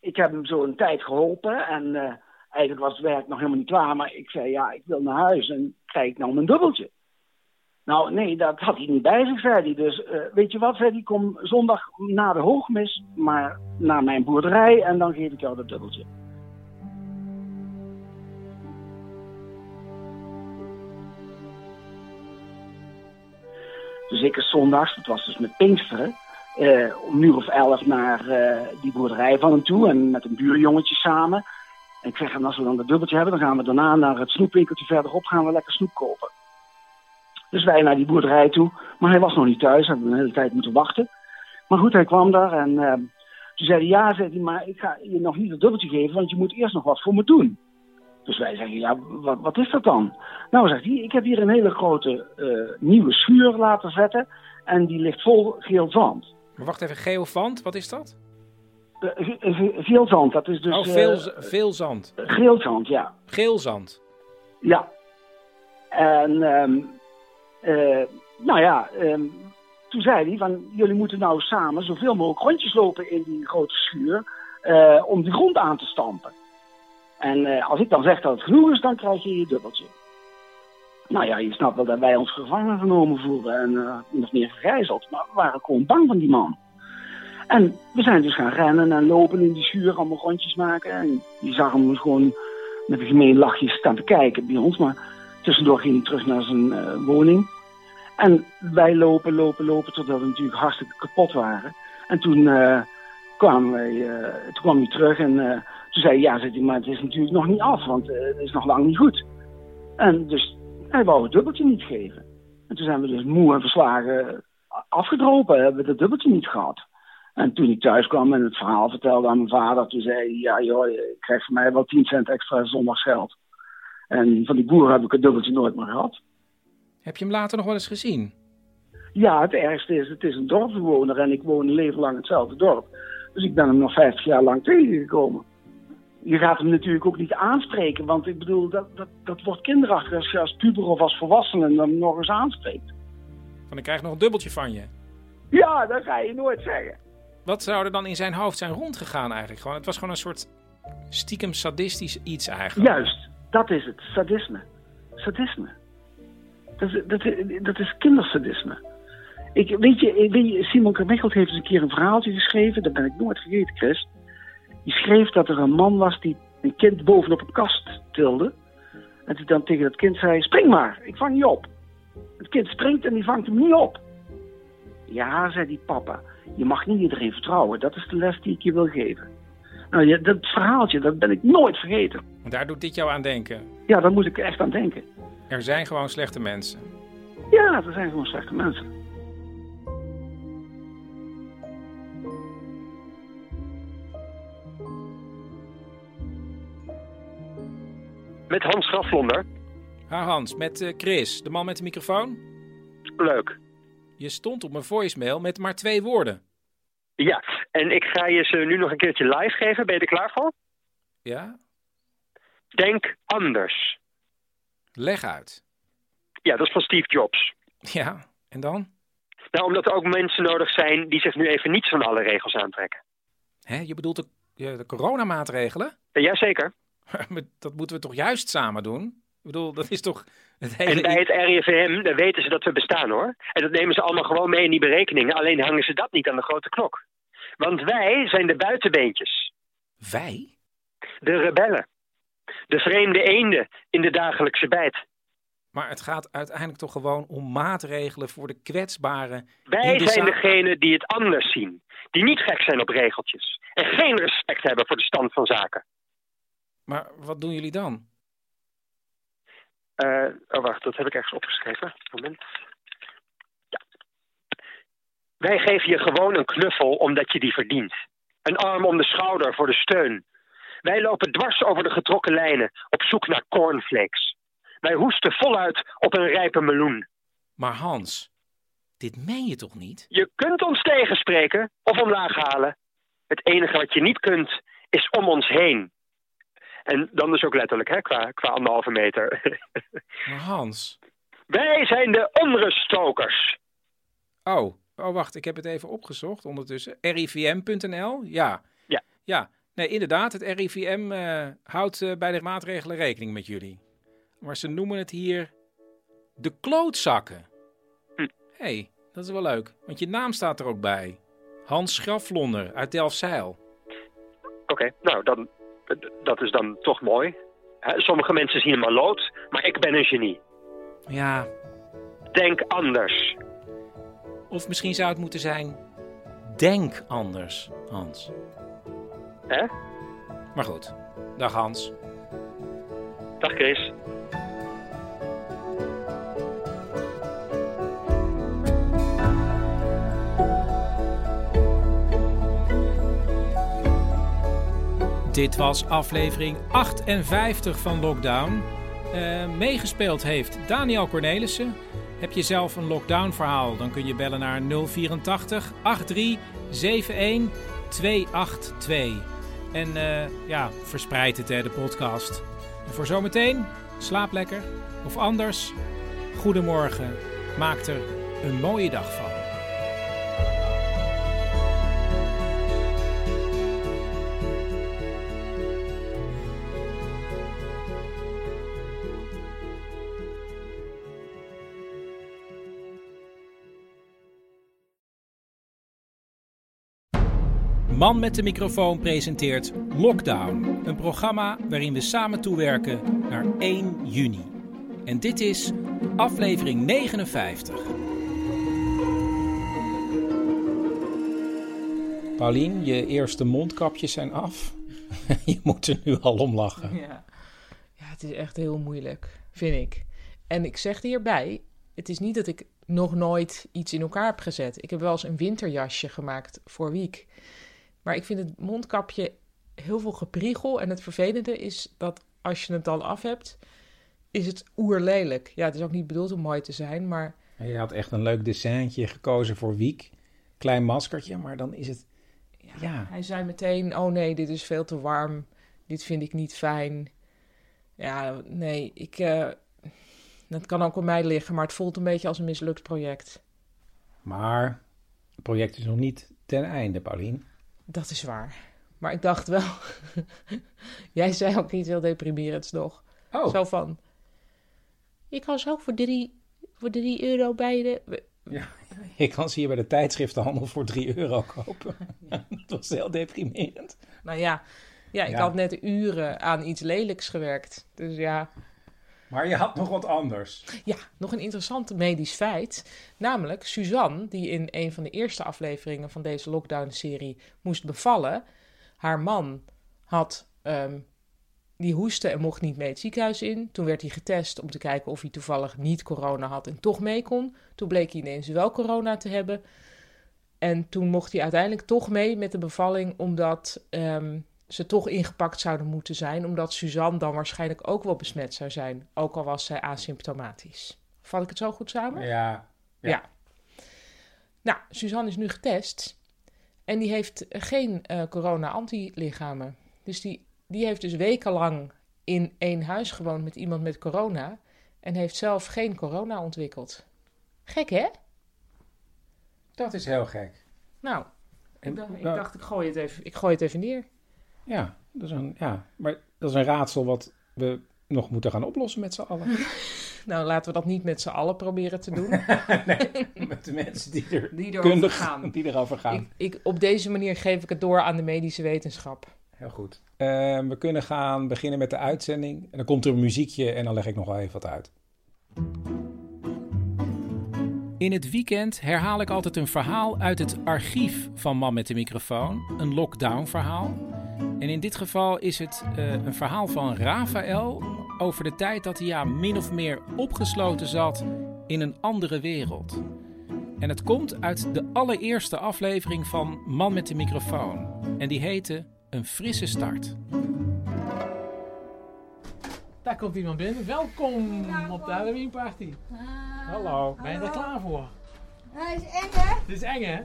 ik heb hem zo een tijd geholpen en eh, eigenlijk was het werk nog helemaal niet klaar. Maar ik zei, ja, ik wil naar huis en krijg ik nou mijn dubbeltje. Nou, nee, dat had hij niet bij zich, zei hij. Dus eh, weet je wat, zei hij, kom zondag na de hoogmis maar naar mijn boerderij en dan geef ik jou dat dubbeltje. Dus ik zondags, dat was dus met Pinksteren, eh, om een uur of elf naar eh, die boerderij van hem toe en met een buurjongetje samen. En ik zeg hem, als we dan dat dubbeltje hebben, dan gaan we daarna naar het snoepwinkeltje verderop, gaan we lekker snoep kopen. Dus wij naar die boerderij toe, maar hij was nog niet thuis, hebben we een hele tijd moeten wachten. Maar goed, hij kwam daar en eh, toen zei hij, ja, zei hij, maar ik ga je nog niet het dubbeltje geven, want je moet eerst nog wat voor me doen. Dus wij zeggen, ja, wat, wat is dat dan? Nou, zegt hij, ik heb hier een hele grote nieuwe schuur laten zetten en die ligt vol geel zand. Maar wacht even, geofant, wat is dat? Eh, ge- ge- Geel zand, dat is dus... oh, veel, eh, veel zand. Geel zand, ja. Geel zand. Ja. En, ehm, eh, nou ja, ehm, toen zei hij van, jullie moeten nou samen zoveel mogelijk rondjes lopen in die grote schuur eh, om de grond aan te stampen. En eh, als ik dan zeg dat het genoeg is, dan krijg je je dubbeltje. Nou ja, je snapt wel dat wij ons gevangen genomen voelden en uh, nog meer gegijzeld. Maar we waren gewoon bang van die man. En we zijn dus gaan rennen en lopen in die schuur, allemaal rondjes maken. En je zag hem gewoon met een gemeen lachje staan te kijken bij ons. Maar tussendoor ging hij terug naar zijn eh, woning. En wij lopen, lopen, lopen, totdat we natuurlijk hartstikke kapot waren. En toen, eh, kwamen wij, toen kwam hij terug en toen zei hij, ja, maar het is natuurlijk nog niet af, want het is nog lang niet goed. En dus hij wou het dubbeltje niet geven. En toen zijn we dus moe en verslagen afgedropen, hebben we dat dubbeltje niet gehad. En toen ik thuis kwam en het verhaal vertelde aan mijn vader, toen zei hij, ja joh, je krijgt van mij wel 10 cent extra zondagsgeld. En van die boer heb ik het dubbeltje nooit meer gehad. Heb je hem later nog wel eens gezien? Ja, het ergste is, het is een dorpsbewoner en ik woon een leven lang in hetzelfde dorp. Dus ik ben hem nog 50 jaar lang tegengekomen. Je gaat hem natuurlijk ook niet aanspreken, want ik bedoel, dat, dat, dat wordt kinderachtig als je als puber of als volwassene hem nog eens aanspreekt. Van ik krijg nog een dubbeltje van je. Ja, dat ga je nooit zeggen. Wat zou er dan in zijn hoofd zijn rondgegaan eigenlijk? Gewoon, het was gewoon een soort stiekem sadistisch iets eigenlijk. Juist, dat is het, sadisme. Sadisme. Dat is, dat, is- dat is kindersadisme. Ik, weet, je, weet je, Simon Carmichael heeft eens een keer een verhaaltje geschreven, dat ben ik nooit vergeten, Chris. Die schreef dat er een man was die een kind bovenop een kast tilde. En die dan tegen dat kind zei, spring maar, ik vang je op. Het kind springt en die vangt hem niet op. Ja, zei die papa, je mag niet iedereen vertrouwen, dat is de les die ik je wil geven. Nou, ja, dat verhaaltje, dat ben ik nooit vergeten. Daar doet dit jou aan denken. Ja, daar moet ik echt aan denken. Er zijn gewoon slechte mensen. Ja, er zijn gewoon slechte mensen. Met Hans Graflonder. Ha Hans, met eh, Chris, de man met de microfoon. Leuk. Je stond op mijn voicemail met maar twee woorden. Ja, en ik ga je ze nu nog een keertje live geven. Ben je er klaar voor? Ja? Denk anders. Leg uit. Ja, dat is van Steve Jobs. Ja, en dan? Nou, omdat er ook mensen nodig zijn die zich nu even niets van alle regels aantrekken. Hè, je bedoelt de, de coronamaatregelen? Ja, Jazeker. Dat moeten we toch juist samen doen? Ik bedoel, dat is toch het hele... En bij het RIVM dan weten ze dat we bestaan hoor. En dat nemen ze allemaal gewoon mee in die berekeningen. Alleen hangen ze dat niet aan de grote klok. Want wij zijn de buitenbeentjes. Wij? De rebellen. De vreemde eenden in de dagelijkse bijt. Maar het gaat uiteindelijk toch gewoon om maatregelen voor de kwetsbaren. Wij de zijn degene die het anders zien. Die niet gek zijn op regeltjes. En geen respect hebben voor de stand van zaken. Maar wat doen jullie dan? Eh, oh, wacht, dat heb ik ergens opgeschreven. Moment. Ja. Wij geven je gewoon een knuffel omdat je die verdient. Een arm om de schouder voor de steun. Wij lopen dwars over de getrokken lijnen op zoek naar cornflakes. Wij hoesten voluit op een rijpe meloen. Maar Hans, dit meen je toch niet? Je kunt ons tegenspreken of omlaag halen. Het enige wat je niet kunt, is om ons heen. En dan dus ook letterlijk, hè, qua, qua anderhalve meter. Maar Hans. Wij zijn de onruststokers. Oh, oh, wacht, ik heb het even opgezocht ondertussen. RIVM.nl, ja. Ja. Ja, nee, inderdaad, het RIVM eh, houdt eh, bij de maatregelen rekening met jullie. Maar ze noemen het hier de klootzakken. Hm. hey, dat is wel leuk, want je naam staat er ook bij. Hans Graflonder uit Delfzijl. Oké, nou, dan, dat is dan toch mooi. Sommige mensen zien hem al lood, maar ik ben een genie. Ja. Denk anders. Of misschien zou het moeten zijn, denk anders, Hans. Hè? Maar goed, dag Hans. Dag Chris. Dit was aflevering 58 van Lockdown. Eh, meegespeeld heeft Daniel Cornelissen. Heb je zelf een lockdown verhaal, dan kun je bellen naar 084 83 71 282. En eh, ja, verspreid het hè, de podcast. En voor zometeen, slaap lekker. Of anders, goedemorgen. Maak er een mooie dag van. Man met de microfoon presenteert Lockdown, een programma waarin we samen toewerken naar 1 juni. En dit is aflevering 59. Paulien, je eerste mondkapjes zijn af. je moet er nu al om lachen. Ja. ja, het is echt heel moeilijk, vind ik. En ik zeg hierbij, het is niet dat ik nog nooit iets in elkaar heb gezet. Ik heb wel eens een winterjasje gemaakt voor Wiek. Maar ik vind het mondkapje heel veel gepriegel. En het vervelende is dat als je het dan af hebt, is het oerlelijk. Ja, het is ook niet bedoeld om mooi te zijn, maar Je had echt een leuk dessintje gekozen voor Wiek. Klein maskertje, maar dan is het... Ja, hij zei meteen: Oh nee, dit is veel te warm. Dit vind ik niet fijn. Ja, nee, ik. eh, dat kan ook aan mij liggen, maar het voelt een beetje als een mislukt project. maar het project is nog niet ten einde, Paulien. Dat is waar. Maar ik dacht wel. Jij zei ook iets heel deprimerends nog. Oh. Zo van. Je kan zo voor drie, voor drie euro bij de. Ja, je kan ze hier bij de tijdschriftenhandel voor 3 euro kopen. dat was heel deprimerend. Nou ja, ja ik Ja. had net uren aan iets lelijks gewerkt. Dus ja. Maar je had nog wat anders. Ja, nog een interessant medisch feit. Namelijk, Suzanne, die in een van de eerste afleveringen van deze lockdown-serie moest bevallen. Haar man had, ehm, die hoestte en mocht niet mee het ziekenhuis in. Toen werd hij getest om te kijken of hij toevallig niet corona had en toch mee kon. Toen bleek hij ineens wel corona te hebben. En toen mocht hij uiteindelijk toch mee met de bevalling, omdat ehm, ze toch ingepakt zouden moeten zijn. Omdat Suzanne dan waarschijnlijk ook wel besmet zou zijn, ook al was zij asymptomatisch. Vat ik het zo goed samen? Ja. Ja. Nou, Suzanne is nu getest en die heeft geen eh, corona-antilichamen. Dus die, die heeft dus wekenlang in één huis gewoond met iemand met corona en heeft zelf geen corona ontwikkeld. Gek, hè? Dat is heel gek. Nou, En- ik dacht, ik, dacht, ik, gooi het even, ik gooi het even neer. Ja, dat is een, ja, maar dat is een raadsel wat we nog moeten gaan oplossen met z'n allen. Nou, laten we dat niet met z'n allen proberen te doen. met de mensen die er die erover kundig- gaan. die erover gaan. Ik, ik, op deze manier geef ik het door aan de medische wetenschap. Heel goed. Eh, we kunnen gaan beginnen met de uitzending. En dan komt er een muziekje en dan leg ik nog wel even wat uit. In het weekend herhaal ik altijd een verhaal uit het archief van Man met de microfoon. Een lockdown verhaal. En in dit geval is het eh, een verhaal van Rafael over de tijd dat hij ja, min of meer opgesloten zat in een andere wereld. En het komt uit de allereerste aflevering van Man met de microfoon. En die heette Een frisse start. Daar komt iemand binnen. Welkom op de Halloween party. Hallo, ben je er klaar voor? Hij is eng, hè? Dit is eng, hè?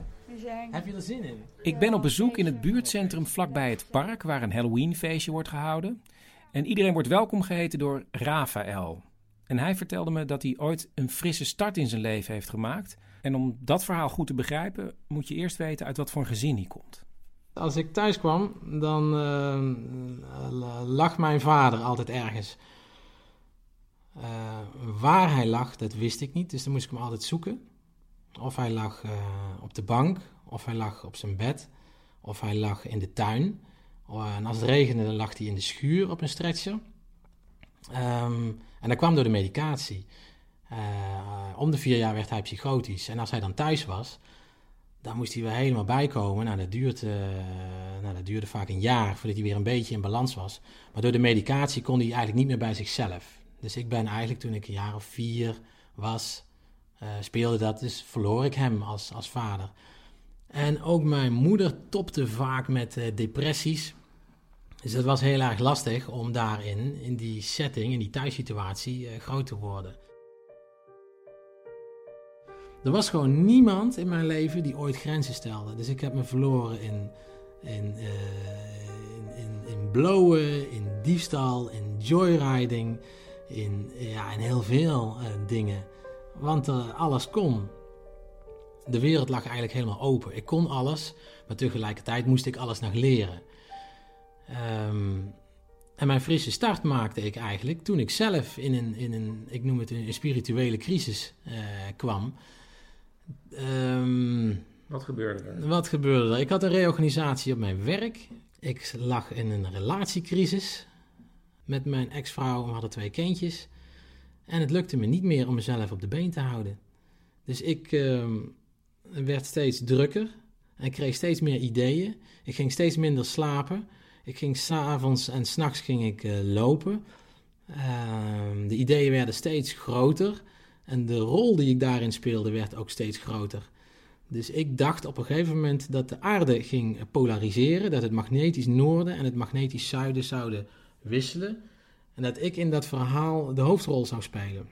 Heb je er zin in? Ik ben op bezoek in het buurtcentrum vlakbij het park waar een Halloweenfeestje wordt gehouden. En iedereen wordt welkom geheten door Rafael. En hij vertelde me dat hij ooit een frisse start in zijn leven heeft gemaakt. En om dat verhaal goed te begrijpen, moet je eerst weten uit wat voor een gezin hij komt. Als ik thuis kwam, dan uh, lag mijn vader altijd ergens. Uh, waar hij lag, dat wist ik niet, dus dan moest ik hem altijd zoeken. Of hij lag uh, op de bank, of hij lag op zijn bed, of hij lag in de tuin. en als het regende, dan lag hij in de schuur op een stretcher. Um, en dat kwam door de medicatie. Uh, om de vier jaar werd hij psychotisch. En als hij dan thuis was, dan moest hij weer helemaal bijkomen. Nou, dat, uh, nou, dat duurde vaak een jaar voordat hij weer een beetje in balans was. Maar door de medicatie kon hij eigenlijk niet meer bij zichzelf. Dus ik ben eigenlijk toen ik een jaar of vier was, uh, speelde dat, dus verloor ik hem als, als vader. En ook mijn moeder topte vaak met depressies. Dus het was heel erg lastig om daarin, in die setting, in die thuissituatie, uh, groot te worden. Er was gewoon niemand in mijn leven die ooit grenzen stelde. Dus ik heb me verloren in, in, in, in, in, blowen, in diefstal, in joyriding, in, ja, in heel veel dingen. Want alles kon. De wereld lag eigenlijk helemaal open. Ik kon alles, maar tegelijkertijd moest ik alles nog leren. Um, en mijn frisse start maakte ik eigenlijk toen ik zelf in een, in een ik noem het een, spirituele crisis uh, kwam. Um, wat gebeurde er? Wat gebeurde er? Ik had een reorganisatie op mijn werk. Ik lag in een relatiecrisis met mijn ex-vrouw. We hadden twee kindjes. En het lukte me niet meer om mezelf op de been te houden. Dus ik uh, werd steeds drukker. En kreeg steeds meer ideeën. Ik ging steeds minder slapen. Ik ging s'avonds en s'nachts ging ik uh, lopen. Uh, de ideeën werden steeds groter. En de rol die ik daarin speelde werd ook steeds groter. Dus ik dacht op een gegeven moment dat de aarde ging polariseren. Dat het magnetisch noorden en het magnetisch zuiden zouden wisselen. En dat ik in dat verhaal de hoofdrol zou spelen.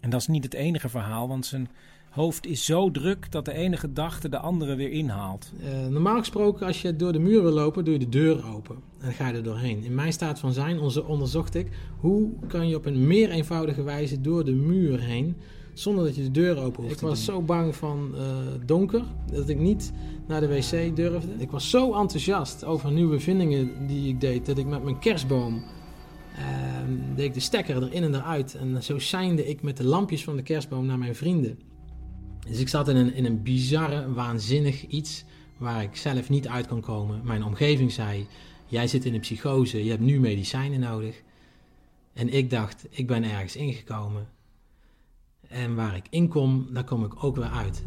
En dat is niet het enige verhaal, want zijn hoofd is zo druk dat de ene gedachte de andere weer inhaalt. Uh, normaal gesproken, als je door de muur wil lopen, doe je de deur open en ga je er doorheen. In mijn staat van zijn onderzocht ik hoe kan je op een meer eenvoudige wijze door de muur heen zonder dat je de deur open hoeft. Ik was zo bang van uh, donker dat ik niet naar de wc durfde. Ik was zo enthousiast over nieuwe vindingen die ik deed dat ik met mijn kerstboom uh, deed ik de stekker erin en eruit. En zo seinde ik met de lampjes van de kerstboom naar mijn vrienden. Dus ik zat in een, in een bizarre, waanzinnig iets waar ik zelf niet uit kon komen. Mijn omgeving zei: Jij zit in een psychose, je hebt nu medicijnen nodig. En ik dacht: Ik ben ergens ingekomen. En waar ik in kom, daar kom ik ook weer uit.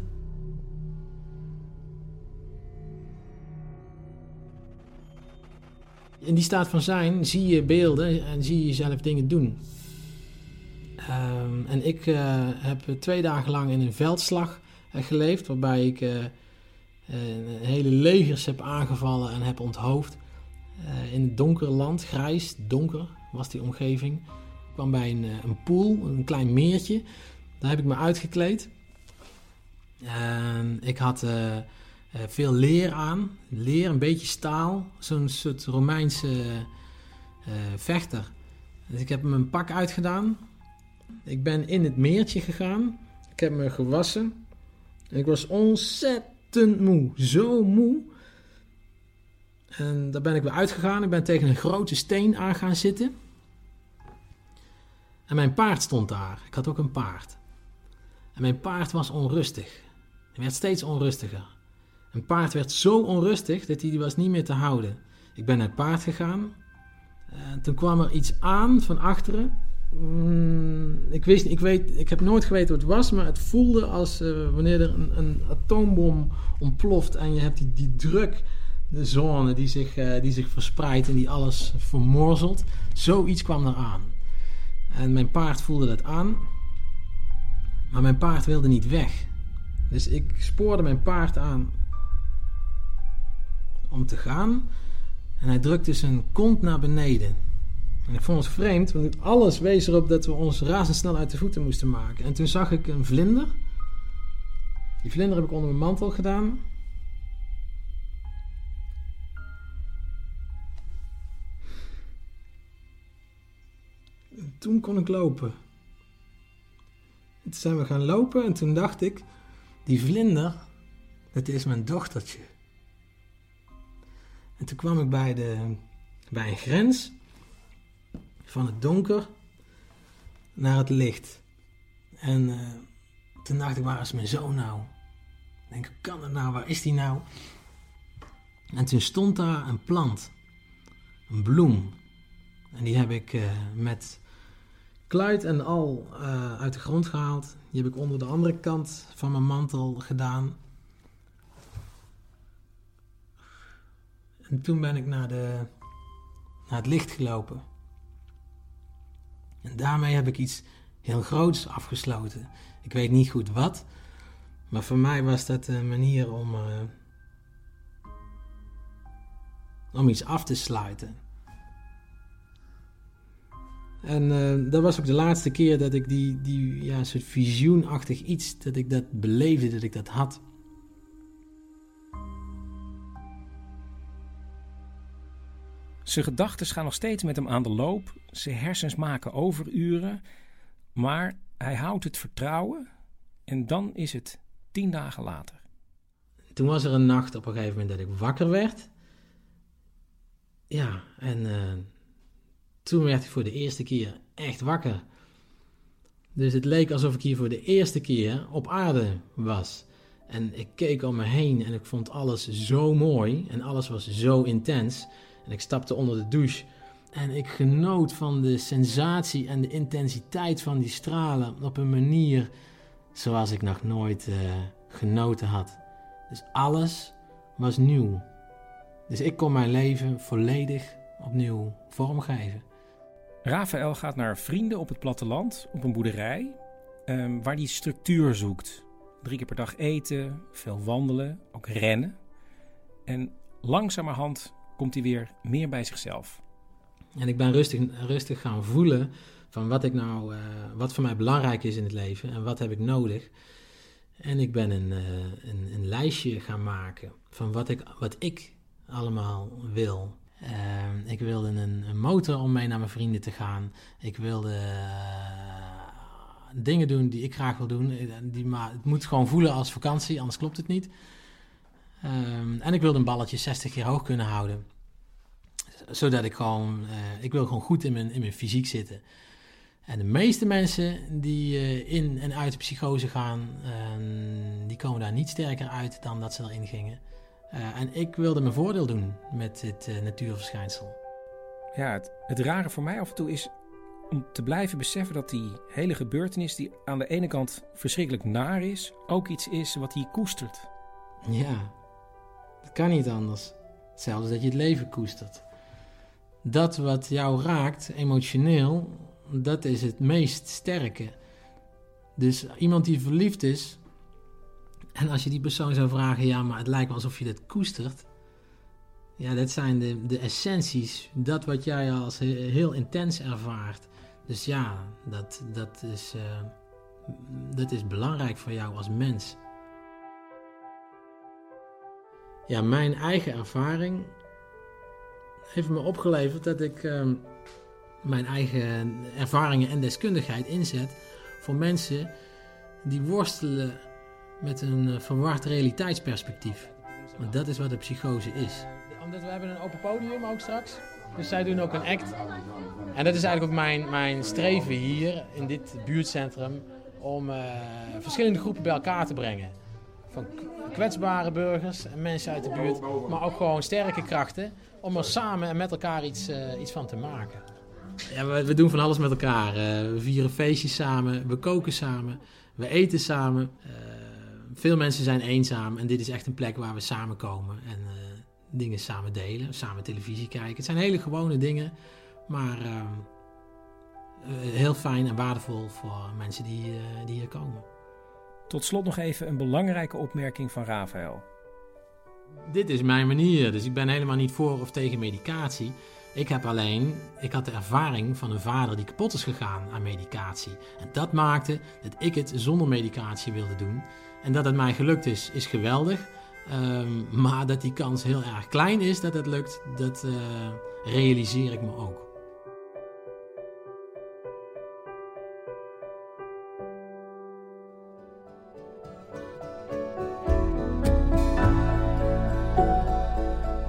In die staat van zijn zie je beelden en zie je jezelf dingen doen. Um, en ik uh, heb twee dagen lang in een veldslag uh, geleefd, waarbij ik uh, hele legers heb aangevallen en heb onthoofd. in het donkere land, grijs, donker was die omgeving. Ik kwam bij een, een pool, een klein meertje. Daar heb ik me uitgekleed. ik had veel leer aan, leer, een beetje staal, zo'n soort Romeinse vechter. Dus ik heb mijn pak uitgedaan, ik ben in het meertje gegaan. Ik heb me gewassen. En ik was ontzettend moe. Zo moe. En daar ben ik weer uitgegaan. Ik ben tegen een grote steen aan gaan zitten. En mijn paard stond daar. Ik had ook een paard. En mijn paard was onrustig. Hij werd steeds onrustiger. Een paard werd zo onrustig dat hij was niet meer te houden. Ik ben naar het paard gegaan. En toen kwam er iets aan van achteren. Mm, ik, wist, ik, weet, ik heb nooit geweten wat het was, maar het voelde als uh, wanneer er een, een, atoombom ontploft en je hebt die, die druk, de zone die zich, uh, die zich verspreidt en die alles vermorzelt. Zoiets kwam eraan. En mijn paard voelde dat aan, maar mijn paard wilde niet weg. Dus ik spoorde mijn paard aan om te gaan en hij drukte zijn kont naar beneden. En ik vond het vreemd, want alles wees erop dat we ons razendsnel uit de voeten moesten maken. En toen zag ik een vlinder. Die vlinder heb ik onder mijn mantel gedaan. toen kon ik lopen. Toen zijn we gaan lopen en toen dacht ik, die vlinder, dat is mijn dochtertje. En toen kwam ik bij, de, bij een grens van het donker naar het licht. En uh, toen dacht ik, waar is mijn zoon nou? Ik denk, hoe kan het nou? Waar is die nou? En toen stond daar een plant. Een bloem. En die heb ik uh, met kluit en al uh, uit de grond gehaald. Die heb ik onder de andere kant van mijn mantel gedaan. En toen ben ik naar, de, naar het licht gelopen. En daarmee heb ik iets heel groots afgesloten. Ik weet niet goed wat, maar voor mij was dat een manier om, uh, om iets af te sluiten. En uh, dat was ook de laatste keer dat ik die, die ja, soort visioenachtig iets, dat ik dat beleefde, dat ik dat had. Zijn gedachten gaan nog steeds met hem aan de loop. Zijn hersens maken overuren. Maar hij houdt het vertrouwen. En dan is het tien dagen later. Toen was er een nacht op een gegeven moment dat ik wakker werd. Ja, en uh, toen werd ik voor de eerste keer echt wakker. Dus het leek alsof ik hier voor de eerste keer op aarde was. En ik keek om me heen en ik vond alles zo mooi en alles was zo intens. En ik stapte onder de douche en ik genoot van de sensatie en de intensiteit van die stralen op een manier zoals ik nog nooit uh, genoten had. Dus alles was nieuw. Dus ik kon mijn leven volledig opnieuw vormgeven. Rafael gaat naar vrienden op het platteland, op een boerderij, um, waar hij structuur zoekt. Drie keer per dag eten, veel wandelen, ook rennen. En langzamerhand komt hij weer meer bij zichzelf. En ik ben rustig, rustig gaan voelen van wat ik nou, uh, wat voor mij belangrijk is in het leven en wat heb ik nodig. En ik ben een, uh, een, een, lijstje gaan maken van wat ik, wat ik allemaal wil. Uh, ik wilde een, een, motor om mee naar mijn vrienden te gaan. Ik wilde dingen doen die ik graag wil doen. Die, maar het moet gewoon voelen als vakantie, anders klopt het niet. Um, en ik wilde een balletje 60 keer hoog kunnen houden. Zodat ik gewoon, uh, ik wil gewoon goed in mijn, in mijn fysiek zitten. En de meeste mensen die uh, in en uit de psychose gaan, uh, die komen daar niet sterker uit dan dat ze erin gingen. Uh, en ik wilde mijn voordeel doen met dit natuurverschijnsel. Ja, het, het rare voor mij af en toe is om te blijven beseffen dat die hele gebeurtenis, die aan de ene kant verschrikkelijk naar is, ook iets is wat hij koestert. Ja, dat kan niet anders. Hetzelfde dat je het leven koestert. Dat wat jou raakt, emotioneel, dat is het meest sterke. Dus iemand die verliefd is, en als je die persoon zou vragen, ja, maar het lijkt wel alsof je dat koestert. Ja, dat zijn de, de essenties, dat wat jij als heel intens ervaart. Dus ja, dat, dat, is, uh, dat is belangrijk voor jou als mens. Ja, mijn eigen ervaring heeft me opgeleverd dat ik uh, mijn eigen ervaringen en deskundigheid inzet voor mensen die worstelen met een uh, verward realiteitsperspectief. Want dat is wat de psychose is. Omdat we hebben een open podium ook straks. Dus zij doen ook een act. En dat is eigenlijk ook mijn, mijn streven hier in dit buurtcentrum. Om uh, verschillende groepen bij elkaar te brengen. Van kwetsbare burgers en mensen uit de buurt. Maar ook gewoon sterke krachten. Om er samen en met elkaar iets, uh, iets van te maken. Ja, we, we, doen van alles met elkaar. Uh, we vieren feestjes samen. We koken samen. We eten samen. veel mensen zijn eenzaam. En dit is echt een plek waar we samenkomen. En dingen samen delen, samen televisie kijken. Het zijn hele gewone dingen, maar uh, heel fijn en waardevol voor mensen die, die hier komen. Tot slot nog even een belangrijke opmerking van Rafael. Dit is mijn manier, dus ik ben helemaal niet voor of tegen medicatie. Ik heb alleen, ik had de ervaring van een vader die kapot is gegaan aan medicatie. En dat maakte dat ik het zonder medicatie wilde doen. En dat het mij gelukt is, is geweldig. Um, maar dat die kans heel erg klein is dat eh, het lukt, dat realiseer ik me ook.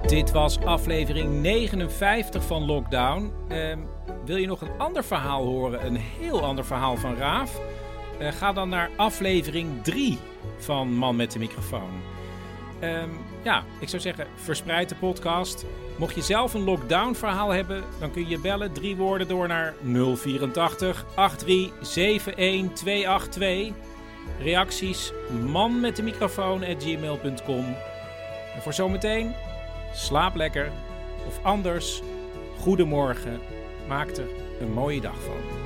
Dit was aflevering 59 van Lockdown. Ehm, wil je nog een ander verhaal horen, een heel ander verhaal van Raaf? Eh, ga dan naar aflevering 3 van Man met de microfoon. Ehm, ja, ik zou zeggen, verspreid de podcast. Mocht je zelf een lockdown verhaal hebben, dan kun je bellen drie woorden door naar 084 83 282. Reacties man met de microfoon at gmail.com. En voor zometeen, slaap lekker. Of anders, goedemorgen. Maak er een mooie dag van.